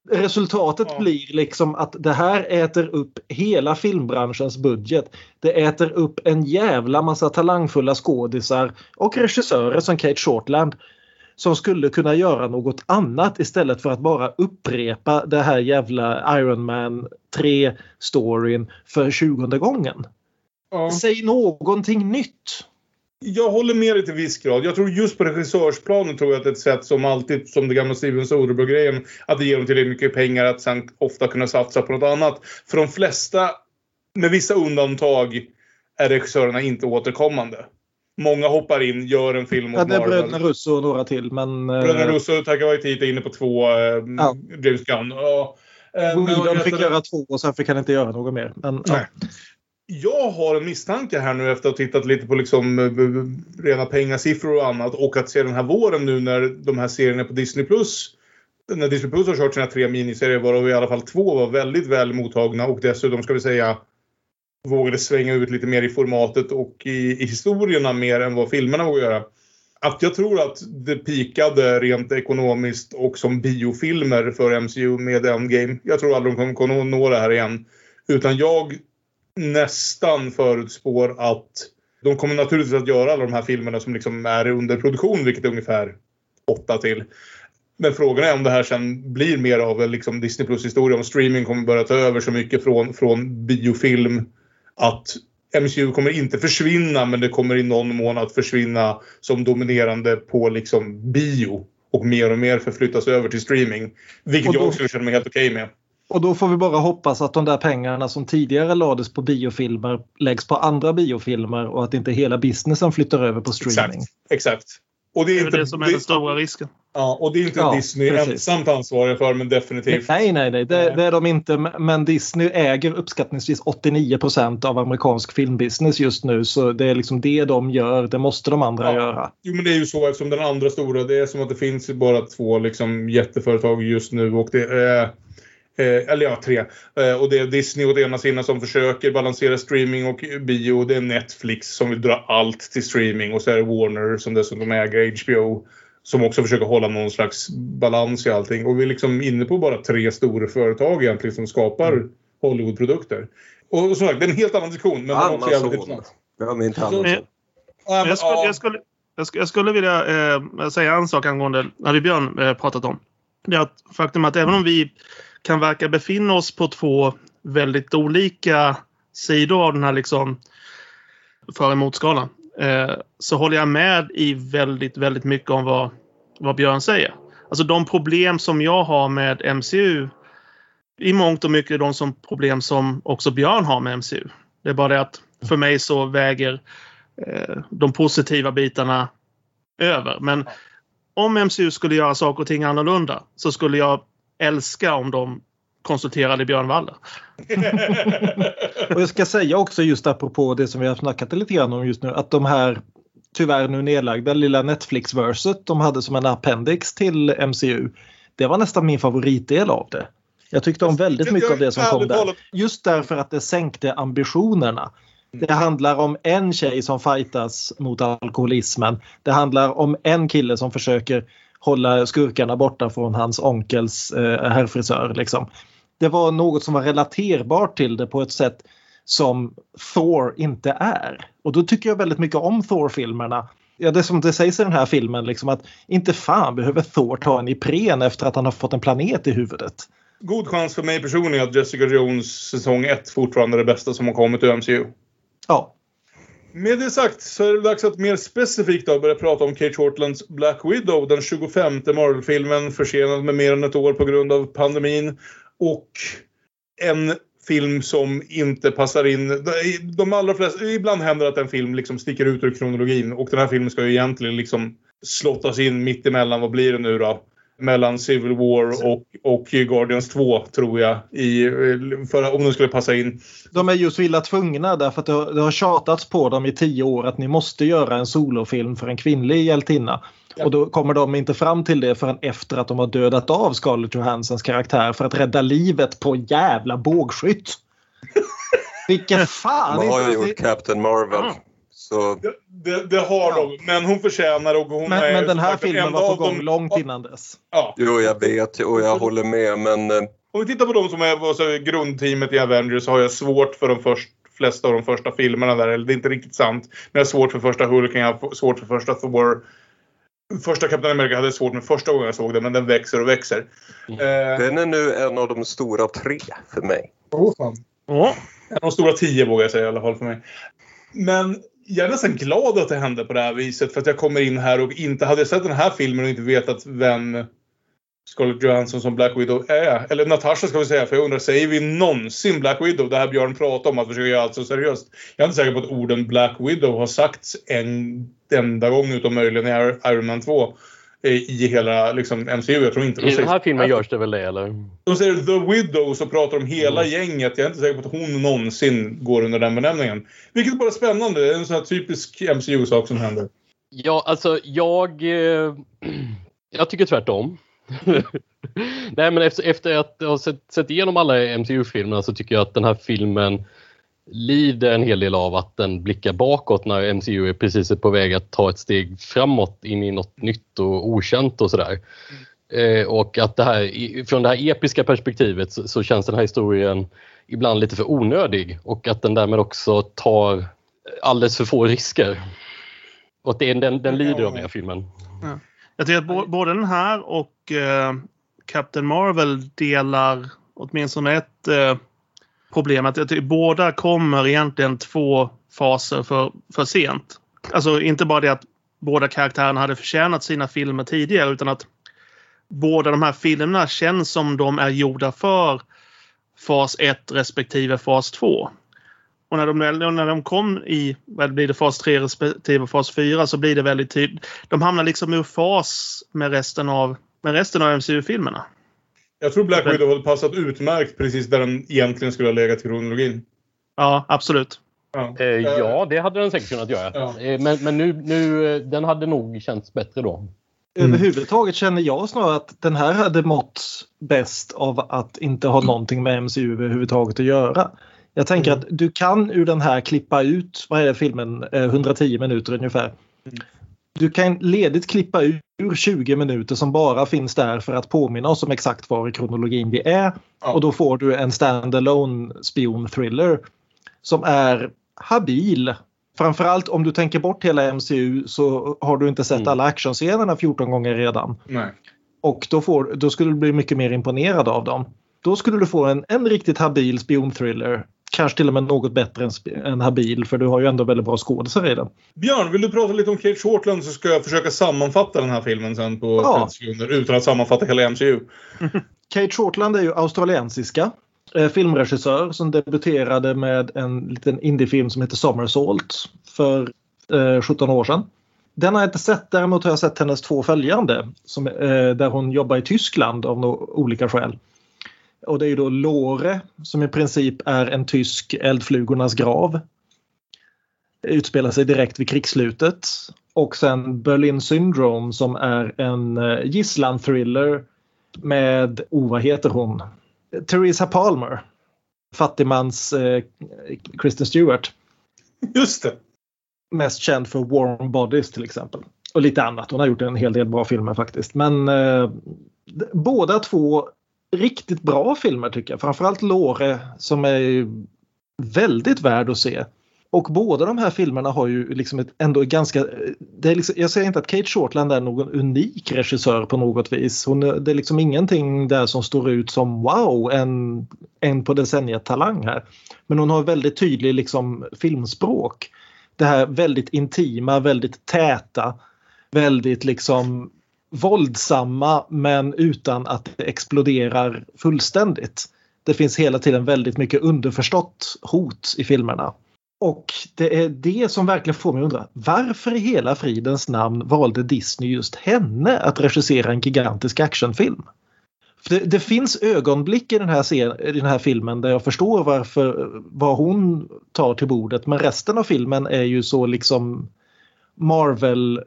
Resultatet Ja. blir liksom att det här äter upp hela filmbranschens budget. Det äter upp en jävla massa talangfulla skådisar och regissörer som Kate Shortland som skulle kunna göra något annat istället för att bara upprepa det här jävla Iron Man 3-storyn för 20 gången. Ja. Säg någonting nytt! Jag håller med dig till viss grad. Jag tror just på regissörsplanen tror jag att ett sätt som alltid, som det gamla Steven Soderbergh-grejen, att det ger dem tillräckligt mycket pengar att sen ofta kunna satsa på något annat. För de flesta, med vissa undantag, är regissörerna inte återkommande. Många hoppar in, gör en film Ja, åt det är Marvel. bröderna Russo och några till men... eh, Bröderna Russo, Taika Waititi är inne på två. Eh, Ja. James Gunn. Ja. Eh, Whedon fick det? göra två och sen fick han inte göra något mer. Men, ja. Jag har en misstanke här nu efter att ha tittat lite på liksom rena pengasiffror och annat och att se den här våren nu när de här serierna på Disney Plus när Disney Plus har kört sina tre miniserier varav i alla fall två var väldigt väl mottagna och dessutom ska vi säga vågade svänga ut lite mer i formatet och i, i historierna mer än vad filmerna vågade göra. Att jag tror att det pikade rent ekonomiskt och som biofilmer för MCU med Endgame. Jag tror aldrig de kommer kunna nå det här igen. Utan jag nästan förutspår att de kommer naturligtvis att göra alla de här filmerna som liksom är under produktion, vilket är ungefär åtta till. Men frågan är om det här sen blir mer av en liksom Disney Plus-historia. Om streaming kommer börja ta över så mycket från, från biofilm att MCU kommer inte försvinna men det kommer i någon mån att försvinna som dominerande på liksom bio. Och mer och mer förflyttas över till streaming. Vilket då- jag skulle känna mig helt okej med. Och då får vi bara hoppas att de där pengarna som tidigare lades på biofilmer läggs på andra biofilmer och att inte hela businessen flyttar över på streaming. Exakt. Exakt. Och det är, Det är det som är den stora risken. Ja, och det är inte Ja, Disney precis. ensamt ansvariga för, men definitivt. Nej, nej, nej. Det, det är de inte. Men Disney äger uppskattningsvis 89% av amerikansk filmbusiness just nu. Så det är liksom det de gör. Det måste de andra Ja. göra. Jo, men det är ju så eftersom den andra stora, det är som att det finns bara två liksom, jätteföretag just nu och det är Eh, eller ja, tre. Eh, och det är Disney åt ena sidan som försöker balansera streaming och bio. Och det är Netflix som vill dra allt till streaming. Och så är det Warner som dessutom äger HBO. Som också försöker hålla någon slags balans i allting. Och vi är liksom inne på bara tre stora företag egentligen som skapar Hollywoodprodukter. Och, och som sagt, det är en helt annan diskussion. Men är också jävligt Amazon. Glöm inte Amazon. Men, Jag skulle, ja. jag skulle, jag skulle, jag skulle vilja eh, säga en sak angående, hade Björn eh, pratat om. Det är att faktum att även om vi kan verka befinna oss på två väldigt olika sidor av den här liksom för emot-skalan. Eh, så håller jag med i väldigt, väldigt mycket om vad, vad Björn säger. Alltså de problem som jag har med MCU i mångt och mycket är de som problem som också Björn har med MCU. Det är bara det att för mig så väger eh, de positiva bitarna över. Men om MCU skulle göra saker och ting annorlunda så skulle jag älska om de konsulterade Björn Waller. Och jag ska säga också just apropå det som vi har snackat lite grann om just nu att de här tyvärr nu nedlagda lilla Netflix-verset de hade som en appendix till MCU. Det var nästan min favoritdel av det. Jag tyckte om väldigt mycket av det som kom där. Just därför att det sänkte ambitionerna. Det handlar om en tjej som fightas mot alkoholismen. Det handlar om en kille som försöker hålla skurkarna borta från hans onkels eh, herrfrisör. Liksom. Det var något som var relaterbart till det på ett sätt som Thor inte är. Och då tycker jag väldigt mycket om Thor-filmerna. Ja, det som det sägs i den här filmen, liksom att inte fan behöver Thor ta en Ipren efter att han har fått en planet i huvudet. God chans för mig personligen att Jessica Jones säsong 1 fortfarande är det bästa som har kommit ur MCU. Ja, med det sagt så är det dags att mer specifikt då börja prata om Kate Shortlands Black Widow, den 25 Marvel-filmen, försenad med mer än ett år på grund av pandemin. Och en film som inte passar in. De allra flesta, ibland händer det att en film liksom sticker ut ur kronologin och den här filmen ska ju egentligen liksom slottas in mitt emellan, vad blir det nu då? Mellan Civil War och, och Guardians 2 tror jag. I, för, om de skulle passa in. De är just så illa tvungna därför att det har, det har tjatats på dem i tio år att ni måste göra en solofilm för en kvinnlig hjältinna. Ja. Och då kommer de inte fram till det förrän efter att de har dödat av Scarlett Johansens karaktär för att rädda livet på jävla bågskytt. Vilken fan! De har ju gjort Captain Marvel. Så... Det, det, det, har de, men hon förtjänar och hon men, är... Men den här filmen var på gång de... långt innan dess. Ja. Jo, jag vet och jag håller med, men... Eh, Om vi tittar på de som är alltså, grundteamet i Avengers så har jag svårt för de först, flesta av de första filmerna där. Eller det är inte riktigt sant. Men jag har svårt för första Hulken, jag har svårt för första Thor. Första Captain America hade jag svårt med första gången jag såg den, men den växer och växer. Mm. Eh... Den är nu en av de stora tre för mig. Åh, oh, fan. Oh. En av de stora tio vågar jag säga i alla fall för mig. Men jag är nästan glad att det hände på det här viset för att jag kommer in här och inte hade jag sett den här filmen och inte vetat vem Scarlett Johansson som Black Widow är. Eller Natasha ska vi säga, för jag undrar, säger vi någonsin Black Widow? Det här Björn pratar om, att försöka göra allt så seriöst. Jag är inte säker på att orden Black Widow har sagts en enda gång utom möjligen i Iron Man 2 i hela liksom, MCU. Jag tror inte de I den här filmen görs det väl det eller? De säger The Widow så pratar de hela mm. gänget. Jag är inte säker på att hon någonsin går under den benämningen. Vilket bara är spännande. Det är en sån här typisk MCU-sak som händer. Ja, alltså jag... Eh, jag tycker tvärtom. Nej men efter, efter att ha sett, sett igenom alla MCU-filmerna så tycker jag att den här filmen lider en hel del av att den blickar bakåt när MCU är precis på väg att ta ett steg framåt in i något nytt och okänt och sådär. Mm. Eh, och att det här, från det här episka perspektivet så, så, känns den här historien ibland lite för onödig och att den därmed också tar alldeles för få risker. Och att det, den, den lider av den här filmen. Ja. Jag tycker att både den här och eh, Captain Marvel delar åtminstone ett eh, problemet. Att jag tycker båda kommer egentligen två faser för, för sent. Alltså inte bara det att båda karaktärerna hade förtjänat sina filmer tidigare utan att båda de här filmerna känns som de är gjorda för fas 1 respektive fas 2. Och när de, när de kom i vad blir det, fas 3 respektive fas 4 så blir det väldigt tydligt. De hamnar liksom ur fas med resten av, med resten av MCU-filmerna. Jag tror Black Widow hade passat utmärkt precis där den egentligen skulle ha legat i kronologin. Ja, absolut. Ja. Eh, ja, det hade den säkert kunnat göra. Ja. Eh, men, men nu, nu, eh, den hade nog känts bättre då. Mm. Överhuvudtaget känner jag snarare att den här hade mått bäst av att inte ha någonting med MCU överhuvudtaget att göra. Jag tänker mm. att du kan ur den här klippa ut, vad är det filmen, 110 eh, minuter ungefär. Du kan ledigt klippa ur 20 minuter som bara finns där för att påminna oss om exakt var i kronologin vi är. Ja. Och då får du en standalone spion-thriller som är habil. Framförallt om du tänker bort hela MCU så har du inte sett mm. alla actionscenerna 14 gånger redan. Nej. Och då, får, då skulle du bli mycket mer imponerad av dem. Då skulle du få en, en riktigt habil spionthriller kanske till och med något bättre än, än Habil för du har ju ändå väldigt bra skådisar i den. Björn, vill du prata lite om Kate Shortland så ska jag försöka sammanfatta den här filmen sen på ja. 30 sekunder utan att sammanfatta hela MCU. Kate Shortland är ju australiensiska eh, filmregissör som debuterade med en liten indiefilm som heter Somersault för eh, 17 år sedan. Den har jag inte sett, däremot har jag sett hennes två följande som, eh, där hon jobbar i Tyskland av no olika skäl. Och det är ju då Lore som i princip är en tysk eldflugornas grav. Det utspelar sig direkt vid krigsslutet. Och sen Berlin Syndrome som är en eh, gisslan-thriller med, oh vad heter hon? Theresa Palmer. Fattigmans eh, Kristen Stewart. Just det. Mest känd för Warm Bodies till exempel. Och lite annat. Hon har gjort en hel del bra filmer faktiskt. Men eh, båda två riktigt bra filmer tycker jag. Framförallt Lore som är väldigt värd att se. Och båda de här filmerna har ju liksom ett ändå ganska... Det är liksom, jag säger inte att Kate Shortland är någon unik regissör på något vis. Hon, det är liksom ingenting där som står ut som wow, en, en på decenniet talang här. Men hon har väldigt tydlig liksom filmspråk. Det här väldigt intima, väldigt täta, väldigt liksom våldsamma men utan att det exploderar fullständigt. Det finns hela tiden väldigt mycket underförstått hot i filmerna. Och det är det som verkligen får mig att undra varför i hela fridens namn valde Disney just henne att regissera en gigantisk actionfilm? För det, det finns ögonblick i den, här scen, i den här filmen där jag förstår varför vad hon tar till bordet men resten av filmen är ju så liksom Marvel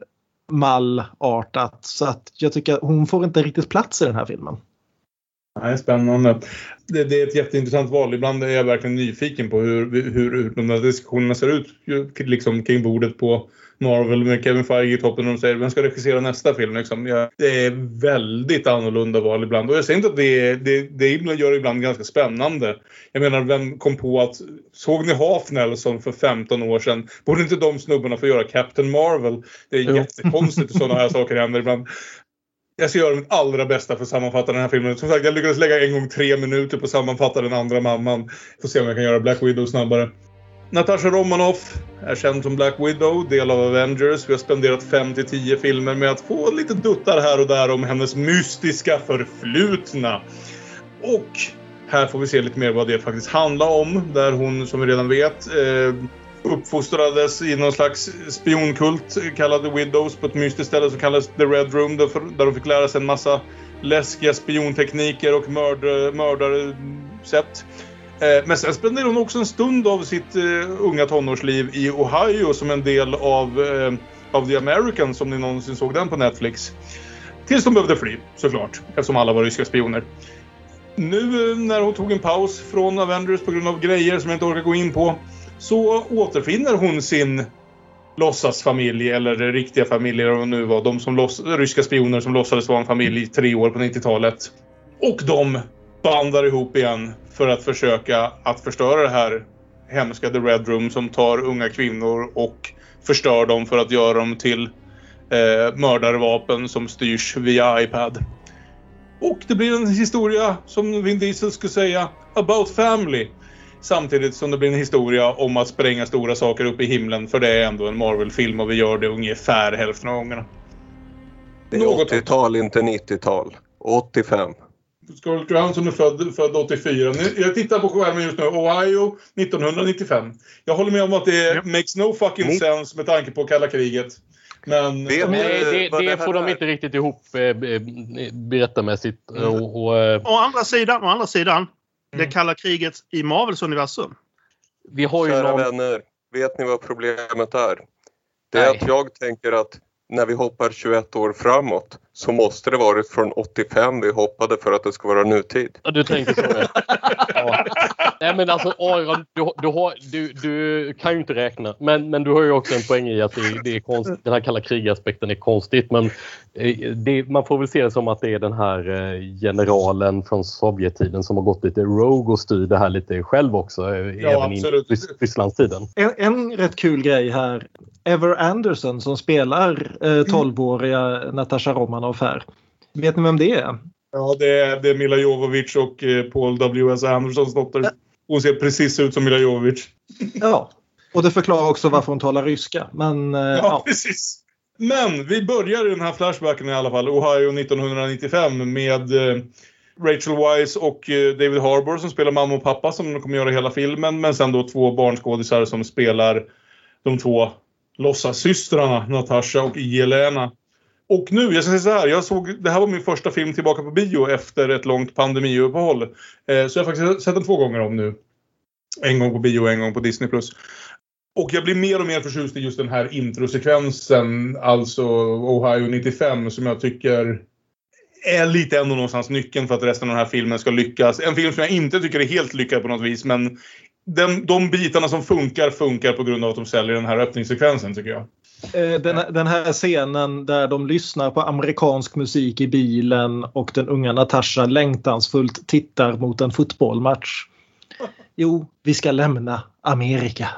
mallartat så att jag tycker att hon får inte riktigt plats i den här filmen. Nej, spännande. Det, det, är ett jätteintressant val. Ibland är jag verkligen nyfiken på hur, hur, hur de där diskussionerna ser ut liksom, kring bordet på Marvel med Kevin Feige i toppen och de säger vem ska regissera nästa film? Liksom. Ja, det är väldigt annorlunda val ibland. Och jag säger inte att det, det, det gör det ibland ganska spännande. Jag menar, vem kom på att... Såg ni Half Nelson för 15 år sedan? Borde inte de snubbarna få göra Captain Marvel? Det är jättekonstigt hur sådana här saker händer ibland. Jag ska göra mitt allra bästa för att sammanfatta den här filmen. Som sagt, jag lyckades lägga en gång tre minuter på att sammanfatta den andra mamman. Får se om jag kan göra Black Widow snabbare. Natasha Romanoff är känd som Black Widow, del av Avengers. Vi har spenderat 5-10 filmer med att få lite duttar här och där om hennes mystiska förflutna. Och här får vi se lite mer vad det faktiskt handlar om. Där hon, som vi redan vet, eh, uppfostrades i någon slags spionkult kallad The Widows på ett mystiskt ställe som kallas The Red Room där de fick lära sig en massa läskiga spiontekniker och mörd, mördarsätt. Eh, men sen spenderade hon också en stund av sitt uh, unga tonårsliv i Ohio som en del av, uh, av The Americans, om ni någonsin såg den på Netflix. Tills de behövde fly, såklart, eftersom alla var ryska spioner. Nu när hon tog en paus från Avengers på grund av grejer som jag inte orkar gå in på, så återfinner hon sin låtsasfamilj, eller riktiga familj, eller vad nu var. De som ryska spioner som låtsades vara en familj i tre år på 90-talet. Och de bandar ihop igen för att försöka att förstöra det här hemska The Red Room som tar unga kvinnor och förstör dem för att göra dem till eh, mördarvapen som styrs via iPad. Och det blir en historia, som Vin Diesel skulle säga, about family. Samtidigt som det blir en historia om att spränga stora saker upp i himlen. För det är ändå en Marvel-film och vi gör det ungefär hälften av gångerna. Det är 80-tal, inte 90-tal. 85. Scarlett Johansson är född, född 84. Jag tittar på skärmen just nu. Ohio 1995. Jag håller med om att det ja. makes no fucking mm. sense med tanke på kalla kriget. Men... Det, Nej, det, det, det får de inte riktigt ihop eh, berättarmässigt. Mm. Och, och, eh, å andra sidan, å andra sidan mm. det kalla kriget i Marvels universum. Vi har ju Kära någon... vänner, vet ni vad problemet är? Det är Nej. att jag tänker att när vi hoppar 21 år framåt så måste det varit från 85 vi hoppade för att det ska vara nutid. Ja, du tänker så. ja. Nej men alltså Aron, du, du, har, du, du, kan ju inte räkna. Men, men du har ju också en poäng i att det, det är konst, den här kalla krigaspekten är konstigt. Men eh, det, man får väl se det som att det är den här eh, generalen från Sovjettiden som har gått lite rogue och styr det här lite själv också. Eh, ja, även absolut. i Rysslandstiden. En, en rätt kul grej här. Ever Anderson som spelar eh, 12-åriga Natasha Romanoff här. Vet ni vem det är? Ja, det är, det är Mila Jovovich och eh, Paul W.S. Andersons dotter. Hon ser precis ut som Mila Jovovich. Ja, och det förklarar också varför hon talar ryska. Men, eh, ja, ja, precis. Men vi börjar i den här flashbacken i alla fall, Ohio 1995 med eh, Rachel Wise och David Harbour som spelar mamma och pappa som kommer göra hela filmen. Men sen då två barnskådisar som spelar de två låtsassystrarna Natasha och Jelena. Och nu, jag ska säga så här, jag såg, det här var min första film tillbaka på bio efter ett långt pandemiuppehåll. Eh, så jag har faktiskt sett den två gånger om nu. En gång på bio och en gång på Disney+. Och jag blir mer och mer förtjust i just den här introsekvensen, alltså Ohio 95, som jag tycker är lite ändå någonstans nyckeln för att resten av den här filmen ska lyckas. En film som jag inte tycker är helt lyckad på något vis, men den, de bitarna som funkar, funkar på grund av att de säljer den här öppningssekvensen tycker jag. Eh, den, den, här scenen där de lyssnar på amerikansk musik i bilen och den unga Natasha längtansfullt tittar mot en fotbollsmatch. Jo, vi ska lämna Amerika.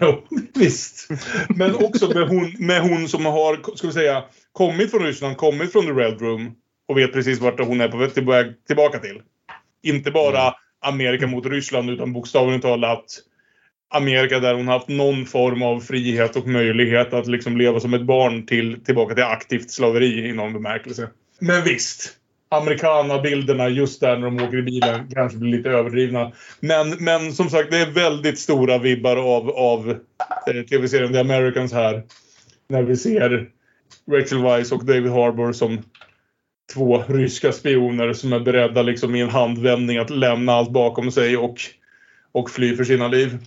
Jo, visst. Men också med hon, med hon som har, ska vi säga, kommit från Ryssland, kommit från the Red Room och vet precis vart hon är på väg tillbaka till. Inte bara mm. Amerika mot Ryssland utan bokstavligt talat Amerika där hon haft någon form av frihet och möjlighet att liksom leva som ett barn till, tillbaka till aktivt slaveri i någon bemärkelse. Men visst. americana-bilderna just där när de åker i bilen kanske blir lite överdrivna. Men, men som sagt, det är väldigt stora vibbar av, av eh, tv-serien The Americans här. När vi ser Rachel Weisz och David Harbour som två ryska spioner som är beredda liksom i en handvändning att lämna allt bakom sig och, och fly för sina liv.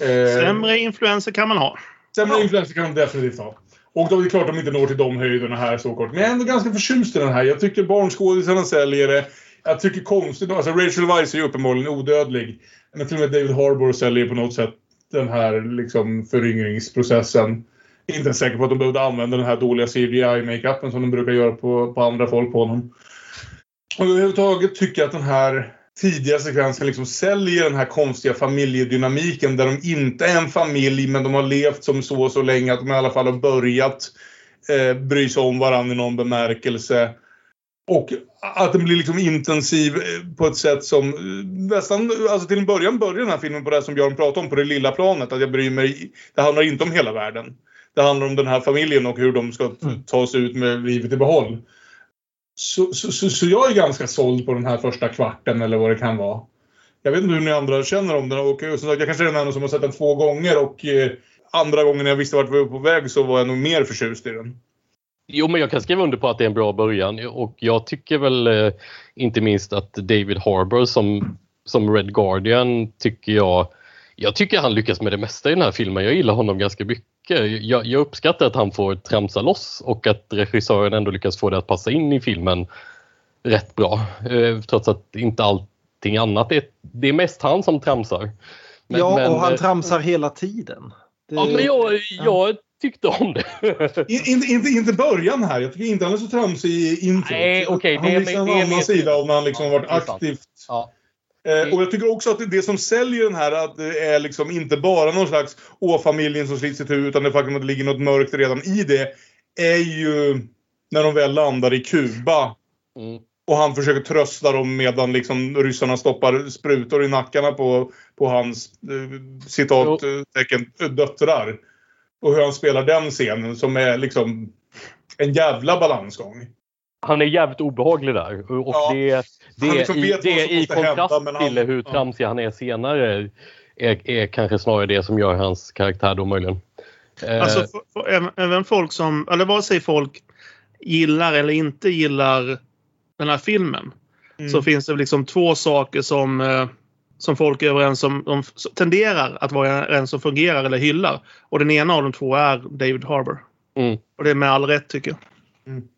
Eh, Sämre influenser kan man ha. Sämre influenser kan man definitivt ha. Och då är det klart att de inte når till de höjderna här så kort. Men jag är ändå ganska förtjust i den här. Jag tycker barnskådisarna säljer det. Jag tycker konstigt alltså Rachel Weisz är ju uppenbarligen odödlig. Men till och med David Harbour säljer på något sätt den här liksom föryngringsprocessen. Inte ens säker på att de behövde använda den här dåliga CGI-makeupen som de brukar göra på, på andra folk på honom. Och överhuvudtaget tycker jag att den här tidiga sekvensen liksom säljer den här konstiga familjedynamiken där de inte är en familj men de har levt som så så länge att de i alla fall har börjat eh, bry sig om varandra i någon bemärkelse. Och att den blir liksom intensiv eh, på ett sätt som eh, nästan, alltså till en början börjar den här filmen på det som Björn pratade om, på det lilla planet. Att jag bryr mig, det handlar inte om hela världen. Det handlar om den här familjen och hur de ska ta sig ut med livet i behåll. Så, så, så, så, jag är ganska såld på den här första kvarten eller vad det kan vara. Jag vet inte hur ni andra känner om den. Och, eh, som sagt, jag kanske är den enda som har sett den två gånger och eh, andra gången jag visste vart vi var på väg så var jag nog mer förtjust i den. Jo, men jag kan skriva under på att det är en bra början och jag tycker väl eh, inte minst att David Harbour som, som Red Guardian tycker jag jag tycker han lyckas med det mesta i den här filmen. Jag gillar honom ganska mycket. Jag, jag uppskattar att han får tramsa loss och att regissören ändå lyckas få det att passa in i filmen rätt bra. Eh, trots att inte allting annat är... Det är mest han som tramsar. Men, ja, men, och han tramsar hela tiden. Det... Ja, men jag, jag tyckte om det. inte, inte, inte början här. Jag tycker inte han är så tramsig i introt. Nej, okay, han visar en annan sida om när han liksom ja, varit aktivt. Ja. Eh, och jag tycker också att det som säljer den här att det är liksom inte bara någon slags åh familjen som slits itu utan det faktum att det ligger något mörkt redan i det. Är ju när de väl landar i Kuba. Mm. Och han försöker trösta dem medan liksom ryssarna stoppar sprutor i nackarna på, på hans eh, citattecken döttrar. Och hur han spelar den scenen som är liksom en jävla balansgång han är jävligt obehaglig där. Och ja, det, det, liksom i, det i kontrast hända, till han, hur tramsig ja. han är senare är, är kanske snarare det som gör hans karaktär då möjligen. Eh, alltså för, för, även folk som, eller vare sig folk gillar eller inte gillar den här filmen. Mm. Så finns det liksom två saker som, eh, som folk är överens om, de tenderar att vara överens som fungerar eller hyllar. Och den ena av de två är David Harbour. Mm. Och det är med all rätt tycker jag. Mm.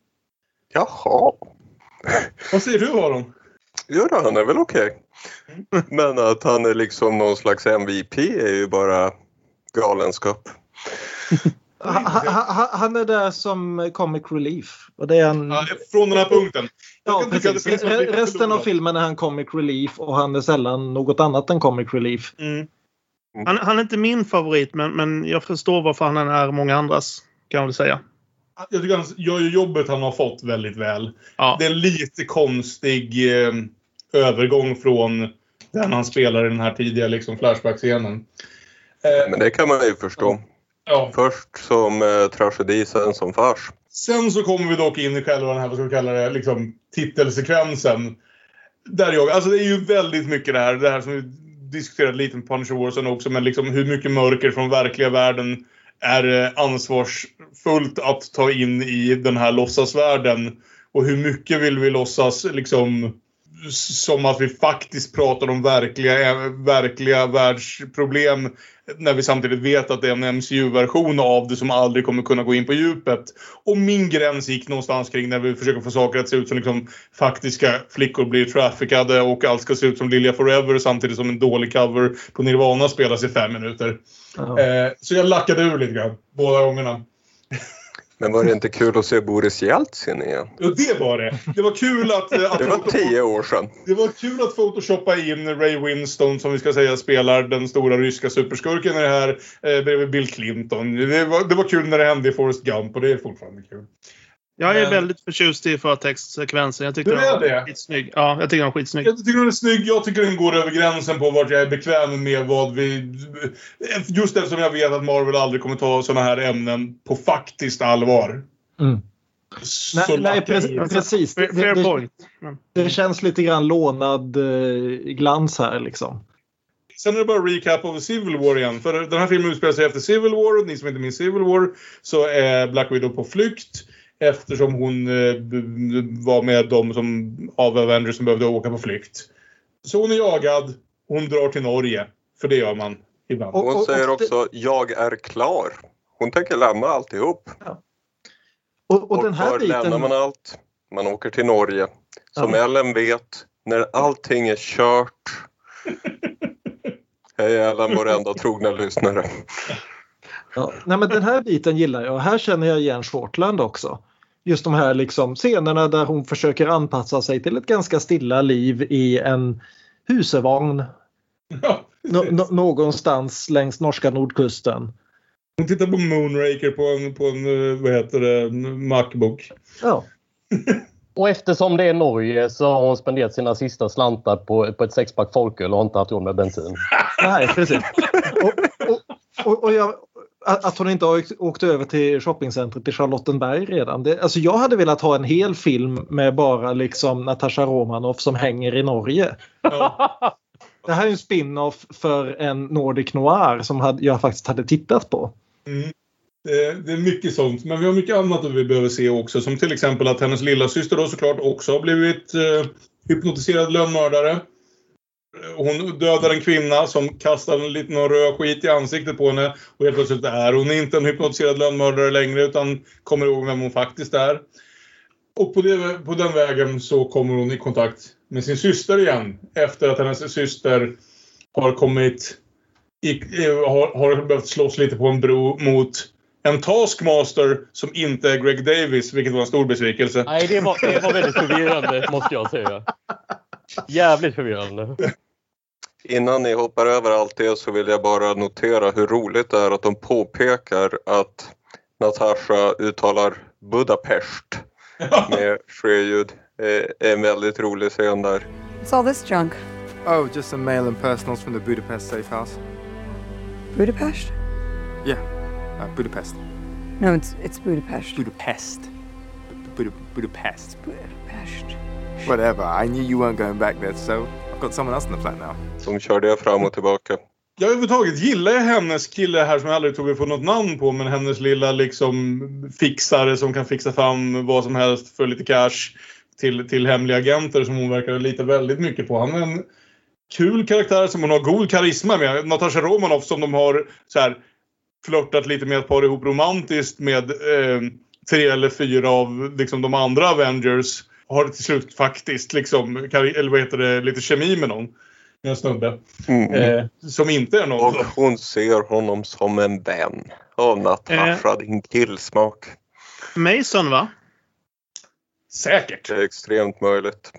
Jaha. Vad säger du Aron? Jo, han är väl okej. Okay. Men att han är liksom någon slags MVP är ju bara galenskap. han är där som comic relief. Och det är han... Ja, från den här punkten. Ja, precis. Resten av filmen är han comic relief och han är sällan något annat än comic relief. Mm. Han, han, är inte min favorit men, men jag förstår varför han är många andras. Kan man väl säga jag tycker han gör ju jobbet han har fått väldigt väl. Ja. Det är en lite konstig eh, övergång från den han spelar i den här tidiga liksom, Flashback-scenen. Eh, Men det kan man ju förstå. Ja. Först som eh, tragedi, sen som fars. Sen så kommer vi dock in i själva den här, vad ska vi kalla det, liksom, titelsekvensen. Där jag, alltså det är ju väldigt mycket det här, det här som vi diskuterade lite med Punisher Warsen också, men liksom hur mycket mörker från verkliga världen är ansvarsfullt att ta in i den här låtsasvärlden. Och hur mycket vill vi låtsas liksom som att vi faktiskt pratar om verkliga, eh, verkliga världsproblem när vi samtidigt vet att det är en MCU-version av det som aldrig kommer kunna gå in på djupet. Och min gräns gick någonstans kring när vi försöker få saker att se ut som liksom faktiska flickor blir traffickade och allt ska se ut som Lilja Forever samtidigt som en dålig cover på Nirvana spelas i fem minuter. Eh, så jag lackade ur lite grann båda gångerna. Men var det inte kul att se Boris Jeltsin igen? Jo, det var det. Det var kul att... Eh, att det var tio år sedan. Det var kul att photoshoppa in Ray Winston som vi ska säga spelar den stora ryska superskurken i det här eh, bredvid Bill Clinton. Det var, det var kul när det hände i Forrest Gump och det är fortfarande kul. Jag är Men... väldigt förtjust i förtextsekvensen. Jag du är den var skitsnygg. Ja, jag tycker den var skitsnygg. Jag tycker den är snygg. Jag tycker den går över gränsen på vart jag är bekväm med vad vi... Just eftersom jag vet att Marvel aldrig kommer ta sådana här ämnen på faktiskt allvar. Mm. Så Nej, nej precis. Det, Fair det, point. det, det känns lite grann lånad eh, glans här liksom. Sen är det bara recap av Civil War igen. För den här filmen utspelar sig efter Civil War och ni som inte minns Civil War så är Black Widow på flykt. Eftersom hon eh, var med de som, av Avengers som behövde åka på flykt. Så hon är jagad. Hon drar till Norge. För det gör man ibland. Och- Hon och säger det- också jag är klar. Hon tänker lämna alltihop. Och, och Och den här var lämnar biten... man allt? Man åker till Norge. Som Ja. Ellen vet, när allting är kört. Hej Ellen, vår enda trogna lyssnare. Ja, nej, men den här biten gillar jag. Här känner jag igen Shortland också. Just de här liksom scenerna där hon försöker anpassa sig till ett ganska stilla liv i en husevagn Ja, nå- nå- någonstans längs norska nordkusten. Hon tittar på Moonraker på en, på en eh, vad heter det, Macbook. Ja. Och eftersom det är Norge så har hon spenderat sina sista slantar på, på ett sexpack folköl och har inte haft råd med bensin. Nej, precis. Och, och, och, och jag, att att hon inte har åkt- åkt över till shoppingcentret i Charlottenberg redan. Det, alltså jag hade velat ha en hel film med bara liksom Natasha Romanoff som hänger i Norge. Ja. Det här är en spin-off för en Nordic Noir som hade, jag faktiskt hade tittat på. Mm. Det, är mycket sånt. Men vi har mycket annat vi behöver se också. Som till exempel att hennes lilla syster då såklart också har blivit eh, hypnotiserad lönnmördare. Hon dödar en kvinna som kastar en liten röd skit i ansiktet på henne. Och helt plötsligt är hon inte en hypnotiserad lönnmördare längre utan kommer ihåg vem hon faktiskt är. Och på, det, på den vägen så kommer hon i kontakt med sin syster igen. Efter att hennes syster har kommit i, har, har behövt slåss lite på en bro mot en taskmaster som inte är Greg Davis, vilket var en stor besvikelse. Nej, det var, det var väldigt förvirrande måste jag säga. Jävligt förvirrande. Innan ni hoppar över allt det så vill jag bara notera hur roligt det är att de påpekar att Natasha uttalar Budapest med sjöljud. Det är en väldigt rolig scen där. What's all this junk? Oh, just some mail and personals from the Budapest safe house. Budapest? Yeah, uh, Budapest. No, it's it's Budapest. Budapest. Bud- Budapest. Budapest. Whatever. I knew you weren't going back there, so I've got someone else in the flat now. De kör det fram och tillbaka. Jag överhuvudtaget gillar jag hennes kille här som jag aldrig tog få något namn på. Men hennes lilla liksom fixare som kan fixa fram vad som helst för lite cash. Till, till hemliga agenter som hon verkar lita väldigt mycket på. Han är en kul karaktär som hon har god karisma med. Natasha Romanoff som de har så här, flörtat lite med att para ihop romantiskt med eh, tre eller fyra av liksom, de andra Avengers. Har till slut faktiskt liksom, eller vad heter det, lite kemi med någon. En snubbe. Mm. Eh, som inte är någon. Och hon ser honom som en vän. Åh Natasha, din killsmak. Mason va? Säkert. Det är extremt möjligt.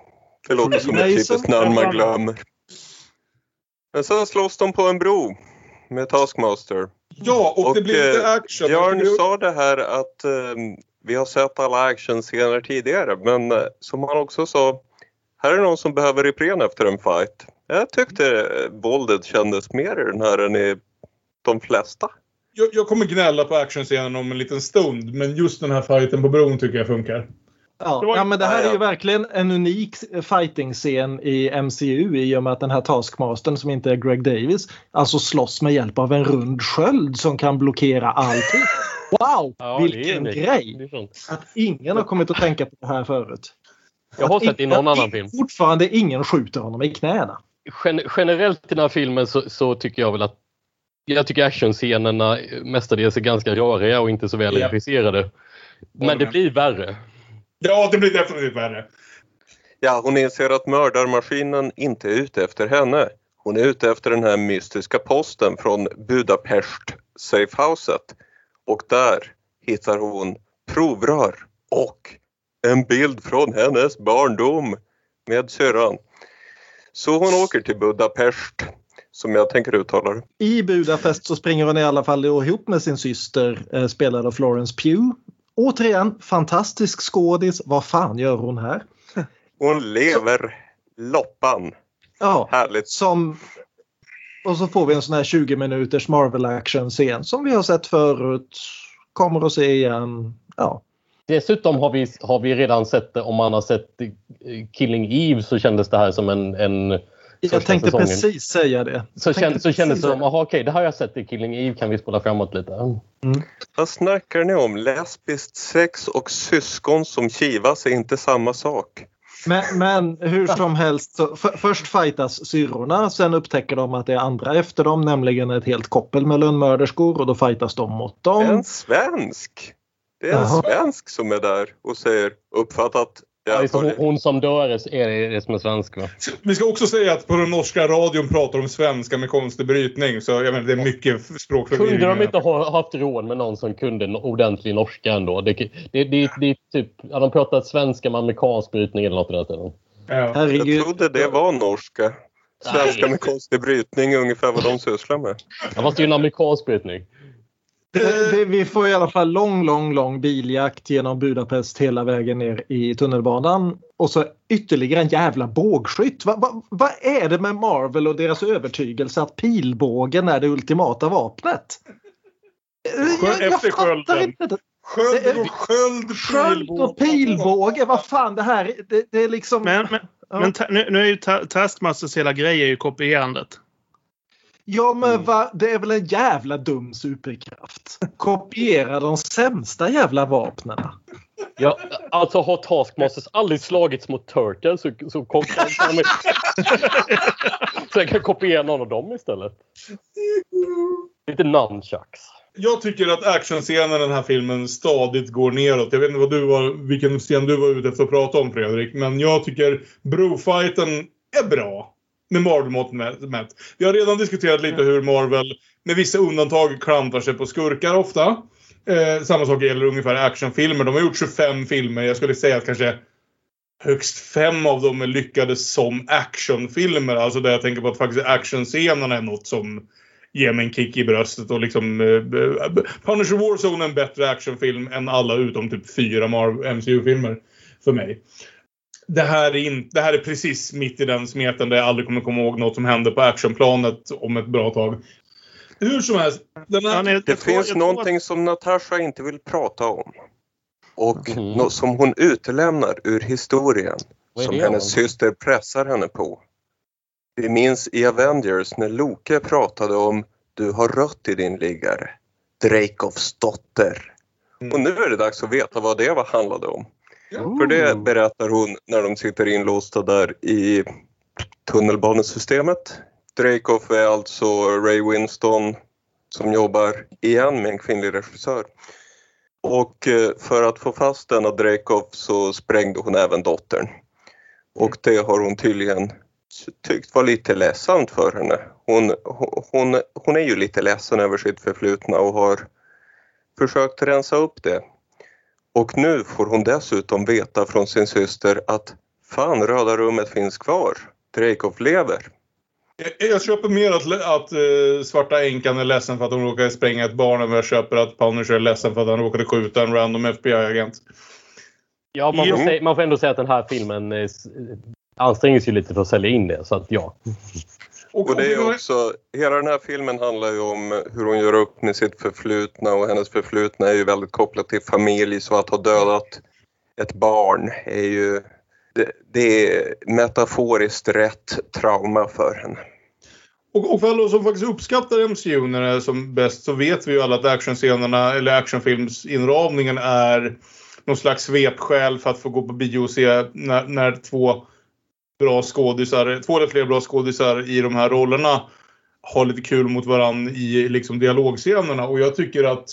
Det låter som ett typiskt namn man glömmer. Men så slåss de på en bro med Taskmaster. Ja, och, det blir lite eh, action. Björn blir- sa det här att eh, vi har sett alla actionscener tidigare men eh, som han också sa här är någon som behöver Ipren efter en fight. Jag tyckte våldet kändes mer i den här än i de flesta. jag, jag kommer gnälla på actionscenen om en liten stund. Men just den här fighten på bron tycker jag funkar. Ja, ja, men det här är ju verkligen en unik fighting-scen i MCU i och med att den här Taskmastern som inte är Greg Davis alltså slåss med hjälp av en rund sköld som kan blockera allting. Wow! Ja, det vilken grej! Det. Att ingen har kommit att tänka på det här förut. Jag har Att sett i någon annan film. Fortfarande ingen skjuter honom i knäna. Gen generellt i den här filmen så, så tycker jag väl att jag tycker actionscenerna mestadels är ganska röriga och inte så väl Ja. regisserade. Men det blir värre. Ja, det blir definitivt värre. Ja, hon inser att mördarmaskinen inte är ute efter henne. Hon är ute efter den här mystiska posten från Budapest safehouset. Och där hittar hon provrör och en bild från hennes barndom med syrran. Så hon åker till Budapest, som jag tänker uttala det. I Budapest så springer hon i alla fall ihop med sin syster eh, spelad av Florence Pugh. Återigen, fantastisk skådis. Vad fan gör hon här? Hon lever loppan. Ja, Härligt. som... Och så får vi en sån här 20 minuters Marvel action scen som vi har sett förut. Kommer att se igen. Ja. Dessutom har vi, har vi redan sett det, om man har sett eh, Killing Eve så kändes det här som en, en Jag tänkte säsongen. precis säga det. Så, Jag kän, tänkte så kändes det som, aha, okej, det har jag sett i Killing Eve, kan vi spola framåt lite? Vad snackar ni om? Lesbiskt sex och syskon som kivas är inte samma sak. Men, men hur som helst, så för, först fightas syrrorna, sen upptäcker de att det är andra efter dem, nämligen ett helt koppel med lönnmörderskor och då fightas de mot dem. En svensk! Det är en Jaha. svensk som är där och säger uppfattat. Ja, Ja, hon, hon som dör är det, det som är svensk va? Vi ska också säga att på den norska radion pratar de svenska med konstig brytning. Så jag menar, det är mycket språkförvirring. Kunde de inte ha haft råd med någon som kunde en ordentlig norska ändå? Det, det, det, det är typ, ja, de pratar svenska med amerikansk brytning eller något i den stilen. Jag trodde det var norska. Svenska med konstig brytning är ungefär vad de sysslar med. Ja, fast det är ju en amerikansk brytning. Det, det, vi får i alla fall lång, lång, lång biljakt genom Budapest hela vägen ner i tunnelbanan. Och så ytterligare en jävla bågskytt. Vad va, vad är det med Marvel och deras övertygelse att pilbågen är det ultimata vapnet? Jag, jag efter fattar inte det. Sköld och sköld, Sköld och pilbåge, vad fan det här är- det, det är liksom... Men, men, Ja. men ta, nu, nu är ju ta, Taskmasters hela grej är ju kopierandet. Ja men va, det är väl en jävla dum superkraft. Kopiera de sämsta jävla vapnen. Ja, alltså har Taskmasters aldrig slagits mot Turtles så, så, kom, de, så jag kan kopiera någon av dem istället. Lite nunchucks. Jag tycker att actionscenen i den här filmen stadigt går neråt. Jag vet inte vad du var, vilken scen du var ute efter att prata om Fredrik. Men jag tycker brofighten är bra. Med Marvel-mått mätt. Vi har redan diskuterat lite hur Marvel med vissa undantag klantar sig på skurkar ofta. Eh, samma sak gäller ungefär actionfilmer. De har gjort 25 filmer. Jag skulle säga att kanske högst fem av dem är lyckade som actionfilmer. Alltså där jag tänker på att faktiskt actionscenerna är något som ger mig en kick i bröstet. Och liksom, eh, eh, Punisher Warzone är en bättre actionfilm än alla utom typ fyra MCU-filmer för mig. Det här, är in, det här är precis mitt i den smeten där jag aldrig kommer komma ihåg något som hände på actionplanet om ett bra tag. Hur som helst. Den här, Det finns någonting som Natasha inte vill prata om. Och nå- som hon utelämnar ur historien. Som det hennes då? syster pressar henne på. Vi minns i Avengers när Loke pratade om Du har rött i din liggare. Dreykofs dotter. Och nu är det dags att veta vad det var handlade om. För det berättar hon när de sitter inlåsta där i tunnelbanesystemet. Dreykov är alltså Ray Winston som jobbar igen med en kvinnlig regissör. Och eh, för att få fast denna Dreykov så sprängde hon även dottern. Och det har hon tydligen tyckt var lite ledsamt för henne. Hon, hon, hon är ju lite ledsen över sitt förflutna och har försökt rensa upp det. Och nu får hon dessutom veta från sin syster att fan, Röda rummet finns kvar. Dreykov lever. Jag, jag köper mer att, att eh, Svarta Änkan är ledsen för att hon råkade spränga ett barn än vad jag köper att Punisher är ledsen för att han råkade skjuta en random FBI-agent. Ja, man får, säga, man får ändå säga att den här filmen eh, anstränger sig lite för att sälja in det. Så att ja. Och det är också, hela den här filmen handlar ju om hur hon gör upp med sitt förflutna och hennes förflutna är ju väldigt kopplat till familj så att ha dödat ett barn är ju det, det är metaforiskt rätt trauma för henne. Och, och för alla som faktiskt uppskattar MCU när det är som bäst så vet vi ju alla att actionscenerna eller actionfilmsinramningen är någon slags svepskäl för att få gå på bio och se när, när två bra skådisar, två eller fler bra skådisar i de här rollerna har lite kul mot varandra i liksom dialogscenerna. Och jag tycker att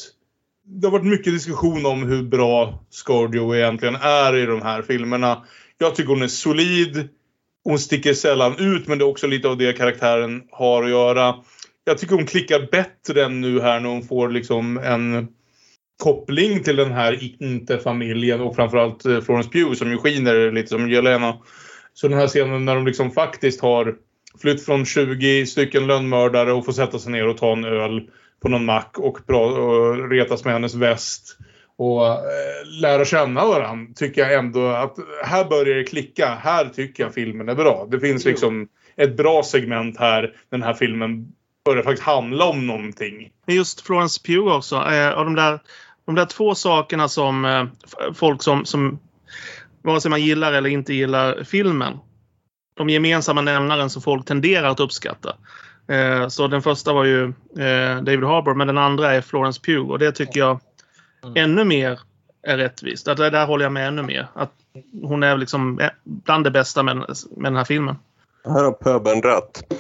det har varit mycket diskussion om hur bra Scardio egentligen är i de här filmerna. Jag tycker hon är solid. Hon sticker sällan ut men det är också lite av det karaktären har att göra. Jag tycker hon klickar bättre än nu här när hon får liksom en koppling till den här inte-familjen och framförallt eh, Florence Pugh som ju skiner lite som Jelena. Så den här scenen när de liksom faktiskt har flytt från 20 stycken lönnmördare och får sätta sig ner och ta en öl på någon mack och, pra- och retas med hennes väst och eh, lära känna varandra tycker jag ändå att här börjar det klicka. Här tycker jag filmen är bra. Det finns liksom ett bra segment här. Den här filmen börjar faktiskt handla om någonting. Men just Florence Pugh också. Eh, av de där de där två sakerna som eh, folk som, som vare sig man gillar eller inte gillar filmen. De gemensamma nämnaren som folk tenderar att uppskatta. Eh, så den första var ju eh, David Harbour men den andra är Florence Pugh och det tycker jag ännu mer är rättvist. Att det där håller jag med ännu mer. Att hon är liksom eh, bland det bästa med, med den här filmen. Här har pöbeln rätt.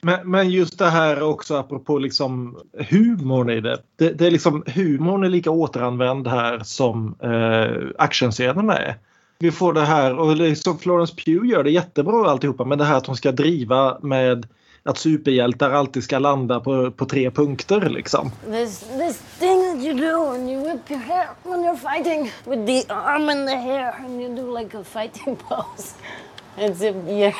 Men, men just det här också apropå liksom humorn i det. Det, det är liksom, humorn är lika återanvänd här som eh, actionscenerna är. Vi får det här och liksom Florence Pugh gör det jättebra alltihopa men det här att hon ska driva med att superhjältar alltid ska landa på, på tre punkter liksom. This this thing that you do when you whip your hair when you're fighting with the arm and the hair and you do like a fighting pose. It's a yeah,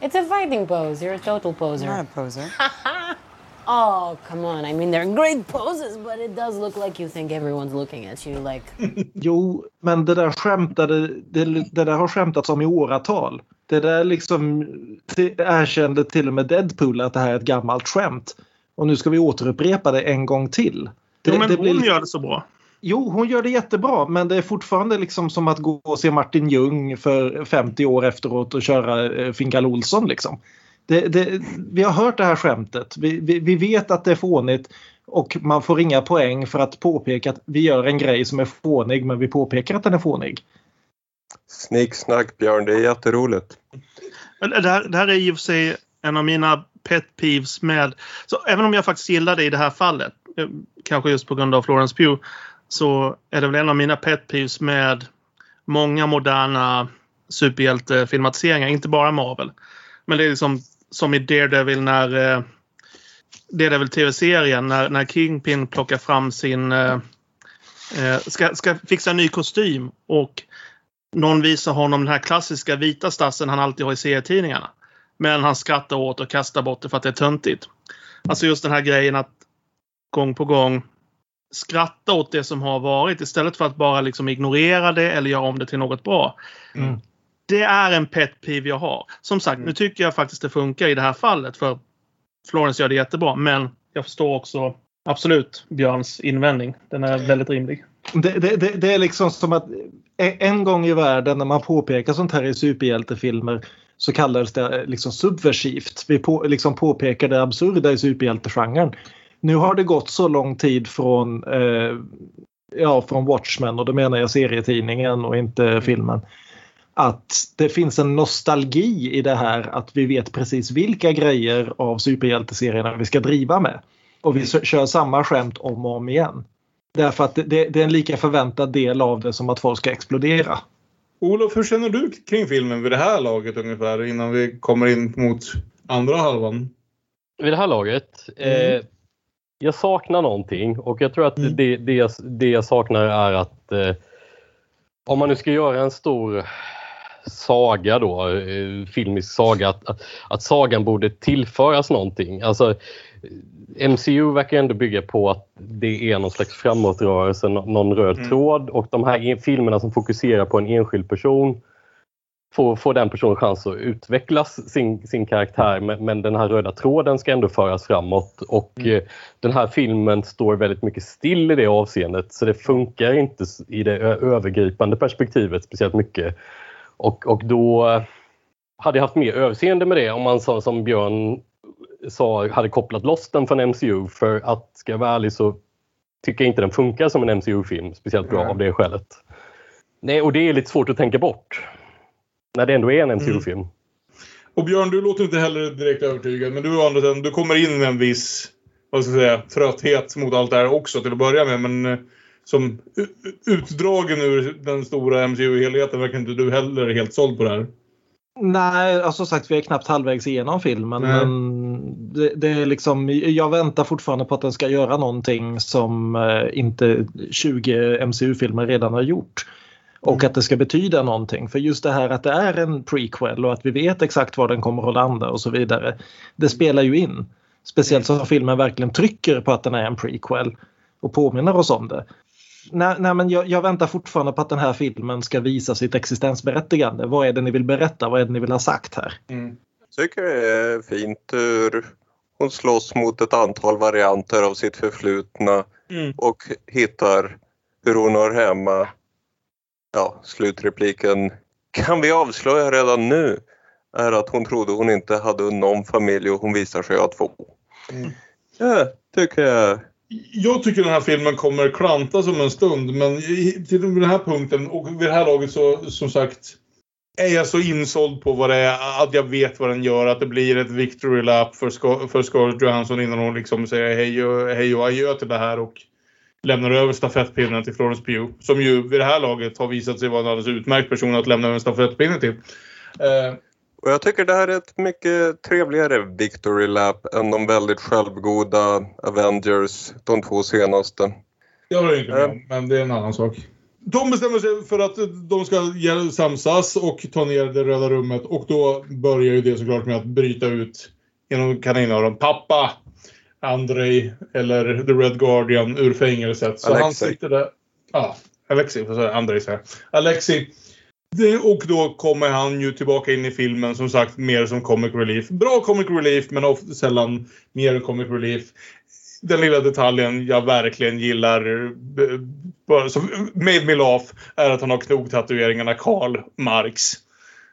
it's a fighting pose. You're a total poser. I'm not a poser. oh come on! I mean they're great poses, but it does look like you think everyone's looking at you like. Jo, men det där skämtade, det, det där har skämtats om i åratal. Det där liksom erkände till och med Deadpool att det här är ett gammalt skämt. Och nu ska vi återupprepa det en gång till. Det, Jo, men det hon blir- gör det så bra. Jo, hon gör det jättebra men det är fortfarande liksom som att gå och se Martin Ljung för 50 år efteråt och köra eh, Fingal Olsson liksom. Det, det, vi har hört det här skämtet. Vi, vi, vi vet att det är fånigt och man får inga poäng för att påpeka att vi gör en grej som är fånig men vi påpekar att den är fånig. Snicksnack Björn, det är jätteroligt. Det här, det här är i och för sig en av mina pet peeves med... Så även om jag faktiskt gillar det i det här fallet, eh, kanske just på grund av Florence Pugh, så är det väl en av mina pet peeves med många moderna superhjältefilmatiseringar, inte bara Marvel. Men det är liksom som i Daredevil när eh, Daredevil TV-serien när, när Kingpin plockar fram sin... Eh, eh, ska, ska fixa en ny kostym och någon visar honom den här klassiska vita stassen han alltid har i serietidningarna. Men han skrattar åt och kastar bort det för att det är töntigt. Alltså just den här grejen att gång på gång skratta åt det som har varit istället för att bara liksom ignorera det eller göra om det till något bra. Mm. Det är en pet peeve jag har. Som sagt, nu tycker jag faktiskt det funkar i det här fallet för Florence gör det jättebra. Men jag förstår också absolut Björns invändning. Den är väldigt rimlig. Det, det, det, det är liksom som att e- en gång i världen när man påpekar sånt här i superhjältefilmer så kallades det liksom subversivt. Vi på, liksom påpekar det absurda i superhjältegenren. Nu har det gått så lång tid från, eh, ja, från Watchmen och då menar jag serietidningen och inte filmen. Att det finns en nostalgi i det här att vi vet precis vilka grejer av superhjälteserierna vi ska driva med. Och vi kör samma skämt om och om igen. Därför att det, det, är en lika förväntad del av det som att folk ska explodera. Olof, hur känner du kring filmen vid det här laget ungefär innan vi kommer in mot andra halvan? vid det här laget. Eh, jag saknar någonting och jag tror att det, det, jag, det jag saknar är att eh, om man nu ska göra en stor saga då, eh, filmisk saga, att, att, att sagan borde tillföras någonting. Alltså, MCU verkar ändå bygga på att det är någon slags framåtrörelse, nå- någon röd Mm. tråd och de här filmerna som fokuserar på en enskild person får, får den personen chans att utvecklas sin, sin karaktär men, men den här röda tråden ska ändå föras framåt och eh, den här filmen står väldigt mycket still i det avseendet så det funkar inte i det övergripande perspektivet speciellt mycket. Och, och då hade jag haft mer överseende med det om man sa som Björn sa hade kopplat loss den från MCU för att ska jag vara ärlig så tycker jag inte den funkar som en MCU-film speciellt bra Nej. av det skälet. Nej, och det är lite svårt att tänka bort. När det ändå är en MCU-film. Och Björn, du låter inte heller direkt övertygad, men du, andra du kommer in med en viss vad ska jag säga, trötthet mot allt det här också till att börja med. Men som utdragen ur den stora MCU-helheten verkar inte du heller helt såld på det här. Nej, alltså sagt vi är knappt halvvägs igenom filmen. Nej. Men det, det är liksom, jag väntar fortfarande på att den ska göra någonting som eh, inte 20 MCU-filmer redan har gjort. Och att det ska betyda någonting. För just det här att det är en prequel och att vi vet exakt var den kommer att landa och så vidare. Det spelar ju in. Speciellt som filmen verkligen trycker på att den är en prequel och påminner oss om det. Nej, nej men jag, jag väntar fortfarande på att den här filmen ska visa sitt existensberättigande. Vad är det ni vill berätta? Vad är det ni vill ha sagt här? tycker det är fint hur hon slåss mot ett antal varianter av sitt förflutna Mm. och hittar hur hon har hemma. Ja, slutrepliken kan vi avslöja redan nu är att hon trodde hon inte hade någon familj och hon visar sig ha två. Mm. Ja, tycker jag. Jag tycker den här filmen kommer klanta som en stund men till den här punkten och vid det här laget så som sagt är jag så insåld på vad det är att jag vet vad den gör. Att det blir ett victory lap för, Scar- för Scarlett Johansson innan hon liksom säger hej och, hej och adjö till det här och lämnar över stafettpinnen till Florence Pugh. Som ju vid det här laget har visat sig vara en alldeles utmärkt person att lämna över en stafettpinne till. Eh, och jag tycker det här är ett mycket trevligare Victory Lap än de väldigt självgoda Avengers, de två senaste. Jag håller inte med om, men det är en annan sak. De bestämmer sig för att de ska samsas och ta ner det röda rummet och då börjar ju det såklart med att bryta ut genom kaninöron. Pappa! Andrei eller The Red Guardian ur fängelset. Så han Alexei. sitter där. Ja, jag? Andrei säger jag. Och då kommer han ju tillbaka in i filmen som sagt mer som comic relief. Bra comic relief men of, sällan mer comic relief. Den lilla detaljen jag verkligen gillar, eh, som made me laugh, är att han har knogtatueringarna Karl Marx.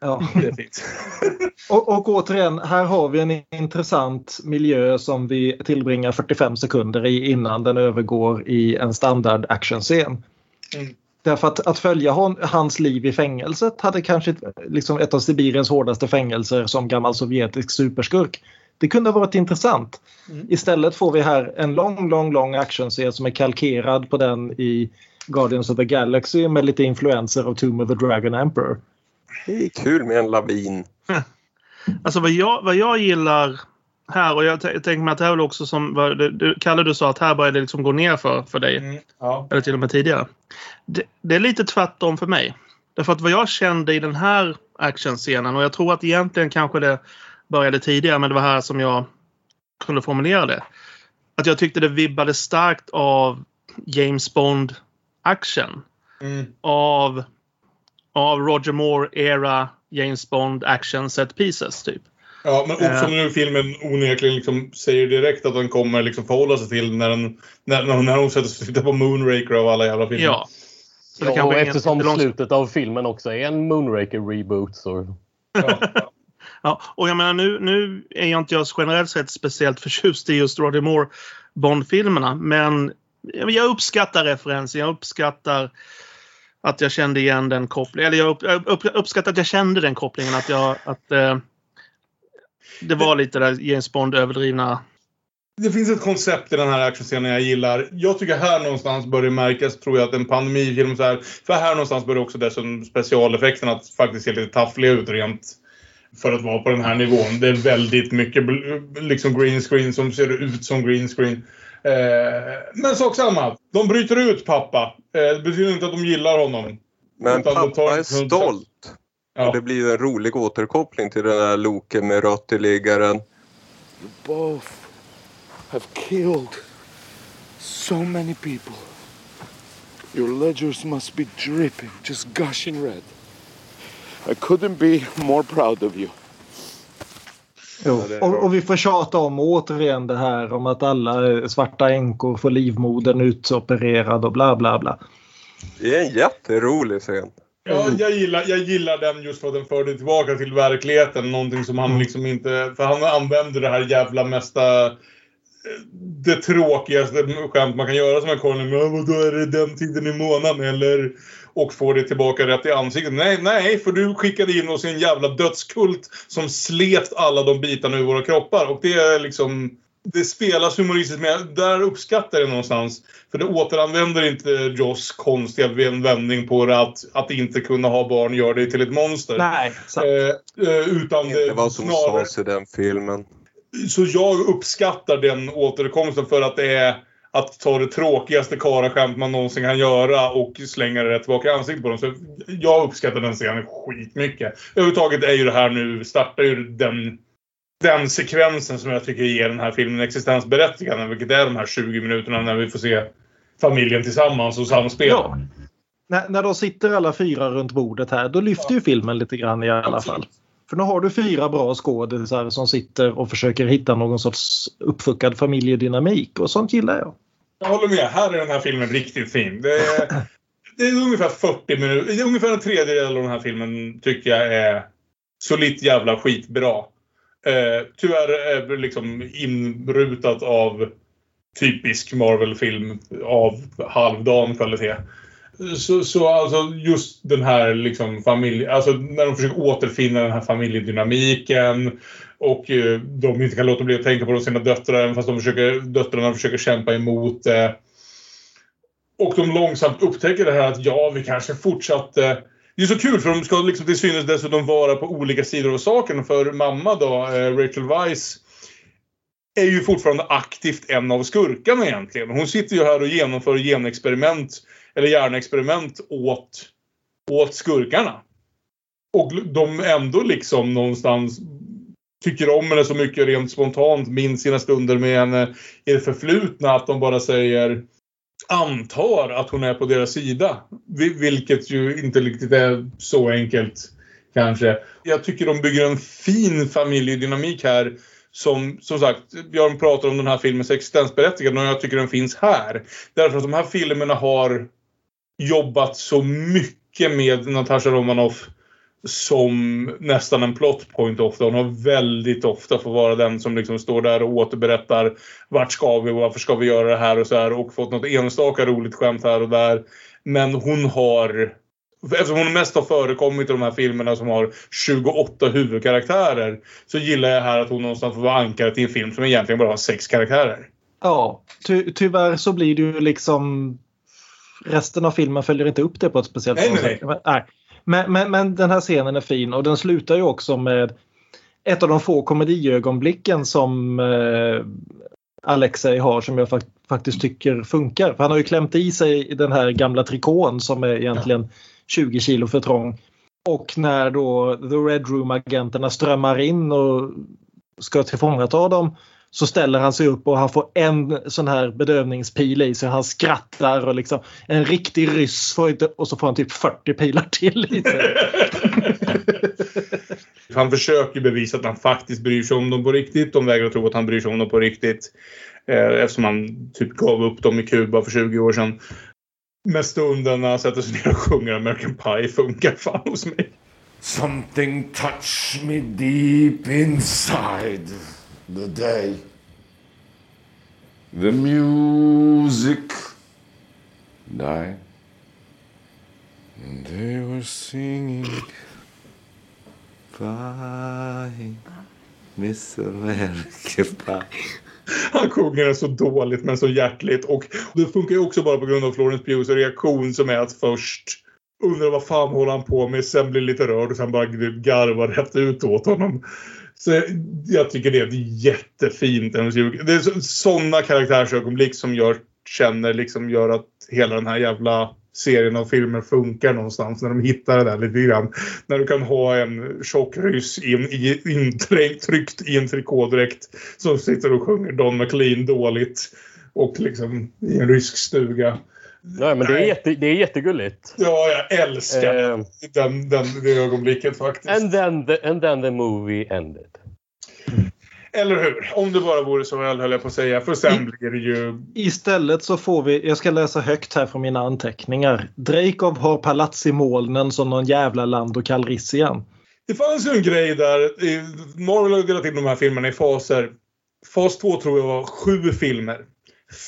Ja. Det är fint. Och, och återigen, här har vi en intressant miljö som vi tillbringar 45 sekunder i innan den övergår i en standard actionscen. Mm. Därför att, att följa hon, hans liv i fängelset hade kanske liksom ett av Sibiriens hårdaste fängelser som gammal sovjetisk superskurk. Det kunde ha varit intressant. Mm. Istället får vi här en lång, lång, lång actionscen som är kalkerad på den i Guardians of the Galaxy med lite influenser av Tomb of the Dragon Emperor. Det är kul med en lavin. Alltså vad jag, vad jag gillar här och jag t- tänker mig att det här är också som vad du, Kalle du sa att här börjar det liksom gå ner för, för dig. Mm, ja. Eller till och med tidigare. Det, det är lite tvärtom för mig. Därför att vad jag kände i den här actionscenen och jag tror att egentligen kanske det började tidigare men det var här som jag kunde formulera det. Att jag tyckte det vibbade starkt av James Bond action. Mm. Av, av Roger Moore-era James Bond action set pieces typ. Ja, men också Eh. nu filmen onekligen liksom säger direkt att den kommer liksom förhålla sig till när, den, när, när, när hon sätter sig och tittar på Moonraker av alla jävla filmer. Ja. Så det Ja, och eftersom långt- slutet av filmen också är en Moonraker-reboot så... Ja, och jag menar nu, nu är jag inte jag generellt sett speciellt förtjust i just Roger Moore Bond-filmerna. Men jag uppskattar referensen. Jag uppskattar att jag kände igen den kopplingen. Eller jag upp, jag upp, uppskattar att jag kände den kopplingen. Att, jag, att eh, det var lite där James Bond överdrivna. Det finns ett koncept i den här actionscenen jag gillar. Jag tycker här någonstans bör det märkas, tror jag, att en pandemifilm så här. För här någonstans bör det också dessutom specialeffekterna att faktiskt se lite taffliga ut rent för att vara på den här nivån. Det är väldigt mycket liksom green screen som ser ut som green screen. Eh, men sak samma. De bryter ut pappa. Eh, det betyder inte att de gillar honom. Men Utan de tar pappa är stolt. Ja. Och det blir ju en rolig återkoppling till den där Loke med rötteliggaren. You both have killed so many people. Your ledgers must be dripping, just gushing red. I couldn't be more proud of you. Jo. Och, och vi får tjata om återigen det här om att alla svarta änkor får livmodern utopererad och bla bla bla. Det är en jätterolig scen. Ja, jag gillar, jag gillar den just för att den för dig tillbaka till verkligheten. Någonting som han liksom inte... För han använder det här jävla mesta... eh, Det tråkigaste skämt man kan göra som en Colin. Men vadå, är det den tiden i månaden eller? Och får det tillbaka rätt i ansiktet. Nej, nej, för du skickade in oss i en jävla dödskult som slet alla de bitarna ur våra kroppar. Och det är liksom... Det spelas humoristiskt men där uppskattar jag det någonstans. För det återanvänder inte Joss konstiga vändning på det att, att inte kunna ha barn gör dig till ett monster. Nej, eh, eh, utan det Det var som snarare... sades i den filmen. Så jag uppskattar den återkomsten för att det är att ta det tråkigaste karaskämt man någonsin kan göra och slänga det rätt tillbaka i ansiktet på dem. Så jag uppskattar den scenen skitmycket. Överhuvudtaget är ju det här nu, startar ju den, den sekvensen som jag tycker ger den här filmen existensberättigande. Vilket är de här 20 minuterna när vi får se familjen tillsammans och samspel. Ja. När, när de sitter alla fyra runt bordet här då lyfter ju filmen lite grann i alla fall. För nu har du fyra bra skådisar som sitter och försöker hitta någon sorts uppfuckad familjedynamik och sånt gillar jag. Jag håller med. Här är den här filmen riktigt fin. Det är, det är ungefär 40 minuter. det är Ungefär en tredjedel av den här filmen tycker jag är solitt jävla skitbra. Eh, tyvärr är liksom inrutat av typisk Marvel-film av halvdan kvalitet. Så, så alltså just den här liksom familj... Alltså när de försöker återfinna den här familjedynamiken och eh, de inte kan låta bli att tänka på sina döttrar även fast de försöker, döttrarna försöker kämpa emot det. Och de långsamt upptäcker det här att ja, vi kanske fortsatte... Det är så kul för de ska liksom till synes dessutom vara på olika sidor av saken. För mamma då, eh, Rachel Weiss, är ju fortfarande aktivt en av skurkarna egentligen. Hon sitter ju här och genomför genexperiment, eller hjärnexperiment åt, åt skurkarna. Och de ändå liksom någonstans tycker om henne så mycket rent spontant, minns sina stunder med henne i det förflutna att de bara säger antar att hon är på deras sida. Vilket ju inte riktigt är så enkelt kanske. Jag tycker de bygger en fin familjedynamik här som, som sagt, Björn pratar om den här filmens existensberättigande och jag tycker den finns här. Därför att de här filmerna har jobbat så mycket med Natasha Romanoff som nästan en plot point ofta. Hon har väldigt ofta fått vara den som liksom står där och återberättar vart ska vi och varför ska vi göra det här och så här och fått något enstaka roligt skämt här och där. Men hon har Eftersom hon mest har förekommit i de här filmerna som har 28 huvudkaraktärer så gillar jag här att hon någonstans får vara ankaret i en film som egentligen bara har sex karaktärer. Ja, ty tyvärr så blir det ju liksom resten av filmen följer inte upp det på ett speciellt nej, sätt. Nej. Men, nej. Men, men, men den här scenen är fin och den slutar ju också med ett av de få komediögonblicken som eh, Alexei har som jag fakt faktiskt tycker funkar. För han har ju klämt i sig den här gamla trikån som är egentligen ja. 20 kilo för trång. Och när då The Red Room-agenterna strömmar in och ska tillfångata dem så ställer han sig upp och han får en sån här bedövningspil i sig. Han skrattar och liksom en riktig ryss får inte, och så får han typ 40 pilar till i sig. han försöker bevisa att han faktiskt bryr sig om dem på riktigt. De vägrar tro att han bryr sig om dem på riktigt. Eh, eftersom han typ gav upp dem i Kuba för 20 år sedan. Men stunden när han sätter sig ner och sjunger American Pie funkar fan hos mig. Something touched me deep inside the day. The music died. And they were singing Bye, Miss America Pie. Han sjunger den så dåligt men så hjärtligt och det funkar ju också bara på grund av Florence Pughs reaktion som är att först undra vad fan håller han på med, sen blir lite rörd och sen bara garvar rätt ut åt honom. Så jag tycker det är jättefint. Det är sådana karaktärsögonblick som gör, känner liksom gör att hela den här jävla serien av filmer funkar någonstans. När de hittar det där lite grann. När du kan ha en tjock ryss in, intryckt i en trikådräkt som sitter och sjunger Don McLean dåligt. Och liksom i en rysk stuga. Nej, men det är, jätte, det är jättegulligt. Ja, jag älskar uh, den, den, det ögonblicket faktiskt. And then, the, and then the movie ended. Eller hur? Om det bara vore så väl höll jag på att säga. För sen blir det ju... Istället så får vi, jag ska läsa högt här från mina anteckningar. Dreykov har palats i molnen som någon jävla Lando Calrissian. Det fanns ju en grej där. Marvel har delat in de här filmerna i faser. Fas 2 tror jag var sju filmer.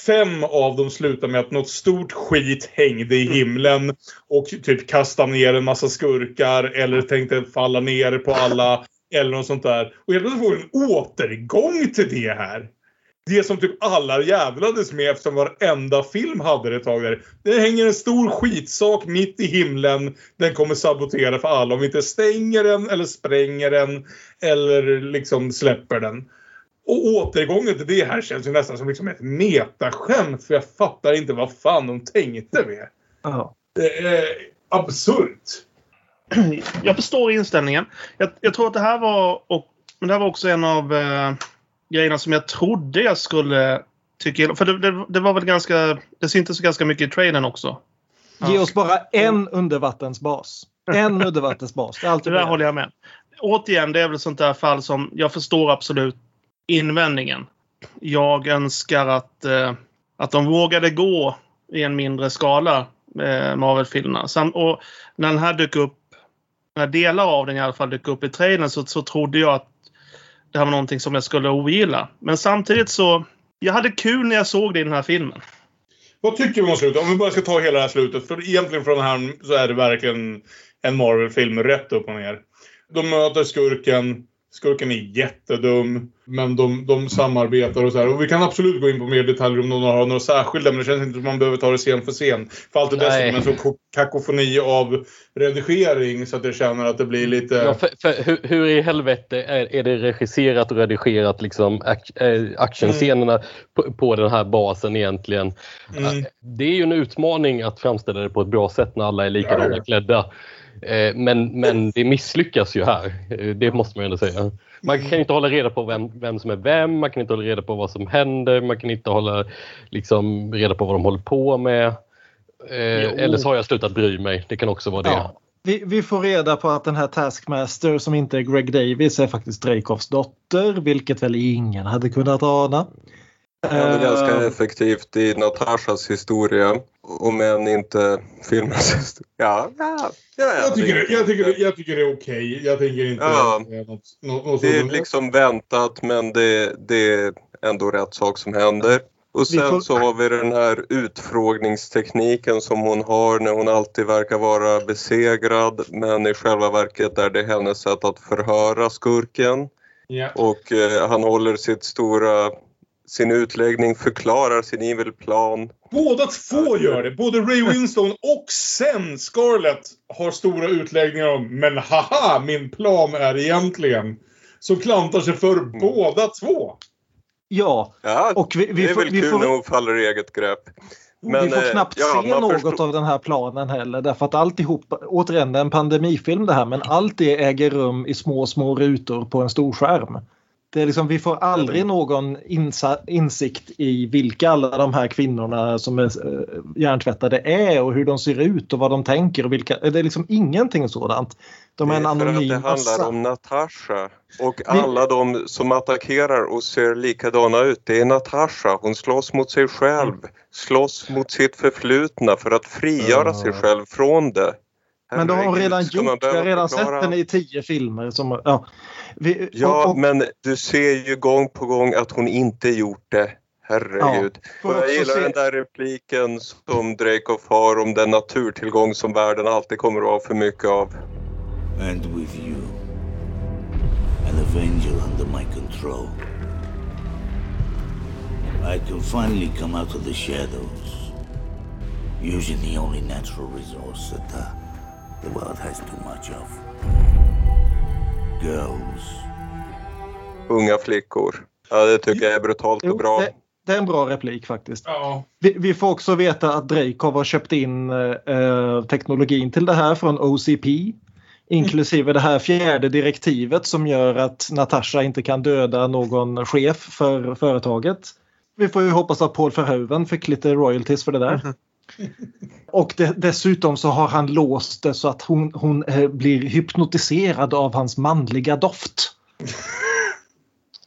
Fem av dem slutar med att något stort skit hängde i himlen och typ kastade ner en massa skurkar eller tänkte falla ner på alla eller något sånt där. Och helt plötsligt får vi en återgång till det här. Det som typ alla jävlades med eftersom varenda film hade det ett tag där. Det hänger en stor skitsak mitt i himlen. Den kommer sabotera för alla om vi inte stänger den eller spränger den eller liksom släpper den. Och återgången till det här känns ju nästan som liksom ett metaskämt för jag fattar inte vad fan de tänkte med. Oh. Det är absurt. Jag förstår inställningen. Jag, jag, tror att det här var, och, men det här var också en av eh, grejerna som jag trodde jag skulle tycka För det, det, det, var väl ganska, det syntes ganska mycket i trailern också. Ge oss bara en undervattensbas. En undervattensbas. Det, är alltid det där håller jag med. Återigen, det är väl sånt där fall som jag förstår absolut invändningen. Jag önskar att eh, Att de vågade gå i en mindre skala, eh, Marvel-filmerna. Och när den här dök upp, när delar av den i alla fall dök upp i trailern så, så trodde jag att det här var någonting som jag skulle ogilla. Men samtidigt så, jag hade kul när jag såg det i den här filmen. Vad tycker vi om slutet? Om vi bara ska ta hela det här slutet. För egentligen från den här så är det verkligen en Marvel-film rätt upp och ner. De möter skurken. Skurken är jättedum. Men de, de samarbetar och så här. Och vi kan absolut gå in på mer detaljer om någon har några särskilda. Men det känns inte som man behöver ta det scen för scen. För allt är dessutom en sån kakofoni av redigering. Så att jag känner att det blir lite... Ja, för, för, hur, hur i helvete är, är det regisserat och redigerat liksom eh, actionscenerna på, på den här basen egentligen? Mm. Det är ju en utmaning att framställa det på ett bra sätt när alla är likadana klädda. Eh, Men, men det misslyckas ju här. Eh, Det måste man ju ändå säga. Man kan inte hålla reda på vem, vem som är vem, man kan inte hålla reda på vad som händer, man kan inte hålla liksom, reda på vad de håller på med. Eh, eller så har jag slutat bry mig. Det kan också vara det. Ja. Vi, vi får reda på att den här Taskmaster som inte är Greg Davis är faktiskt Dreykovs dotter, vilket väl ingen hade kunnat ana. Det är ganska Eh, effektivt i Natashas historia. Om än inte filmens historia. Ja, ja, ja, Jag tycker, det- jag, tycker, jag tycker det är okej. Jag tänker inte Ja. något, något, något Det är liksom väntat men det, det är ändå rätt sak som händer. Och sen så har vi den här utfrågningstekniken som hon har när hon alltid verkar vara besegrad men i själva verket är det hennes sätt att förhöra skurken. Ja. Och eh, han håller sitt stora, sin utläggning, förklarar sin evil plan. Båda två gör det. Både Ray Winstone och sen Scarlett har stora utläggningar om Men haha, min plan är egentligen. Som klantar sig för Mm. båda två. ja, Ja, och vi, vi, det är får, väl vi, kul får, när hon faller i eget grepp. Men, vi får eh, knappt ja, se något förstår- av den här planen heller därför att alltihop, återigen det är en pandemifilm det här men allt det äger rum i små små rutor på en stor skärm. Det är liksom, vi får aldrig någon insa, insikt i vilka alla de här kvinnorna som är uh, hjärntvättade är och hur de ser ut och vad de tänker och vilka, det är liksom ingenting sådant. De är en Det är för att anonym det handlar massa. om Natasha. Och alla de som attackerar och ser likadana ut, det är Natasha. Hon slåss mot sig själv. Slåss mot sitt förflutna för att frigöra sig själv från det. Men det har hon redan gjort. Vi har redan förklara sett henne i tio filmer. Som, ja. Vi, Ja, och, och, men du ser ju gång på gång att hon inte gjort det. Herregud. Och jag gillar se- den där repliken som Dreykov har om den naturtillgång som världen alltid kommer att ha för mycket av. And with you, an Avenger under my control, I can finally come out of the shadows, using the only natural resource that the, the world has too much of. Girls. Unga flickor. Ja, det tycker jag är brutalt och bra. det, det är en bra replik faktiskt. Ja. Vi, vi får också veta att Dreykov har köpt in eh, teknologin till det här från OCP. Inklusive det här fjärde direktivet som gör att Natasha inte kan döda någon chef för företaget. Vi får ju hoppas att Paul Verhoeven fick lite royalties för det där. Och de, dessutom så har han låst det så att hon, hon eh, blir hypnotiserad av hans manliga doft. Ja,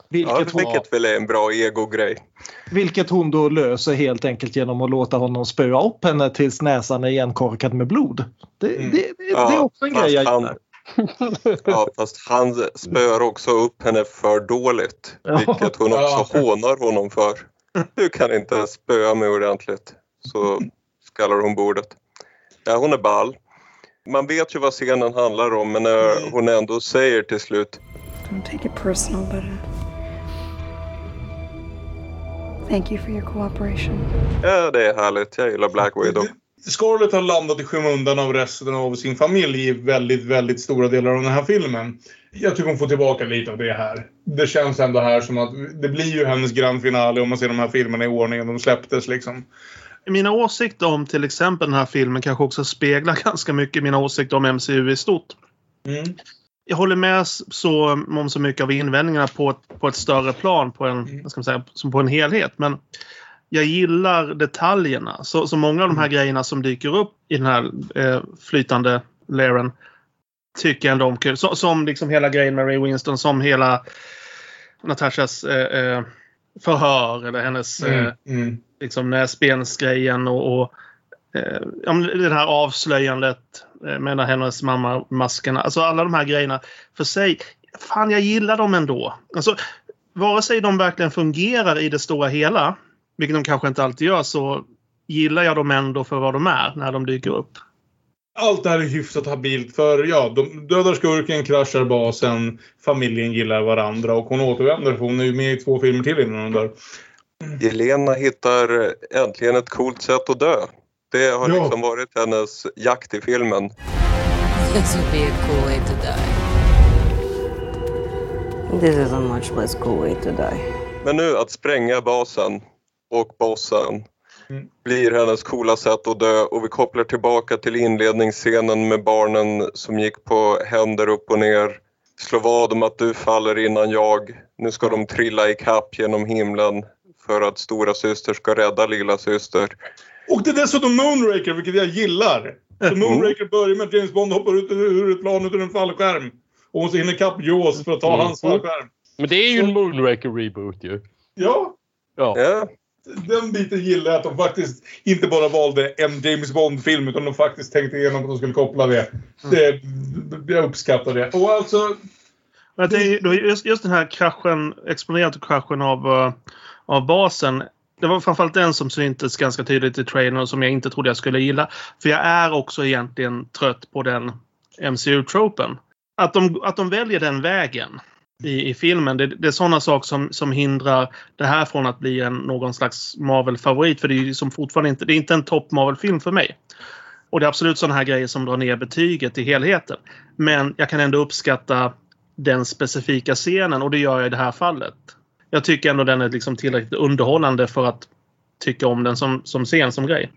Vilket, hon, vilket väl är en bra egogrej. vilket hon då löser helt enkelt genom att låta honom spöa upp henne tills näsan är igenkorkad med blod. Det, det, det, det är också en grej jag han- gillar. Ja, fast han spöar också upp henne för dåligt. Vilket hon också hånar honom för. Du kan inte spöa mig ordentligt. Så skallar hon bordet. Ja, hon är ball. Man vet ju vad scenen handlar om men när hon ändå säger till slut Don't take it personal, but uh, thank you for your cooperation. Ja, det är härligt. Jag gillar Black Widow. Scarlett har landat i skymundan av resten av sin familj i väldigt, väldigt stora delar av den här filmen. Jag tycker hon får tillbaka lite av det här. Det känns ändå här som att det blir ju hennes grand finale om man ser de här filmerna i ordningen de släpptes liksom. Mina åsikter om till exempel den här filmen kanske också speglar ganska mycket mina åsikter om MCU i stort. Mm. Jag håller med så, om så mycket av invändningarna på ett, på ett större plan, på en, vad ska man säga, som på en helhet. Men jag gillar detaljerna. Så, så många av de här grejerna som dyker upp i den här eh, flytande laren tycker jag ändå om kul. Så, som liksom hela grejen med Ray Winston, som hela Natashas eh, eh, förhör eller hennes Mm, eh, mm. liksom näsbensgrejen och, och eh, det här avslöjandet eh, med hennes mamma maskerna. Alltså alla de här grejerna för sig. Fan, jag gillar dem ändå. Alltså, vare sig de verkligen fungerar i det stora hela, vilket de kanske inte alltid gör, så gillar jag dem ändå för vad de är när de dyker upp. Allt det här är hyfsat habilt för ja, de dödar skurken, kraschar basen, familjen gillar varandra och hon återvänder för hon är ju med i två filmer till innan hon dör. Elena hittar äntligen ett coolt sätt att dö. Det har Ja. liksom varit hennes jakt i filmen. This would be a cool way to die. This is a much less cool way to die. Men nu att spränga basen och bossen blir hennes coola sätt att dö och vi kopplar tillbaka till inledningsscenen med barnen som gick på händer upp och ner. Slå vad om att du faller innan jag. Nu ska de trilla i kapp genom himlen för att stora syster ska rädda lilla syster. Och det är dessutom Moonraker, vilket jag gillar. Så Moonraker börjar med att James Bond hoppar ut ur ett plan ut ur en fallskärm. Och hon så hinner ikapp Jaws för att ta Mm. hans fallskärm. Men det är ju en Moonraker-reboot ju. Ja, Ja den biten gillar jag att de faktiskt inte bara valde en James Bond-film utan de faktiskt tänkte igenom att de skulle koppla det. det jag uppskattar det. Och alltså... Det just, just den här kraschen, exponerat kraschen av, eh, av basen. Det var framförallt den som syntes ganska tydligt i trailern och som jag inte trodde jag skulle gilla. För jag är också egentligen trött på den MCU-tropen. Att de, att de väljer den vägen i, i filmen, det, det är sådana saker som, som hindrar det här från att bli en, någon slags Marvel-favorit. För det är ju som fortfarande inte, det är inte en topp Marvel-film för mig. Och det är absolut sådana här grejer som drar ner betyget i helheten. Men jag kan ändå uppskatta den specifika scenen och det gör jag i det här fallet. Jag tycker ändå den är liksom tillräckligt underhållande för att tycka om den som, som scen, som grej.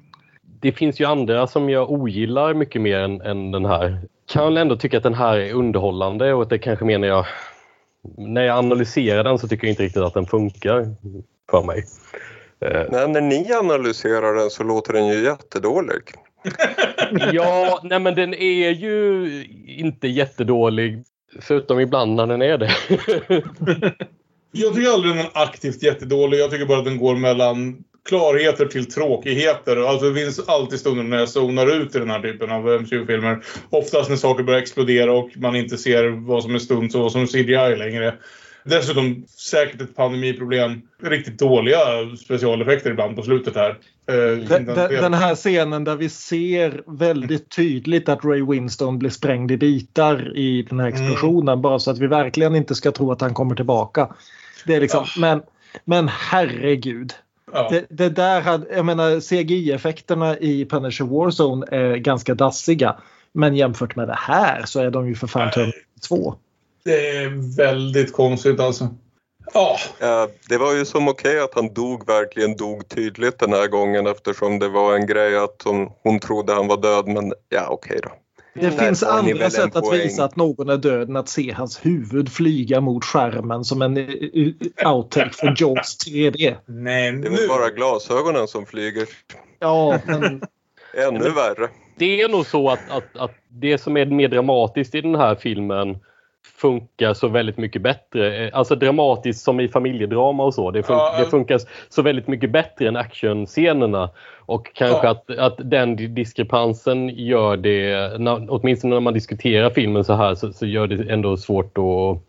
Det finns ju andra som jag ogillar mycket mer än, än den här. Kan väl ändå tycka att den här är underhållande och att det kanske menar jag när jag analyserar den så tycker jag inte riktigt att den funkar för mig. Eh, Nej, när ni analyserar den så låter den ju jättedålig. Ja, nej men den är ju inte jättedålig. Förutom ibland när den är det. Jag tycker aldrig den är aktivt jättedålig. Jag tycker bara att den går mellan klarheter till tråkigheter. Alltså det finns alltid stunder när jag zonar ut i den här typen av MCU-filmer. Oftast när saker börjar explodera och man inte ser vad som är stunts och vad som är CGI längre. Dessutom säkert ett pandemiproblem. Riktigt dåliga specialeffekter ibland på slutet här. Eh, Den, den, här scenen där vi ser väldigt tydligt att Ray Winston blir sprängd i bitar i den här explosionen. Bara så att vi verkligen inte ska tro att han kommer tillbaka. Det är liksom, men, men herregud. Ja. Det, det där hade, jag menar CGI-effekterna i Punisher Warzone är ganska dassiga. Men jämfört med det här så är de ju för fan Terminator 2. Det är väldigt konstigt alltså. Ja. Eh, Det var ju som okej att han dog, verkligen dog tydligt den här gången eftersom det var en grej att hon, hon trodde han var död men ja okej då. Det Där finns andra sätt att visa att någon är död än att se hans huvud flyga mot skärmen som en eh, eh, outtake från Jaws 3D. Nej, Det är väl bara glasögonen som flyger. Ja, men Ännu värre. Det är nog så att, att, att det som är mer dramatiskt i den här filmen funkar så väldigt mycket bättre. Eh, Alltså dramatiskt som i familjedrama och så. Det, fun- Ja, det funkar så väldigt mycket bättre än actionscenerna. Och kanske Ja. att, att den di- diskrepansen gör det, när, åtminstone när man diskuterar filmen så här, så, så gör det ändå svårt att...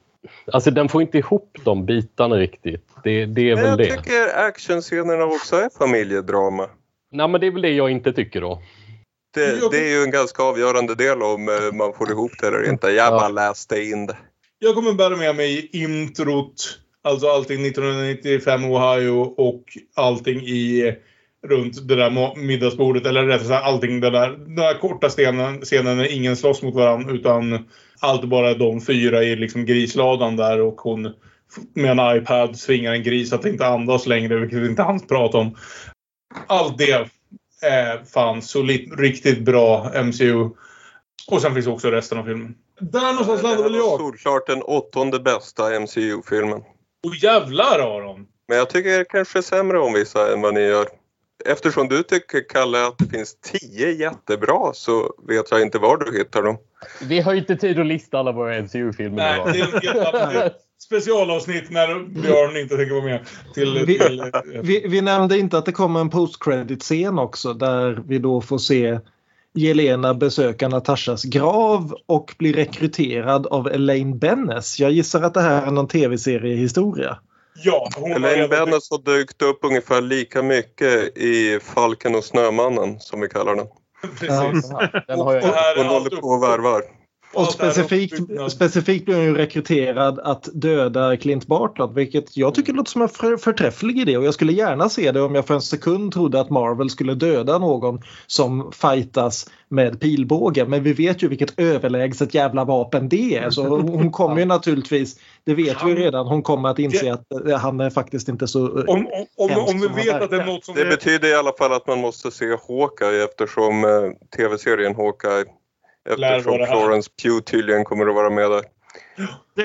Alltså den får inte ihop de bitarna riktigt. Det, det är Men väl jag det. tycker actionscenerna också är familjedrama. Nej men det är väl det jag inte tycker då. Det, det är ju en ganska avgörande del om eh, man får ihop det eller inte. Jag bara läste in det. Jag kommer bära med mig introt, alltså allting 1995 Ohio och allting i runt det där middagsbordet. Eller rättare sagt allting den där, den där korta scenen, scenen när ingen slåss mot varandra utan allt bara de fyra i liksom grisladan där och hon med en iPad svingar en gris att inte andas längre, vilket vi inte hann prata om. Allt det är fan solid, riktigt bra MCU. Och sen finns också resten av filmen. Där någonstans landar väl jag. Solklart den åttonde bästa MCU-filmen. Och jävlar Aron! Men jag tycker kanske sämre om vissa än vad ni gör. Eftersom du tycker, Kalle, att det finns tio jättebra så vet jag inte var du hittar dem. Vi har ju inte tid att lista alla våra MCU-filmer Nej, det är, det, specialavsnitt när Björn inte tänker vara med. Till, Vi, till, vi, vi nämnde inte att det kommer en post-credit-scen också där vi då får se Jelena besöka Natashas grav och bli rekryterad av Elaine Bennes. Jag gissar att det här är någon tv-seriehistoria. Ja, Elaine Bennis har dykt upp ungefär lika mycket i Falken och Snömannen som vi kallar den. Precis. Den har jag Och här allt håller på och värvar. Och specifikt, specifikt blir hon ju rekryterad att döda Clint Bartlett vilket jag tycker låter som en för, förträfflig idé. Och jag skulle gärna se det om jag för en sekund trodde att Marvel skulle döda någon som fightas med pilbåge. Men vi vet ju vilket överlägset jävla vapen det är. Så hon kommer ju naturligtvis, det vet vi ju redan, hon kommer att inse att eh, han är faktiskt inte så eh, Om, om, om, vi han vet att det är något som... Det betyder i alla fall att man måste se Hawkeye eftersom eh, tv-serien Hawkeye eftersom. Florence Pugh tydligen kommer att vara med där.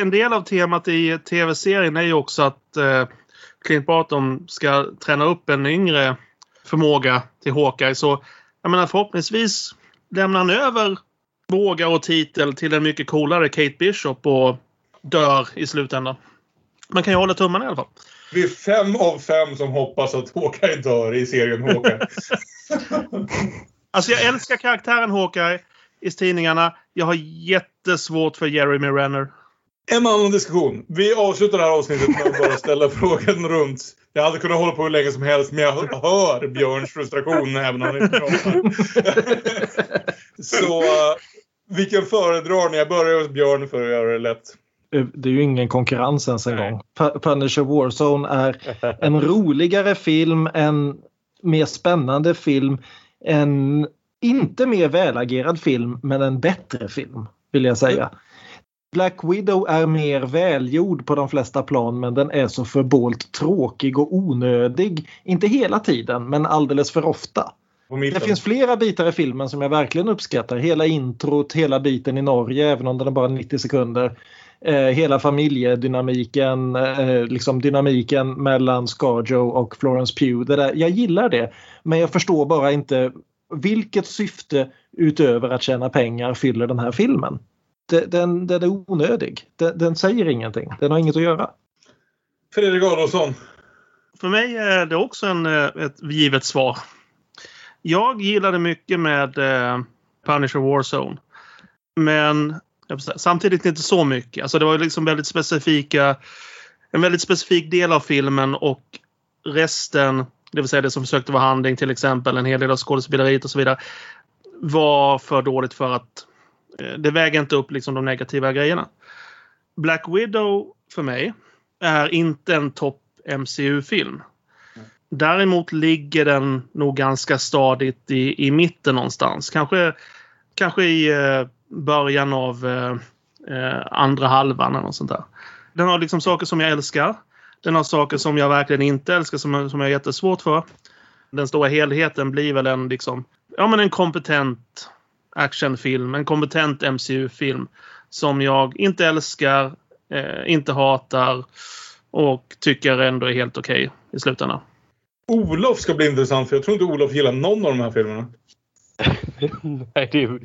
En del av temat i tv-serien är ju också att eh, Clint Barton ska träna upp en yngre förmåga till Hawkeye. Så jag menar förhoppningsvis lämnar han över bågar och titel till en mycket coolare Kate Bishop och dör i slutändan. Man kan ju hålla tummarna i alla fall. Vi är fem av fem som hoppas att Hawkeye dör i serien Hawkeye. Alltså jag älskar karaktären Hawkeye i tidningarna. Jag har jättesvårt för Jeremy Renner. En annan diskussion. Vi avslutar det här avsnittet med att bara ställa frågan runt. Jag hade kunnat hålla på hur länge som helst men jag hör Björns frustration även om han inte pratar. Så uh, vilken föredrar ni? Jag börjar hos Björn för att göra det lätt. det är ju ingen konkurrens ens en gång. Pu- Punisher Warzone är en roligare film, en mer spännande film, en inte mer välagerad film men en bättre film vill jag säga. Black Widow är mer välgjord på de flesta plan men den är så förbålt tråkig och onödig. Inte hela tiden men alldeles för ofta. Det finns flera bitar i filmen som jag verkligen uppskattar. Hela introt, hela biten i Norge även om den är bara 90 sekunder. Eh, hela familjedynamiken, eh, liksom dynamiken mellan Scarjo och Florence Pugh. Det där, jag gillar det men jag förstår bara inte vilket syfte utöver att tjäna pengar fyller den här filmen. De- Den, den är onödig. Den, den säger ingenting. Den har inget att göra. Fredrik Adolfsson. För mig är det också en, eh, ett givet svar. Jag gillade mycket med eh, Punisher Warzone. Men samtidigt inte så mycket. Alltså det var liksom väldigt specifika en väldigt specifik del av filmen och resten, det vill säga det som försökte vara handling till exempel, en hel del av skådespeleriet och så vidare, var för dåligt för att eh, det väger inte upp liksom de negativa grejerna. Black Widow för mig är inte en topp MCU-film. Däremot ligger den nog ganska stadigt i, i mitten någonstans. Kanske, kanske i eh, början av eh, eh, andra halvan eller något sånt där. Den har liksom saker som jag älskar. Den har saker som jag verkligen inte älskar som, som jag har jättesvårt för. Den stora helheten blir väl en liksom, ja men en kompetent actionfilm, en kompetent MCU-film som jag inte älskar, eh, inte hatar och tycker ändå är helt okej i slutändan. Olof ska bli intressant för jag tror inte Olof gillar någon av de här filmerna. Nej, det är,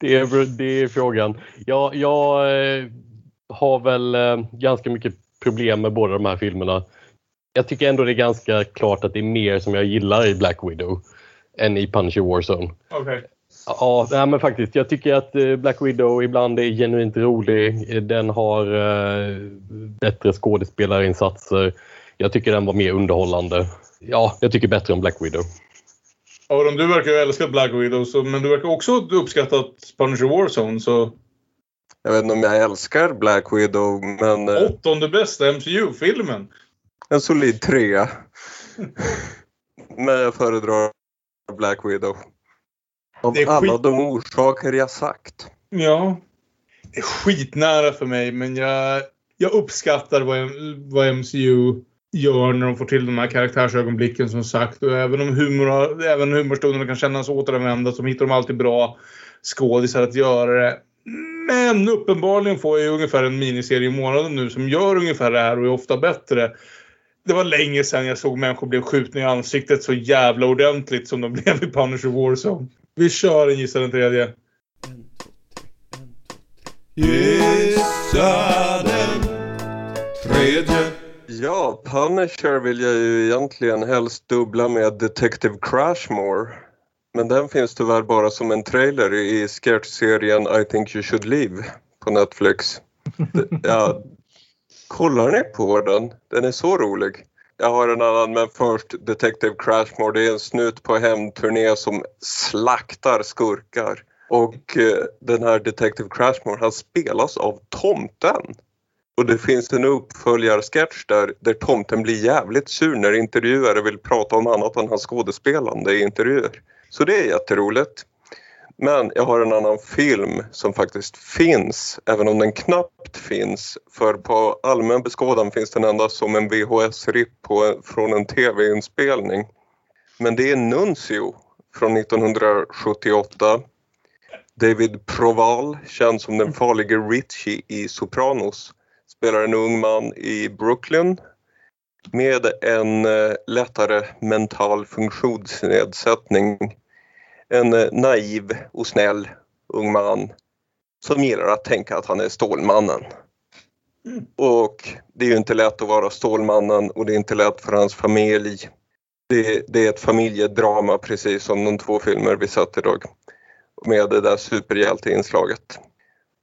det är, det är frågan. Jag, jag eh, har väl eh, ganska mycket problem med båda de här filmerna. Jag tycker ändå det är ganska klart att det är mer som jag gillar i Black Widow än i Punisher Warzone. Okej. Ja, nej, men faktiskt. Jag tycker att eh, Black Widow ibland är genuint rolig. Den har eh, bättre skådespelarinsatser. Jag tycker den var mer underhållande. Ja, jag tycker bättre om Black Widow. Aron, du verkar ju älska Black Widow, så, men du verkar också ha uppskattat Punisher Warzone. Så Jag vet inte om jag älskar Black Widow men eh, åttonde bästa MCU-filmen. en solid trea. men jag föredrar Black Widow. Av alla skit- de orsaker jag sagt. Ja. Det är skitnära för mig, men jag, jag uppskattar vad, vad MCU gör när de får till de här karaktärsögonblicken som sagt. Och även om humor, även humorstunderna kan kännas återanvända så hittar de alltid bra skådisar att göra det. Men uppenbarligen får jag ungefär en miniserie i månaden nu som gör ungefär det här och är ofta bättre. Det var länge sedan jag såg människor bli skjutna i ansiktet så jävla ordentligt som de blev i Punisher Warzone. Vi kör en gissa den tredje. Gissa den tredje. Ja, Punisher vill jag ju egentligen helst dubbla med Detective Crashmore. Men den finns tyvärr bara som en trailer i sketchserien I think you should leave på Netflix. Ja, kollar ni på den? Den är så rolig. Jag har en annan men först Detective Crashmore. Det är en snut på hemturné som slaktar skurkar. Och eh, den här Detective Crashmore han spelas av tomten. Och det finns en uppföljarsketch där, där tomten blir jävligt sur när intervjuare vill prata om annat än hans skådespelande i intervjuer. Så det är jätteroligt. Men jag har en annan film som faktiskt finns, även om den knappt finns. För på allmän beskådan finns den endast som en VHS-ripp från en tv-inspelning. Men det är Nuncio från 1978. David Proval, känd som den farlige Richie i Sopranos, spelar en ung man i Brooklyn med en eh, lättare mental funktionsnedsättning. En eh, naiv och snäll ung man som gillar att tänka att han är Stålmannen. Och det är ju inte lätt att vara Stålmannen och det är inte lätt för hans familj. Det, det är ett familjedrama precis som de två filmer vi sett idag. Med det där superhjälteinslaget.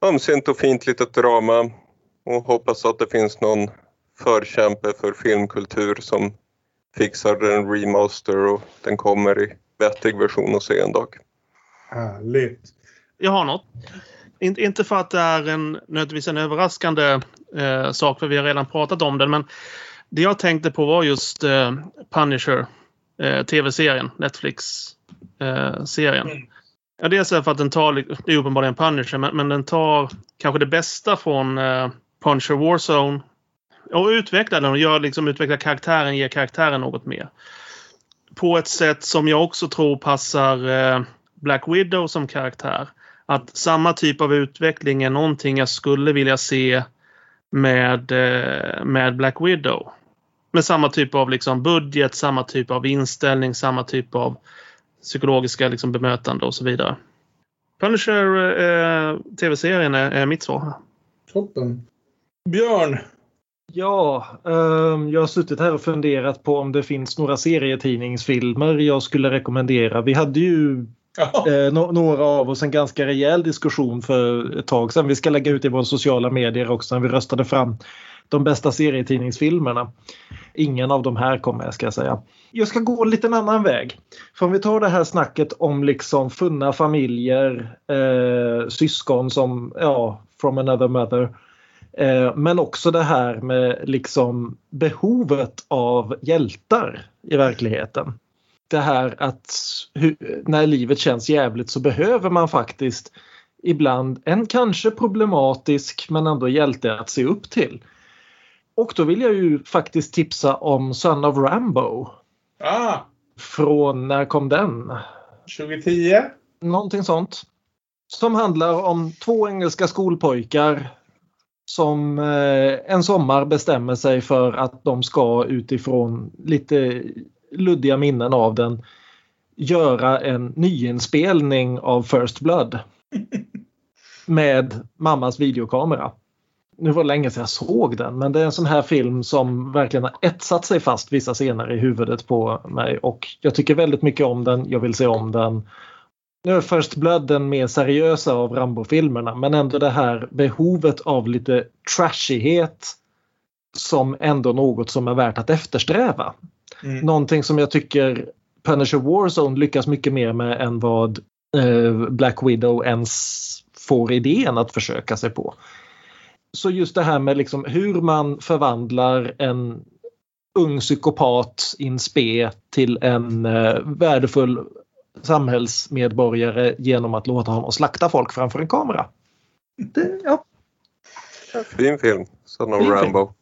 Ömsint och fint litet drama och hoppas att det finns någon förkämpe för filmkultur som fixar en remaster och den kommer i vettig version att se en dag. Härligt. Jag har något. In, inte för att det är en, nödvändigtvis en överraskande eh, sak, för vi har redan pratat om den. Men det jag tänkte på var just eh, Punisher, eh, tv-serien, Netflix-serien. Ja, dels är det för att den tar, det är uppenbarligen Punisher, men, men den tar kanske det bästa från eh, Punisher Warzone och utvecklar den och gör, liksom, utvecklar karaktären, ger karaktären något mer. På ett sätt som jag också tror passar eh, Black Widow som karaktär. Att samma typ av utveckling är någonting jag skulle vilja se med, eh, med Black Widow. Med samma typ av liksom budget, samma typ av inställning, samma typ av psykologiska liksom bemötande och så vidare. Punisher eh, eh tv-serien är, är mitt svar. Toppen. Björn. Ja, ehm, jag har suttit här och funderat på om det finns några serietidningsfilmer jag skulle rekommendera. Vi hade ju eh, no- några av oss en ganska rejäl diskussion för ett tag sedan. Vi ska lägga ut i våra sociala medier också när vi röstade fram de bästa serietidningsfilmerna. Ingen av de här kommer jag ska jag säga. Jag ska gå en liten annan väg. För om vi tar det här snacket om liksom funna familjer, eh, syskon som, ja, from another mother. Eh, men också det här med liksom behovet av hjältar i verkligheten. Det här att när livet känns jävligt så behöver man faktiskt ibland en kanske problematisk men ändå hjälte att se upp till. Och då vill jag ju faktiskt tipsa om Son of Rambo. Ah, Från, när kom den? 2010. Någonting sånt. Som handlar om två engelska skolpojkar som eh, en sommar bestämmer sig för att de ska utifrån lite luddiga minnen av den göra en nyinspelning av First Blood. Med mammas videokamera. Nu var det länge sedan jag såg den men det är en sån här film som verkligen har etsat sig fast vissa scener i huvudet på mig och jag tycker väldigt mycket om den. Jag vill se om den. Nu är First Blood den mer seriösa av Rambo-filmerna men ändå det här behovet av lite trashighet som ändå något som är värt att eftersträva. Mm. Någonting som jag tycker Punisher Warzone lyckas mycket mer med än vad eh, Black Widow ens får idén att försöka sig på. Så just det här med liksom hur man förvandlar en ung psykopat in spe till en eh, värdefull samhällsmedborgare genom att låta honom slakta folk framför en kamera. Det, ja. Fin film, Son of Fin film. Rambo.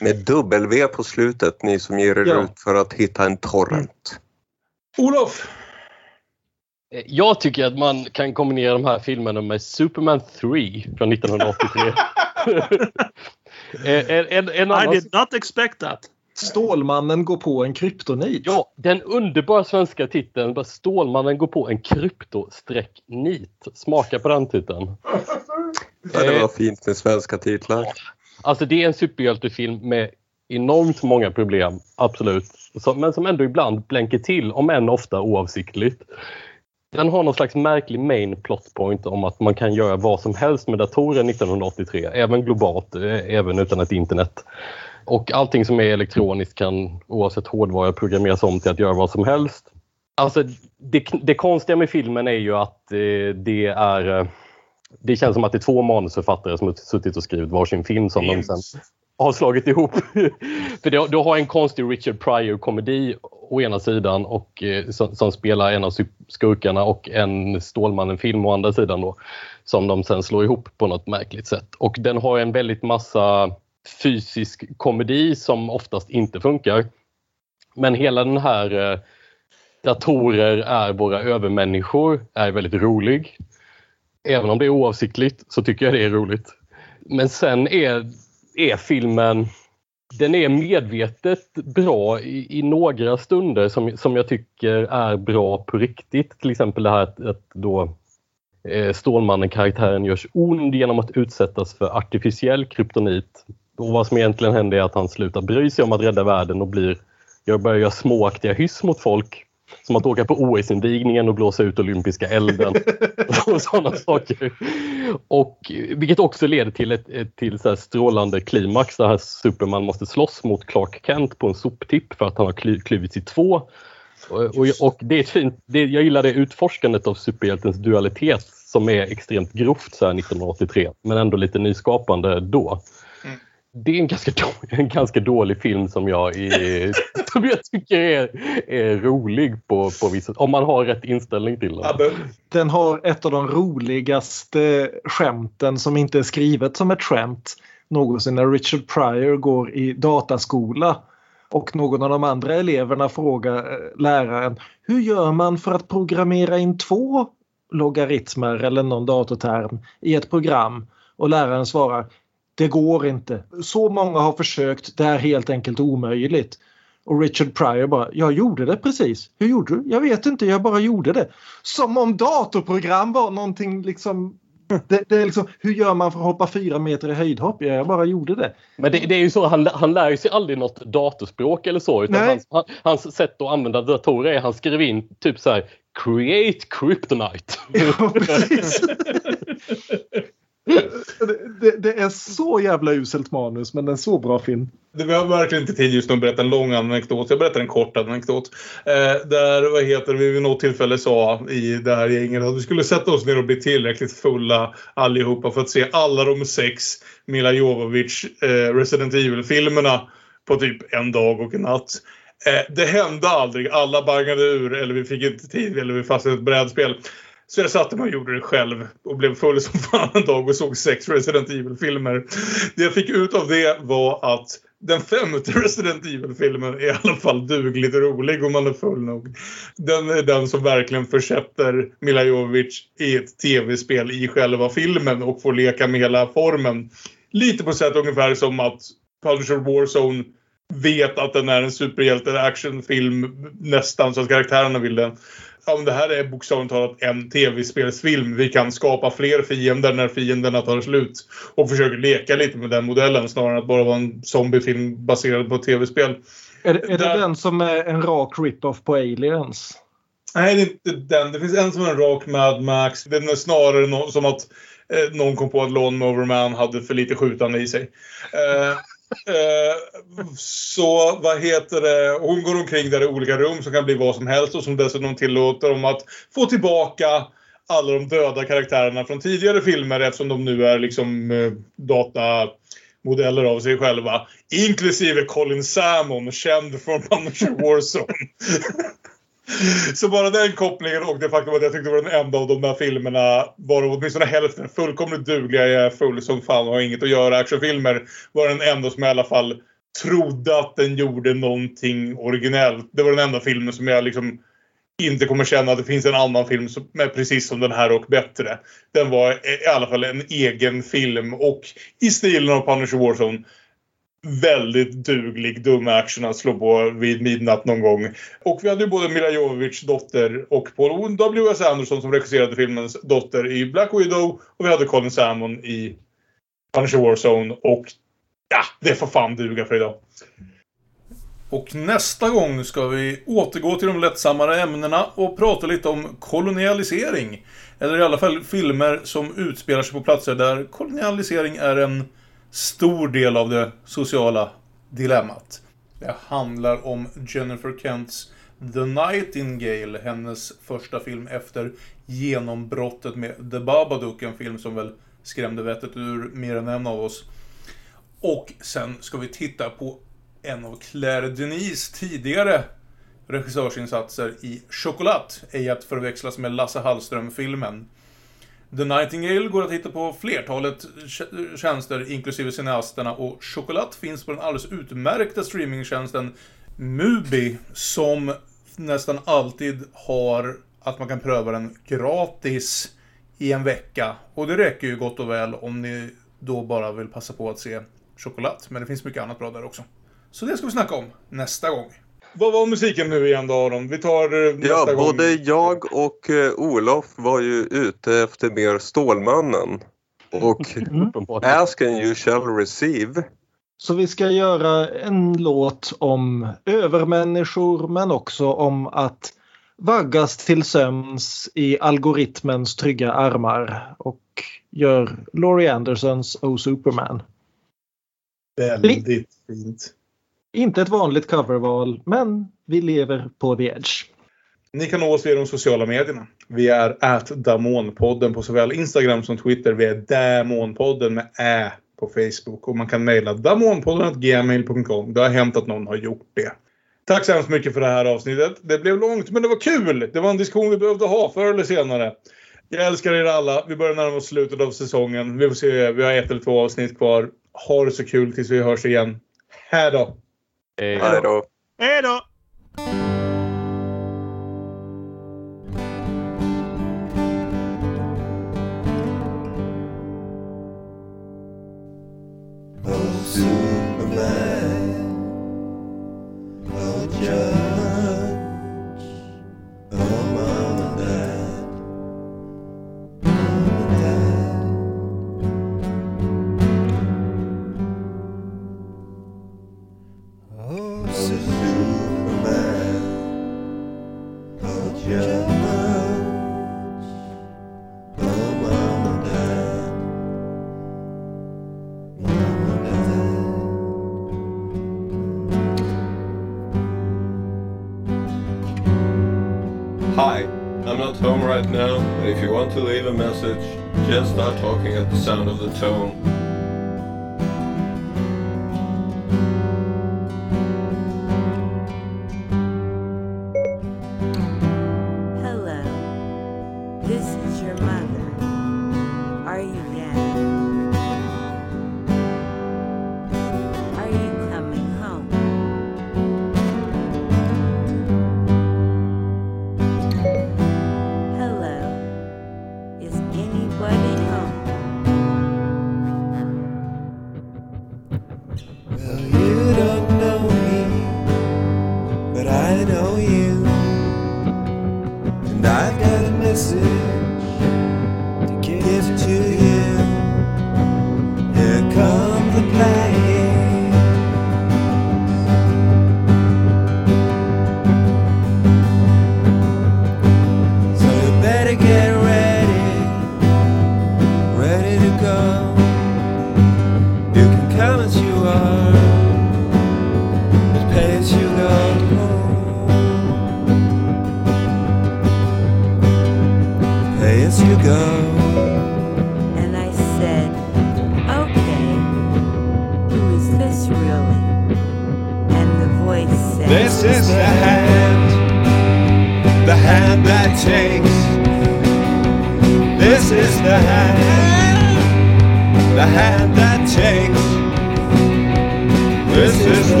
Med W på slutet, ni som ger er Ja. ut för att hitta en torrent. Olof. Eh, Jag tycker att man kan kombinera de här filmerna med Superman 3 från 1983. Eh, en, en, en I annan... did not expect that. Stålmannen går på en kryptonit. Ja, den underbara svenska titeln Stålmannen går på en krypto-nit. Smaka på den titeln. Ja, det Eh, var fint med svenska titlar. Alltså det är en superhjältefilm med enormt många problem, absolut. Men som ändå ibland blänker till, om än ofta oavsiktligt. Den har någon slags märklig main plot point om att man kan göra vad som helst med datorer 1983, även globalt, eh, även utan ett internet. Och allting som är elektroniskt kan oavsett hårdvara programmeras om till att göra vad som helst. Alltså det, det konstiga med filmen är ju att eh, det är eh, det känns som att det är två manusförfattare som har suttit och skrivit varsin film som de sen har slagit ihop. För du, du har en konstig Richard Pryor-komedi å ena sidan och, eh, som, som, spelar en av skurkarna och en Stålmannen-film å andra sidan då, som de sen slår ihop på något märkligt sätt. Och den har en väldigt massa fysisk komedi som oftast inte funkar. Men hela den här eh, datorer är våra övermänniskor är väldigt rolig. Även om det är oavsiktligt så tycker jag det är roligt. Men sen är, är filmen den är medvetet bra i, i, några stunder som, som jag tycker är bra på riktigt. Till exempel det här att, att då eh, Stålmannen-karaktären görs ond genom att utsättas för artificiell kryptonit. Och vad som egentligen händer är att han slutar bry sig om att rädda världen och blir, jag börjar göra småaktiga hyss mot folk. Som att åka på OS-invigningen och blåsa ut olympiska elden. och sådana saker. Och, vilket också leder till ett, ett till så strålande klimax där Superman måste slåss mot Clark Kent på en soptipp för att han har kly, i två. Och, och, och det är fint. Det, jag gillar det utforskandet av superhjältens dualitet som är extremt grovt så 1983 men ändå lite nyskapande då det är en ganska, dålig, en ganska dålig film som jag, är, som jag tycker är, är rolig på, på vissa om man har rätt inställning till den. Den har ett av de roligaste skämten som inte är skrivet som ett skämt någonsin när Richard Pryor går i dataskola och någon av de andra eleverna frågar eh, läraren hur gör man för att programmera in två logaritmer eller någon datorterm i ett program? Och läraren svarar det går inte. Så många har försökt, det är helt enkelt omöjligt. Och Richard Pryor bara, jag gjorde det precis. Hur gjorde du? Jag vet inte, jag bara gjorde det. Som om datorprogram var någonting liksom det, det, är liksom, hur gör man för att hoppa fyra meter i höjdhopp? Jag bara gjorde det. Men det, det är ju så, han, han lär sig aldrig något datorspråk eller så. Utan hans, hans, sätt att använda datorer är att han skriver in typ så här Create Kryptonite. Ja, precis. det, det, är så jävla uselt manus men en så bra film. Vi har verkligen inte tid just nu att berätta en lång anekdot. Jag berättar en kort anekdot. Eh, där, vad heter vi vid något tillfälle sa i det här gänget att vi skulle sätta oss ner och bli tillräckligt fulla allihopa för att se alla de sex Mila Jovovich eh, Resident Evil-filmerna på typ en dag och en natt. Eh, det hände aldrig. Alla bangade ur eller vi fick inte tid eller vi fastnade i ett brädspel. Så jag satte mig och gjorde det själv och blev full som fan en dag och såg sex Resident Evil-filmer. Det jag fick ut av det var att den femte Resident Evil-filmen är i alla fall dugligt rolig om man är full nog. Den är den som verkligen försätter Mila Jovovich i ett tv-spel i själva filmen och får leka med hela formen. Lite på sätt ungefär som att Punisher Warzone vet att den är en superhjälte-actionfilm nästan så att karaktärerna vill den ja, men det här är bokstavligt talat en tv-spelsfilm. Vi kan skapa fler fiender när fienderna tar slut. Och försöker leka lite med den modellen snarare än att bara vara en zombiefilm baserad på tv-spel. Är, det, är Där... det den som är en rak rip-off på Aliens? Nej, det är inte den. Det finns en som är en rak Mad Max. Den är snarare no som att eh, någon kom på att Lawnmower Man hade för lite skjutande i sig. Eh, Eh, så vad heter det? Hon går omkring där i olika rum som kan bli vad som helst och som dessutom tillåter dem att få tillbaka alla de döda karaktärerna från tidigare filmer eftersom de nu är liksom eh, datamodeller av sig själva. Inklusive Colin Salmon, känd från Punisher Warzone. Så bara den kopplingen och det faktum att jag tyckte det var den enda av de där filmerna, varav åtminstone hälften fullkomligt dugliga, jag är full som fan och har inget att göra, actionfilmer, var den enda som i alla fall trodde att den gjorde någonting originellt. Det var den enda filmen som jag liksom inte kommer känna att det finns en annan film som är precis som den här och bättre. Den var i alla fall en egen film och i stilen av Punisher Warzone väldigt duglig dum action att slå på vid midnatt någon gång. Och vi hade ju både Mila Jovovich dotter och Paul W.S. Anderson som regisserade filmens dotter i Black Widow och vi hade Colin Salmon i Punisher Warzone och Ja, det får fan duga för idag. Och nästa gång ska vi återgå till de lättsammare ämnena och prata lite om kolonialisering. Eller i alla fall filmer som utspelar sig på platser där kolonialisering är en stor del av det sociala dilemmat. Det handlar om Jennifer Kents The Nightingale, hennes första film efter genombrottet med The Babadook, en film som väl skrämde vettet ur mer än en av oss. Och sen ska vi titta på en av Claire Denis tidigare regissörsinsatser i Chocolat, ej att förväxlas med Lasse Hallström-filmen. The Nightingale går att hitta på flertalet tjänster, inklusive cineasterna, och Chocolat finns på den alldeles utmärkta streamingtjänsten Mubi, som nästan alltid har att man kan pröva den gratis i en vecka. Och det räcker ju gott och väl om ni då bara vill passa på att se Chocolat. Men det finns mycket annat bra där också. Så det ska vi snacka om nästa gång. Vad var musiken nu igen då Aron? Vi tar eh, nästa Ja, gång. både jag och eh, Olof var ju ute efter mer Stålmannen. Och Ask and you shall receive. Så vi ska göra en låt om övermänniskor men också om att vaggas till sömns i algoritmens trygga armar och gör Laurie Andersons Oh Superman. Väldigt fint. Inte ett vanligt coverval men vi lever på the edge. Ni kan nå oss via de sociala medierna. Vi är at Damonpodden på såväl Instagram som Twitter. Vi är Damonpodden med Ä på Facebook. Och man kan mejla damonpodden.gmail.com. Det har hänt att någon har gjort det. Tack så hemskt mycket för det här avsnittet. Det blev långt men det var kul! Det var en diskussion vi behövde ha förr eller senare. Jag älskar er alla. Vi börjar närma oss slutet av säsongen. Vi får se. Vi har ett eller två avsnitt kvar. Ha det så kul tills vi hörs igen. Hej då! Hej då! If you want to leave a message, just start talking at the sound of the tone.